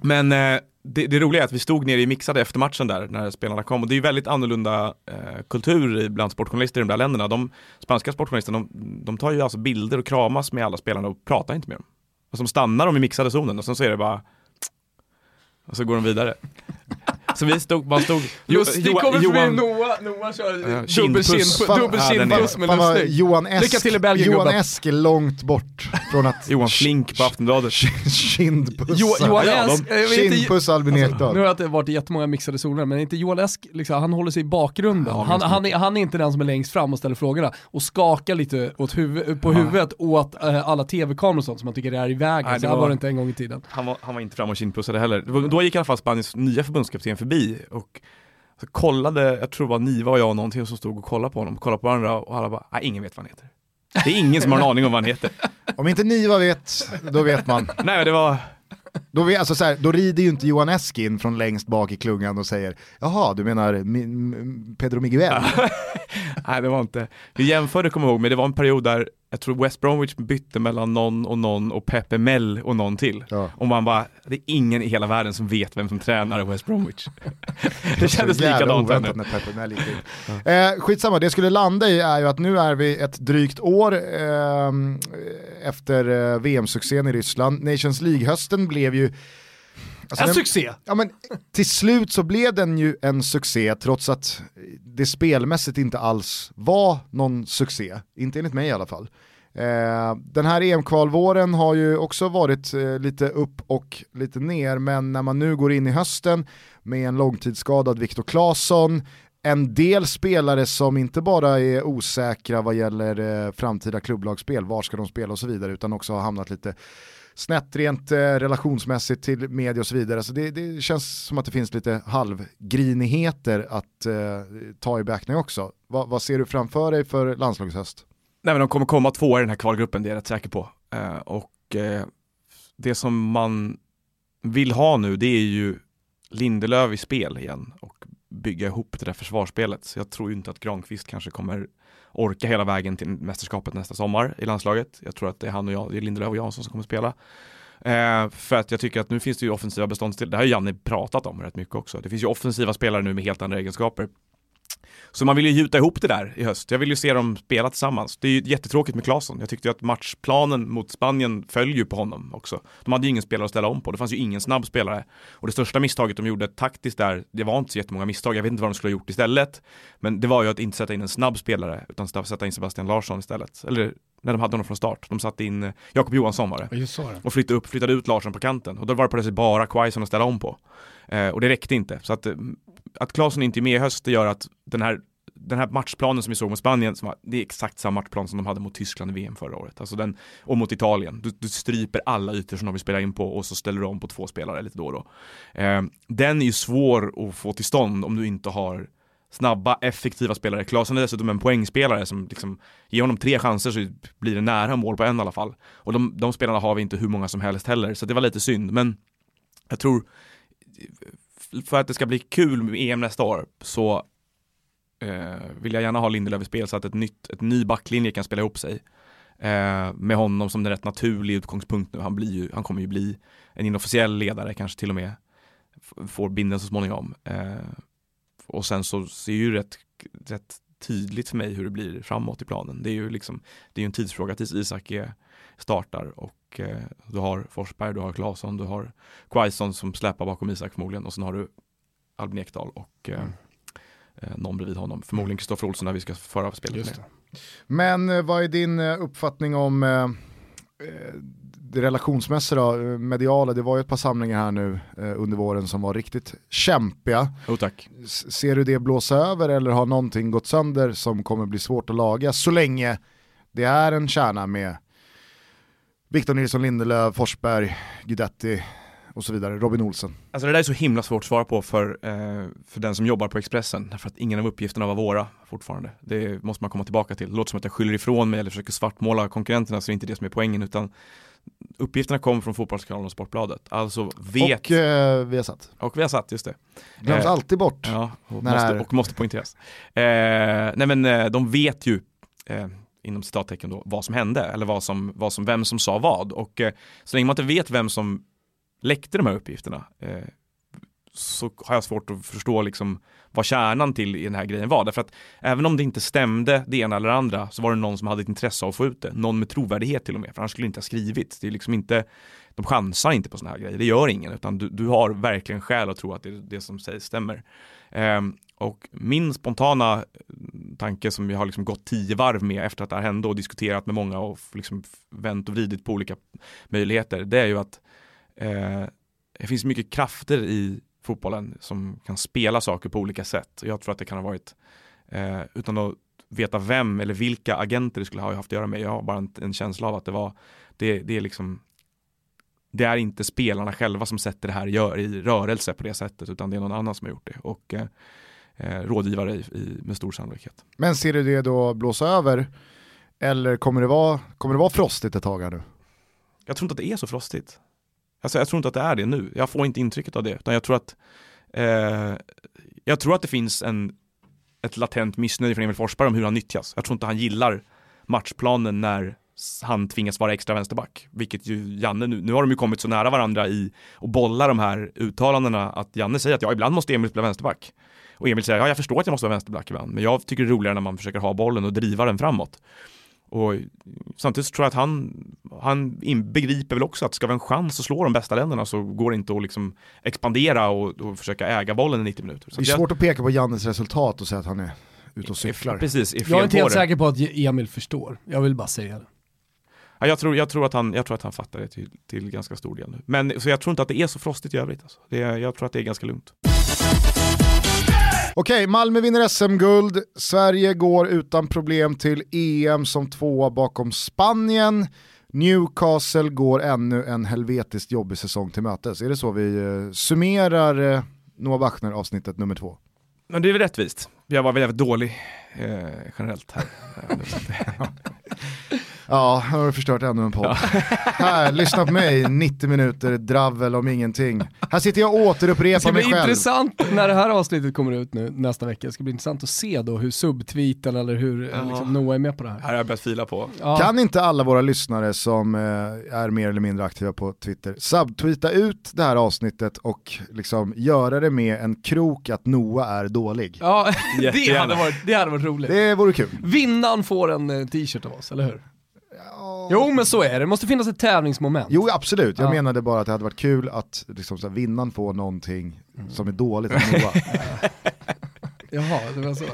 Men eh, det, det roliga är att vi stod nere i mixade efter matchen där när spelarna kom och det är ju väldigt annorlunda eh, kultur bland sportjournalister i de där länderna. De spanska sportjournalisterna, de, de tar ju alltså bilder och kramas med alla spelarna och pratar inte med dem. Alltså de stannar de i mixade zonen och sen så är det bara och så går de vidare. Så vi stod, man stod Lustig Jo- kommer Johan- förbi Noah, Noah kör Ja, dubbel kindpuss. dubbel kindpuss med Lustig. Johan Esk, Lycka till i Belgien, Johan. Esk är långt bort från att Johan Flink på Aftonbladet. kindpussa. Jo, Johan Esk, Kindpuss Albin Ekdal. nu har det varit jättemånga mixade zoner, men inte Johan Esk, liksom, han håller sig i bakgrunden. Ja, han, han, är, han är inte den som är längst fram och ställer frågorna och skakar lite åt huvud, på Ja. huvudet åt eh, alla tv-kameror och sånt som man tycker är i vägen. Nej, så det här var var- det inte en gång i tiden. Han var, han var inte fram och kindpussade heller. Då gick i alla fall Spaniens nya förbundskapten förbi och kollade, jag tror det var Niva och jag och någonting som stod och kollade på honom, kollade på varandra och alla bara, nej ingen vet vad han heter. Det är ingen som har en aning om vad han heter. Om inte Niva vet, då vet man. Nej det var, Då, vet, alltså så här, då rider ju inte Johan Esk in från längst bak i klungan och säger Jaha, du menar Pedro Miguel? nej det var inte, vi jämförde kommer jag ihåg, men det var en period där jag tror West Bromwich bytte mellan någon och någon och Pepe Mel och någon till. Ja. Och man bara, det är ingen i hela världen som vet vem som tränar West Bromwich. det kändes likadant ännu. när Pepper Mel gick in. eh, skitsamma, det jag skulle landa i är ju att nu är vi ett drygt år ehm, efter eh, VM-succén i Ryssland. Nations League-hösten blev ju... alltså En den- succé! Ja, men till slut så blev den ju en succé trots att det spelmässigt inte alls var någon succé, inte enligt mig i alla fall. Eh, den här EM-kvalvåren har ju också varit eh, lite upp och lite ner, men när man nu går in i hösten med en långtidsskadad Viktor Claesson, en del spelare som inte bara är osäkra vad gäller eh, framtida klubblagsspel, var ska de spela och så vidare, utan också har hamnat lite snett rent eh, relationsmässigt till media och så vidare. Så det, det känns som att det finns lite halvgrinigheter att eh, ta i beaktning också. Va, vad ser du framför dig för landslagshöst? Nej men de kommer komma två i den här kvalgruppen, det är jag rätt säker på. Eh, och eh, det som man vill ha nu, det är ju Lindelöf i spel igen och bygga ihop det där försvarsspelet. Så jag tror ju inte att Granqvist kanske kommer orka hela vägen till mästerskapet nästa sommar i landslaget. Jag tror att det är han och jag, det är Lindelöf och Jansson som kommer spela. Eh, för att jag tycker att nu finns det ju offensiva beståndsdelar, det har ju Janne pratat om rätt mycket också. Det finns ju offensiva spelare nu med helt andra egenskaper. Så man vill ju gjuta ihop det där i höst. Jag vill ju se dem spela tillsammans. Det är ju jättetråkigt med Claesson. Jag tyckte ju att matchplanen mot Spanien föll ju på honom också. De hade ju ingen spelare att ställa om på. Det fanns ju ingen snabb spelare. Och det största misstaget de gjorde taktiskt där, det var inte så jättemånga misstag. Jag vet inte vad de skulle ha gjort istället. Men det var ju att inte sätta in en snabb spelare, utan sätta in Sebastian Larsson istället. Eller när de hade honom från start. De satte in eh, Jakob Johansson var det. Och flyttade upp, flyttade ut Larsson på kanten. Och då var det plötsligt bara Quaison att ställa om på. Eh, och det räckte inte. Så att, eh, att Claesson inte är med i höst, det gör att den här den här matchplanen som vi såg mot Spanien, som var, det är exakt samma matchplan som de hade mot Tyskland i VM förra året. Alltså den, och mot Italien. Du, du stryper alla ytor som de vill spela in på och så ställer du om på två spelare lite då och då. Eh, den är ju svår att få till stånd om du inte har snabba, effektiva spelare. Klasen är dessutom en poängspelare som liksom, ger honom tre chanser så blir det nära mål på en i alla fall. Och de, de spelarna har vi inte hur många som helst heller, så det var lite synd. Men jag tror, för att det ska bli kul med EM nästa år så eh, vill jag gärna ha Lindelöf i spel så att ett, nytt, ett ny backlinje kan spela ihop sig. Eh, med honom som en rätt naturlig utgångspunkt nu. Han, blir ju, han kommer ju bli en inofficiell ledare, kanske till och med får binden så småningom. Eh, och sen så ser ju rätt, rätt tydligt för mig hur det blir framåt i planen. Det är ju liksom, det är en tidsfråga tills Isak är, startar och eh, du har Forsberg, du har Claesson, du har Quaison som släpar bakom Isak förmodligen och sen har du Albin Ekdal och eh, mm. eh, någon bredvid honom. Förmodligen Kristoffer Olsson när vi ska föra spelet med. Men eh, vad är din uppfattning om det relationsmässiga då, mediala, det var ju ett par samlingar här nu eh, under våren som var riktigt kämpiga. Oh. Ser du det blåsa över eller har någonting gått sönder som kommer bli svårt att laga så länge det är en kärna med Victor Nilsson Lindelöf, Forsberg, Guidetti och så vidare, Robin Olsen. Alltså det där är så himla svårt att svara på för, eh, för den som jobbar på Expressen, därför att ingen av uppgifterna var våra fortfarande. Det måste man komma tillbaka till. Det låter som att jag skyller ifrån mig eller försöker svartmåla konkurrenterna, så är det inte det som är poängen, utan uppgifterna kommer från Fotbollskanalen och Sportbladet. Alltså vet... Och eh, vi har satt. Och vi har satt, just det. Glöms eh, alltid bort. Ja, och, måste, är... och måste poängteras. Eh, nej men eh, de vet ju, eh, inom citattecken då, vad som hände, eller vad som, vad som, vem som sa vad. Och eh, så länge man inte vet vem som läckte de här uppgifterna, eh, så har jag svårt att förstå liksom vad kärnan till i den här grejen var. Därför att även om det inte stämde det ena eller andra så var det någon som hade ett intresse av att få ut det. Någon med trovärdighet till och med, för annars skulle det inte ha skrivit. Det är liksom inte, de chansar inte på sådana här grejer, det gör ingen, utan du, du har verkligen skäl att tro att det, det som sägs stämmer. Eh, och min spontana tanke som jag har liksom gått tio varv med efter att det här hände och diskuterat med många och liksom vänt och vridit på olika möjligheter, det är ju att eh, det finns mycket krafter i fotbollen som kan spela saker på olika sätt. Jag tror att det kan ha varit, eh, utan att veta vem eller vilka agenter det skulle ha haft att göra med, jag har bara en, en känsla av att det var, det, det är liksom det är inte spelarna själva som sätter det här gör, i rörelse på det sättet utan det är någon annan som har gjort det och eh, eh, rådgivare i, i, med stor sannolikhet. Men ser du det då blåsa över eller kommer det vara, kommer det vara frostigt ett tag här nu? Jag tror inte att det är så frostigt. Alltså, jag tror inte att det är det nu. Jag får inte intrycket av det. Utan jag tror att eh, jag tror att det finns en, ett latent missnöje från Emil Forsberg om hur han nyttjas. Jag tror inte han gillar matchplanen när han tvingas vara extra vänsterback. Vilket ju Janne nu, nu har de ju kommit så nära varandra i och bolla de här uttalandena att Janne säger att ja, ibland måste Emil spela vänsterback. Och Emil säger, ja jag förstår att jag måste vara vänsterback ibland, men jag tycker det är roligare när man försöker ha bollen och driva den framåt. Och samtidigt tror jag att han, han begriper väl också att ska vi ha en chans att slå de bästa länderna så går det inte att liksom expandera och, och försöka äga bollen i 90 minuter. Så det är svårt att peka på Jannes resultat och säga att han är ute och cyklar. Precis, är jag är inte helt säker på att Emil förstår, jag vill bara säga det. Ja, jag, tror, jag, tror att han, jag tror att han fattar det till, till ganska stor del nu. Men så jag tror inte att det är så frostigt i övrigt. Alltså. Det, jag tror att det är ganska lugnt. Okej, Malmö vinner SM-guld. Sverige går utan problem till EM som tvåa bakom Spanien. Newcastle går ännu en helvetiskt jobbig säsong till mötes. Är det så vi eh, summerar eh, Noah Bachner avsnittet nummer två? Men det är väl rättvist. Jag var väl jävligt dålig eh, generellt här. Ja, nu har du förstört ännu en podd. Här, lyssna på mig, 90 minuter dravel om ingenting. Här sitter jag och Det återupprepar ska bli mig själv. intressant när det här avsnittet kommer ut nu nästa vecka. Det ska bli intressant att se då hur subtweeten eller hur eh, Ja. liksom, Noah är med på det här. Här har jag börjat fila på. Ja. Kan inte alla våra lyssnare som eh, är mer eller mindre aktiva på Twitter subtweeta ut det här avsnittet och liksom göra det med en krok att Noah är dålig? Ja, det hade, varit, det hade varit roligt. Det vore kul. Vinnaren får en eh, t-shirt av oss, eller hur? Jo men så är det, det måste finnas ett tävlingsmoment. Jo absolut, jag Ja. menade bara att det hade varit kul att liksom, så här, vinnaren får någonting som är dåligt av Noah. Jaha, det var så.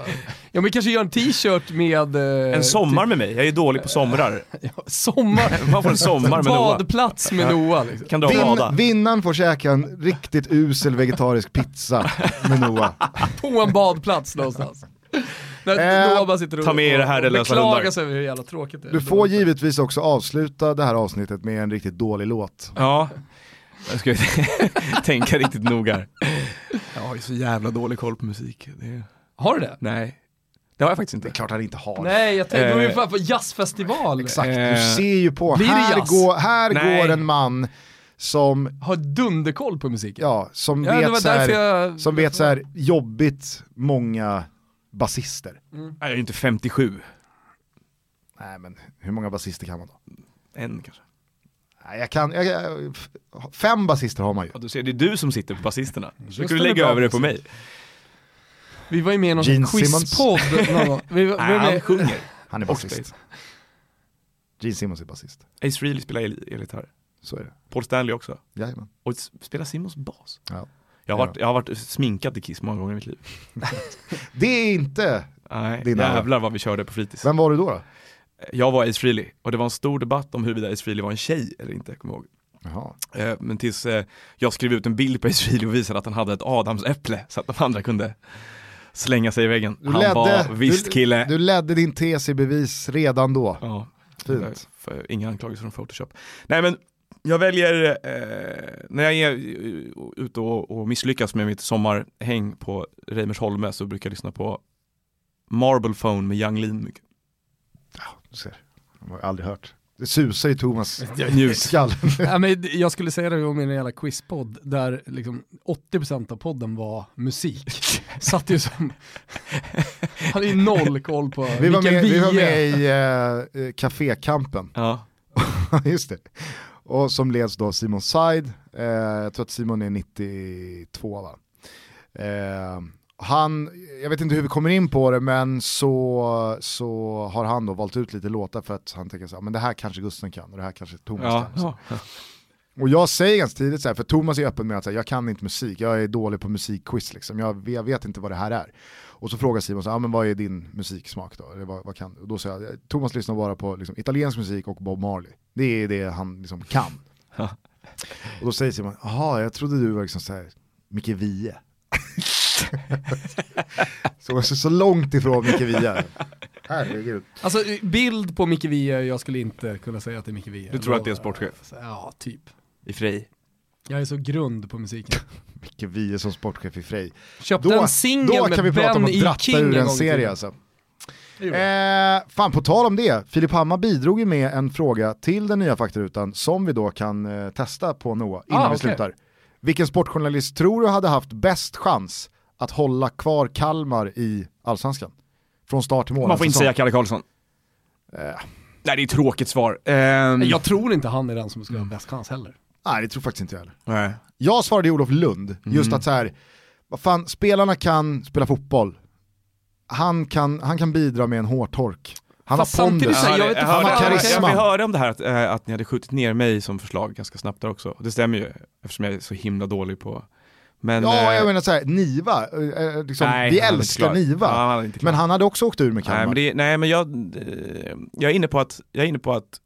Ja men kanske gör en t-shirt med... Eh, En sommar med mig, jag är dålig på somrar. Typ, sommar, Man får en sommar med Noah. badplats med Noah liksom. Kan bada. Vin, vinnaren får käka en riktigt usel vegetarisk pizza med Noah. På en badplats någonstans. När Eh, sitter och, ta med er det herrelösa och beklagar hundar. sig över hur jävla tråkigt det är. Du får givetvis också avsluta det här avsnittet med en riktigt dålig låt. Ja, jag ska tänka riktigt noga. här. Jag har ju så jävla dålig koll på musik. Det... Har du det? Nej, det har jag faktiskt Det är inte. klart han inte har. Nej, jag tänkte, du är ju Eh, på jazzfestival. Exakt, Eh, du ser ju på, här, går, här Nej. går en man som, Har dunderkoll på musiken. ja, som Ja, vet, så här, jag... som vet så här jobbigt många basister. Nej, Jag är inte 57. Nej men hur många basister kan man då? En kanske. Nej, jag kan, jag, fem basister har man ju. Ja, du ser, det är du som sitter på basisterna. Så Just kan du lägga över det på mig. Vi var ju med i någon Gene quizpodd någon. Vi, var- vi var Nej, han med, sjunger. Han är basist. Gene Simmons är basist. Ace Frehley spelar el- elgitarr. Så är det. Paul Stanley också. Jajamän. Och spelar Simmons bas. Ja. Jag har, varit, jag har varit sminkad till Kiss många gånger i mitt liv. Det är inte, Nej, Din jävlar vad vi körde på fritids. vem var du då? då? Jag var Ace Frehley och det var en stor debatt om huruvida Ace Frehley var en tjej eller inte, kommer jag ihåg. Jaha. Eh, Men tills eh, jag skrev ut en bild på Ace Frehley och visade att han hade ett adamsäpple så att de andra kunde slänga sig i väggen. Du han ledde- var visst du- kille. Du ledde din tes i bevis redan då. Ja, Fint. För, för inga anklagelser från Photoshop. Nej men jag väljer, eh, när jag är eh, ute och, och misslyckas med mitt sommarhäng på Reimersholme så brukar jag lyssna på Marble Phone med Young Lean mycket. Du ser, jag har aldrig hört. Det susar i Thomas skall. ja, men jag skulle säga det om min jävla quizpodd där liksom 80% av podden var musik. Satt ju som... hade ju noll koll på Vi var med, vi var vi med är. i uh, Cafékampen, Ja, just det. Och som leds då Simon Said, Eh, jag tror att Simon är 92 va? Eh, han, jag vet inte hur vi kommer in på det men så, så har han då valt ut lite låtar för att han tänker så här, men det här kanske Gusten kan och det här kanske Thomas ja, kan. Så. ja. Och jag säger ganska tidigt så här, för Thomas är öppen med att säga, jag kan inte musik, jag är dålig på musikquiz liksom, jag, jag vet inte vad det här är. Och så frågar Simon, så, ah, men vad är din musiksmak då? Eller vad, vad kan du? Och då säger jag, Thomas lyssnar bara på liksom, italiensk musik och Bob Marley. Det är det han liksom kan. Och då säger Simon, jaha jag trodde du var liksom så här, Micke Wiehe. så, så, så långt ifrån Micke Wiehe. Herregud. Alltså bild på Micke Wiehe, jag skulle inte kunna säga att det är Micke Wiehe. Du tror att det är en sportchef? Ja, typ. I Frej. Jag är så grund på musiken. Micke Wiehe som sportchef i Frej. Köpte Då, en singel då kan vi med prata om Ben att E. dratta King ur en serie alltså. Eh, fan på tal om det, Filip Hammar bidrog ju med en fråga till den nya faktarutan som vi då kan eh, testa på Noah innan Ah, vi okej. slutar. Vilken sportjournalist tror du hade haft bäst chans att hålla kvar Kalmar i Allsvenskan? Från start till mål. Man får inte Alltså, säga Kalle Karlsson. Eh, Nej det är ett tråkigt svar. Ehm, Jag tror inte han är den som skulle ha bäst chans heller. Nej det tror faktiskt inte jag heller. Nej. Jag svarade Olof Lund, just Mm. att så här, vad fan, spelarna kan spela fotboll. Han kan, han kan bidra med en hårtork. Han Fast har pondus. han har karisma. Jag hörde om det här att, eh, att ni hade skjutit ner mig som förslag ganska snabbt där också. Det stämmer ju eftersom jag är så himla dålig på men, Ja, eh, jag menar såhär, Niva, eh, liksom, nej, vi älskar Niva. Ja, han Men han hade också åkt ur med Kalmar. nej, men det, nej men jag, jag, är inne på att, jag är inne på att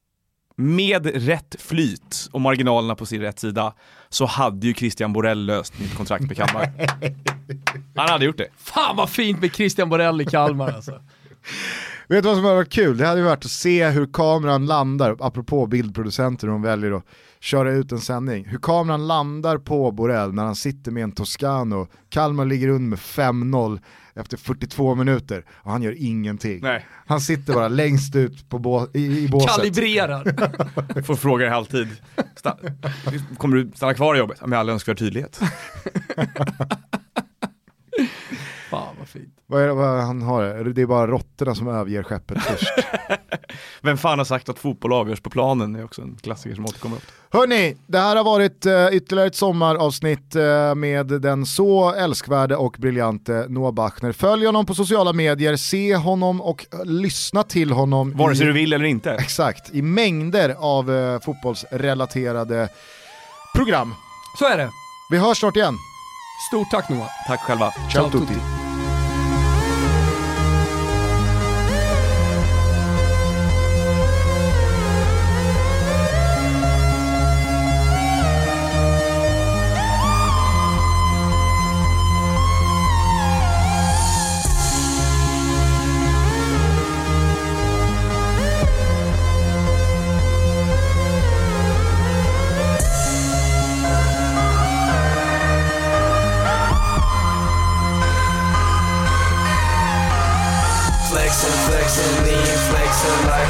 med rätt flyt och marginalerna på sin rätt sida så hade ju Christian Borell löst mitt kontrakt med Kalmar. Han hade gjort det. Fan vad fint med Christian Borell i Kalmar alltså. Vet du vad som hade varit kul? Det hade ju varit att se hur kameran landar, apropå bildproducenter, de väljer att köra ut en sändning. Hur kameran landar på Borrell när han sitter med en Toscano, Kalmar ligger under med 5-0 efter 42 minuter och han gör ingenting. Nej. Han sitter bara längst ut på bå- i, i båset. Kalibrerar. Får fråga i halvtid. Sta- Kommer du stanna kvar i jobbet? Med all önskvärd tydlighet. Vad är det vad han har? Det är bara råttorna som överger skeppet först. Vem fan har sagt att fotboll avgörs på planen? Det är också en klassiker som återkommer ofta. Hörni, det här har varit uh, ytterligare ett sommaravsnitt eh, med den så älskvärde och briljante Noah Bachner. Följ honom på sociala medier, se honom och uh, lyssna till honom. Vare sig i, du vill eller inte. Exakt, i mängder av uh, fotbollsrelaterade program. Så är det. Vi hörs snart igen. Stort tack Noah. Tack själva. Ciao tutti. flexing,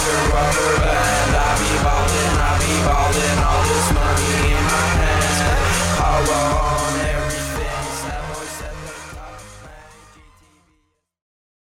flexing, lean,